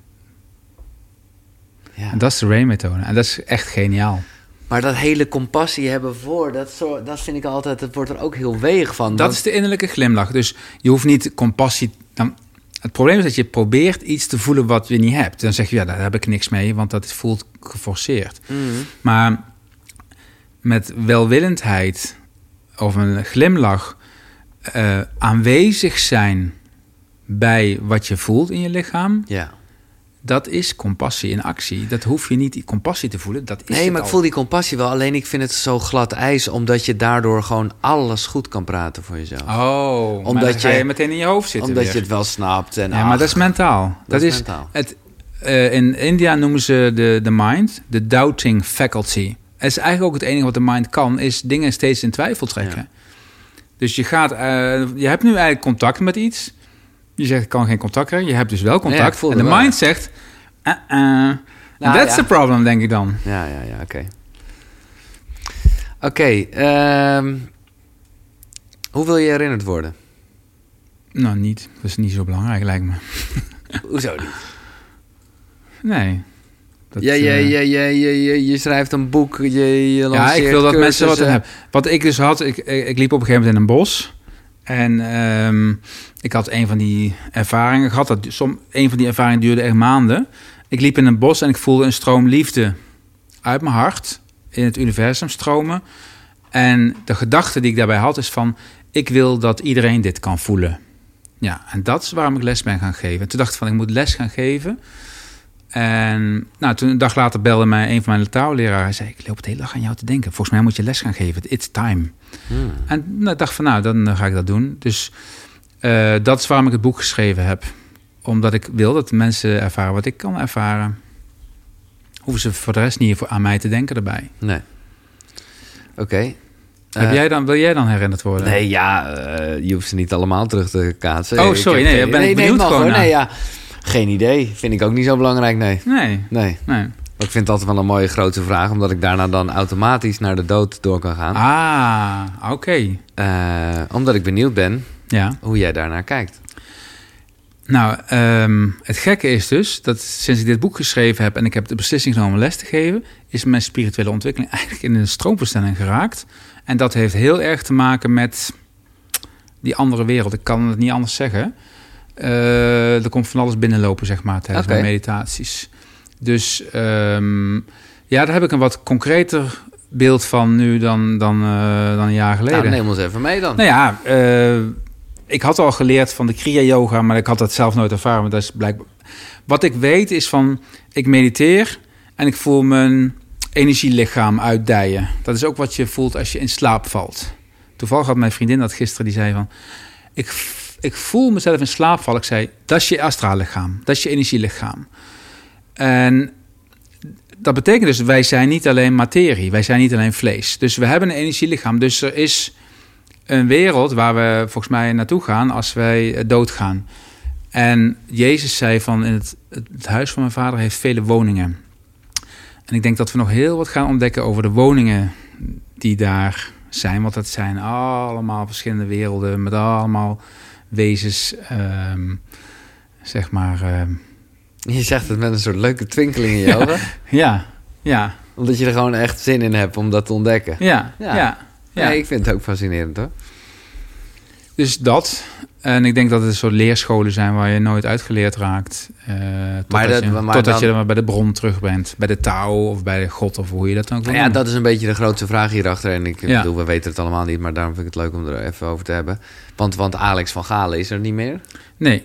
Ja. En dat is de Ray-methode. En dat is echt geniaal. Maar dat hele compassie hebben voor, dat, zo, dat vind ik altijd, dat wordt er ook heel weeg van. Dat want- is de innerlijke glimlach. Dus je hoeft niet compassie... Dan, het probleem is dat je probeert iets te voelen wat je niet hebt. Dan zeg je, ja, daar heb ik niks mee, want dat voelt geforceerd. Mhm. Maar met welwillendheid of een glimlach eh, aanwezig zijn bij wat je voelt in je lichaam, Ja. Dat is compassie in actie. Dat hoef je niet die compassie te voelen. Dat is Nee, maar ik voel die compassie wel. Alleen ik vind het zo glad ijs, omdat je daardoor gewoon alles goed kan praten voor jezelf. Oh, Omdat omdat je, je- je meteen in je hoofd zit. omdat je het wel snapt. En Ja, maar dat is mentaal. Dat, is is, mentaal. Het, eh, in India noemen ze de, de mind de doubting faculty. Het is eigenlijk ook het enige wat de mind kan, is dingen steeds in twijfel trekken. Dus je gaat, eh, je hebt nu eigenlijk contact met iets. Je zegt, ik kan geen contact krijgen. Je hebt dus wel Ja, contact. en de wel, mind zegt, uh -uh. Nou, that's ja. the problem, denk ik dan. Ja, ja, ja, oké. Oké, ehm, hoe wil je herinnerd worden? Nou, niet. Dat is niet zo belangrijk, lijkt me. Hoezo niet? Nee. Dat, ja, je, eh, je, je, je, schrijft een boek, je, je Ja, ik wil dat mensen wat hebben. Wat ik dus had, ik, ik liep op een gegeven moment in een bos. En ehm, ik had een van die ervaringen gehad. Dat, som, een van die ervaringen duurde echt maanden. Ik liep in een bos en ik voelde een stroom liefde uit mijn hart. In het universum stromen. En de gedachte die ik daarbij had is van... Ik wil dat iedereen dit kan voelen. Ja, en dat is waarom ik les ben gaan geven. En toen dacht ik van, ik moet les gaan geven. En nou, toen een dag later belde mij een van mijn taalleraren. Hij zei, ik loop het hele dag aan jou te denken. Volgens mij moet je les gaan geven. It's time. Hmm. En nou, ik dacht van, nou, dan ga ik dat doen. Dus eh, dat is waarom ik het boek geschreven heb. Omdat ik wil dat mensen ervaren wat ik kan ervaren. Hoeven ze voor de rest niet voor aan mij te denken erbij. Nee. Oké. Heb Eh, jij dan, wil jij dan herinnerd worden? Nee, ja, eh, je hoeft ze niet allemaal terug te kaatsen. Oh, Ik sorry, heb nee, daar ben ik benieuwd mag, gewoon hoor. Nee, ja, geen idee. Vind ik ook niet zo belangrijk, nee. Nee, Nee. ik vind het altijd wel een mooie grote vraag, omdat ik daarna dan automatisch naar de dood door kan gaan. Ah, oké. Eh, omdat ik benieuwd ben Ja. hoe jij daarnaar kijkt. Nou, ehm, het gekke is dus dat sinds ik dit boek geschreven heb en ik heb de beslissing genomen om les te geven, is mijn spirituele ontwikkeling (laughs) eigenlijk in een stroomversnelling geraakt. En dat heeft heel erg te maken met die andere wereld. Ik kan het niet anders zeggen. Eh, er komt van alles binnenlopen, zeg maar, tijdens Oké. mijn meditaties. Dus ehm, ja, daar heb ik een wat concreter beeld van nu dan, dan, eh, dan een jaar geleden. Nou, neem ons even mee dan. Nou ja, eh, ik had al geleerd van de Kriya-yoga, maar ik had dat zelf nooit ervaren. Maar dat is blijkbaar... Wat ik weet is van, ik mediteer en ik voel mijn energielichaam uitdijen. Dat is ook wat je voelt als je in slaap valt. Toevallig had mijn vriendin dat gisteren, die zei van... Ik, ik voel mezelf in slaap vallen. Ik zei, dat is je astraal lichaam. Dat is je energielichaam. En dat betekent dus, wij zijn niet alleen materie. Wij zijn niet alleen vlees. Dus we hebben een energielichaam. Dus er is een wereld waar we volgens mij naartoe gaan als wij eh, doodgaan. En Jezus zei van, in het, het huis van mijn vader heeft vele woningen. En ik denk dat we nog heel wat gaan ontdekken over de woningen die daar zijn. Want dat zijn allemaal verschillende werelden met allemaal wezens, ehm, zeg maar. ehm, Je zegt het met een soort leuke twinkeling in je ogen. (laughs) ja, ja, Omdat je er gewoon echt zin in hebt om dat te ontdekken. ja, Ja. ja. ja. Ja, ik vind het ook fascinerend hoor. Dus dat. En ik denk dat het een soort leerscholen zijn waar je nooit uitgeleerd raakt. eh totdat Maar dat- je, maar totdat dan- je dan bij de bron terug bent. Bij de Tao of bij de God of hoe je dat dan ook Nou ja, noemen. dat is een beetje de grootste vraag hierachter. En ik Ja. bedoel, we weten het allemaal niet, maar daarom vind ik het leuk om er even over te hebben. Want, want Alex van Galen is er niet meer. Nee,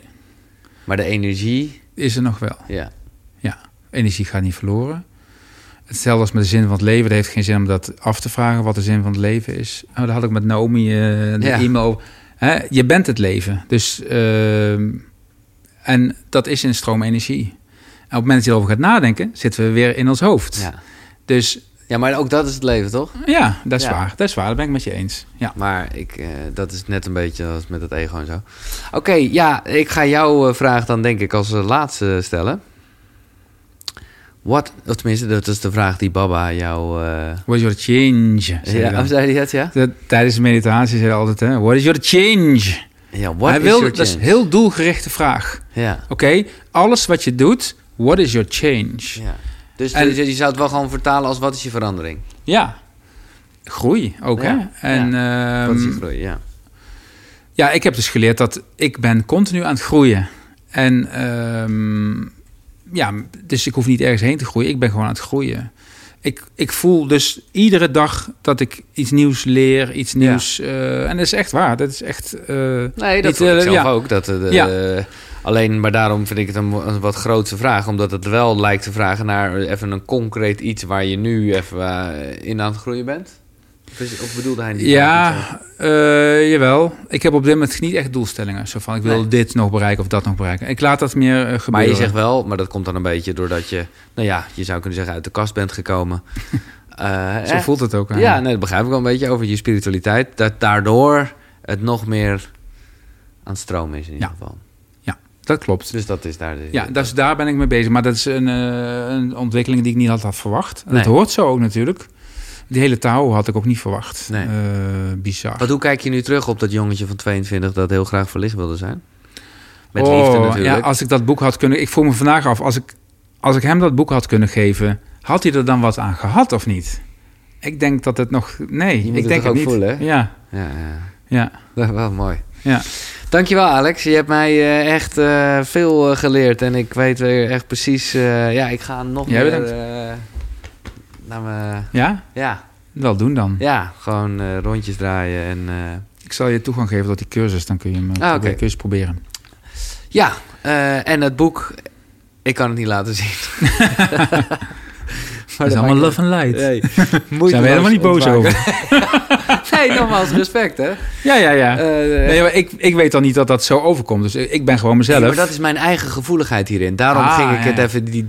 Maar de energie, is er nog wel. ja. Ja, energie gaat niet verloren. Hetzelfde als met de zin van het leven. Het heeft geen zin om dat af te vragen wat de zin van het leven is. Oh, daar had ik met Naomi eh de Ja. e-mail. Hè, je bent het leven. Dus, ehm, en dat is in stroom energie. En op het moment dat je erover gaat nadenken, zitten we weer in ons hoofd. Ja. Dus ja, maar ook dat is het leven, toch? ja, dat is Ja. waar. Dat is waar, dat ben ik met je eens. Ja. Maar ik, eh, dat is net een beetje als met het ego en zo. Oké, ja, ik ga jouw eh, vraag dan denk ik als eh, laatste stellen. Wat, of tenminste, dat is de vraag die Baba jou... eh What is your change? Zei ja, dan. (laughs) zei hij dat, ja? Dat- Tijdens de meditatie zei hij altijd, hè, what is your change? Ja, what hij is wil, your dat is een change? heel doelgerichte vraag. Ja, Oké, alles wat je doet, what is your change? ja. Dus En- je, je zou het wel gewoon vertalen als wat is je verandering? Ja. Groei ook, Ja, hè? En ja. ehm, Wat is je groei, ja. ja, ik heb dus geleerd dat ik ben continu aan het groeien. En ehm, ja, dus ik hoef niet ergens heen te groeien. Ik ben gewoon aan het groeien. Ik, ik voel dus iedere dag dat ik iets nieuws leer, iets Ja. nieuws. eh, en dat is echt waar. Dat is echt. eh, Nee, dat niet, ik eh, zelf ja. ook. Dat, Ja. alleen, maar daarom vind ik het een, een wat grootste vraag. Omdat het wel lijkt te vragen naar even een concreet iets... waar je nu even in aan het groeien bent. Of, is- bedoelde hij niet? Ja, eh, jawel. Ik heb op dit moment niet echt doelstellingen. Zo van, ik wil Nee. dit nog bereiken of dat nog bereiken. Ik laat dat meer eh, gebeuren. Maar je zegt wel, maar dat komt dan een beetje doordat je... Nou ja, je zou kunnen zeggen uit de kast bent gekomen. (laughs) Eh, Zo eh, voelt het ook. hè? Ja, nee, dat begrijp ik wel een beetje over je spiritualiteit. Dat daardoor het nog meer aan het stromen is in ieder Ja. geval. Dat klopt. Dus dat is daar... De, Ja, dus daar ben ik mee bezig. Maar dat is een, eh, een ontwikkeling die ik niet had, had verwacht. En Dat hoort zo ook natuurlijk. Die hele touw had ik ook niet verwacht. Nee. Eh, bizar. Want hoe kijk je nu terug op dat jongetje van 22 dat heel graag verlicht wilde zijn? Met Oh, liefde natuurlijk. Ja, als ik dat boek had kunnen... Ik vroeg me vandaag af, als ik, als ik hem dat boek had kunnen geven... had hij er dan wat aan gehad of niet? Ik denk dat het nog... Nee, Je moet ik het denk het ook niet. voelen, hè? Ja, Ja, ja. ja, Dat is (laughs) wel mooi. ja. Dankjewel Alex. Je hebt mij eh, echt eh, veel geleerd. En ik weet weer echt precies... ja, ik ga nog Jij meer... mijn... Ja? Ja, Wel doen dan. ja, gewoon eh, rondjes draaien en... eh, Ik zal je toegang geven tot die cursus. Dan kun je hem eh, Ah, proberen- kun je proberen. Ja, en het boek... Ik kan het niet laten zien. (laughs) (laughs) Dat is allemaal love and light. Nee, (laughs) Zijn we helemaal niet boos over. Nee, nogmaals respect, hè? Ja, ja, ja. Eh, Nee, maar ik, ik weet dan niet dat dat zo overkomt. Dus ik ben gewoon mezelf. Nee, maar dat is mijn eigen gevoeligheid hierin. Daarom Ah, ging ik ja. het even die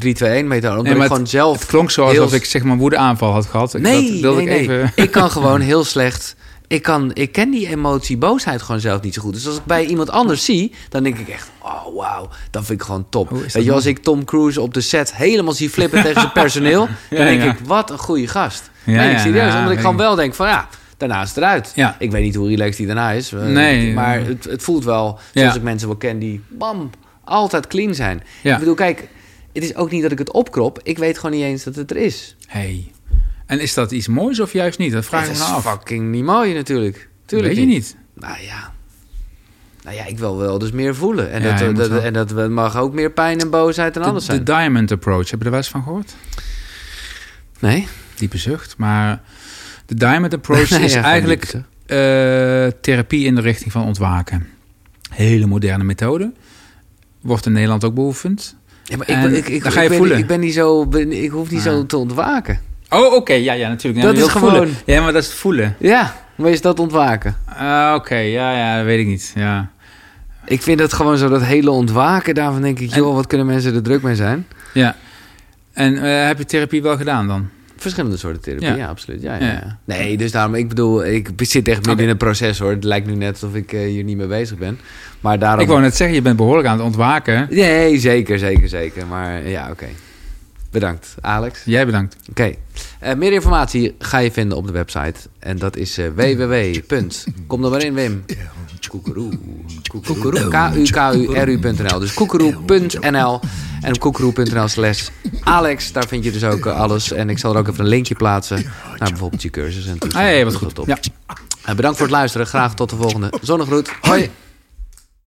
3-2-1 methode. Omdat Nee, ik gewoon zelf... Het klonk zo alsof heel- ik zeg maar een woedeaanval had gehad. Ik- Nee, dat wilde nee, ik nee. even... Ik kan (laughs) gewoon heel slecht... Ik, kan, ik ken die emotie boosheid gewoon zelf niet zo goed. Dus als ik bij iemand anders zie, dan denk ik echt... Oh, wauw, dat vind ik gewoon top. Weet je, als ik Tom Cruise op de set helemaal zie flippen (laughs) tegen zijn personeel... dan denk ja. ik, wat een goede gast. Ja, nee, ja, serieus. ja, omdat ik gewoon ik. wel denk van ja, daarna is het eruit. Ja. Ik weet niet hoe relaxed die daarna is. eh, Nee. Maar het, het voelt wel zoals Ja. ik mensen wel ken die bam, altijd clean zijn. Ja. Ik bedoel, kijk, het is ook niet dat ik het opkrop. Ik weet gewoon niet eens dat het er is. Hey. En is dat iets moois of juist niet? Dat vraag ik is me nou af. fucking niet mooi natuurlijk. Dat Tuurlijk weet je niet. Nou ja. Nou ja, ik wil wel dus meer voelen. En, Ja, dat, dat, en dat mag ook meer pijn en boosheid en De, alles de zijn. Diamond Approach, heb je er wel eens van gehoord? nee? Diepe zucht. Maar de Diamond Approach (laughs) is ja, eigenlijk eh, therapie in de richting van ontwaken. Hele moderne methode. Wordt in Nederland ook beoefend. Ja, maar ik, En ik, ik, dan ga je ik ben, voelen. Ik ben niet zo... Ben, ik hoef niet Ah. zo te ontwaken. Oh, oké. Ja, ja, natuurlijk. Ja, Dat is voelen. gewoon- Ja, maar dat is het voelen. Ja, maar is dat ontwaken? Ah, oké. Ja, ja, dat weet ik niet. Ja. Ik vind het gewoon zo, dat hele ontwaken, daarvan denk ik, joh, wat kunnen mensen er druk mee zijn? ja. En eh, heb je therapie wel gedaan dan? Verschillende soorten therapie, ja, Ja. absoluut. Ja, ja, Ja. ja. Nee, dus daarom, ik bedoel, ik zit echt midden in een proces hoor. Het lijkt nu net alsof ik eh, hier niet mee bezig ben. Maar daarom... Ik wou net zeggen, je bent behoorlijk aan het ontwaken. Nee, zeker, zeker, zeker. Maar ja, oké. Bedankt, Alex. Jij bedankt. Oké. Eh, meer informatie ga je vinden op de website. En dat is eh, www. Kom er maar in, Wim. Koekeroe. Koekeroe. K-U-K-U-R-U.nl. Dus koekeroe.nl. En op koekeroe.nl slash Alex. Daar vind je dus ook eh, alles. En ik zal er ook even een linkje plaatsen. Naar bijvoorbeeld je cursus. En Ah, ja, ja, wat goed. Top. Ja. Eh, bedankt voor het luisteren. Graag tot de volgende. Zonnegroet. Hoi.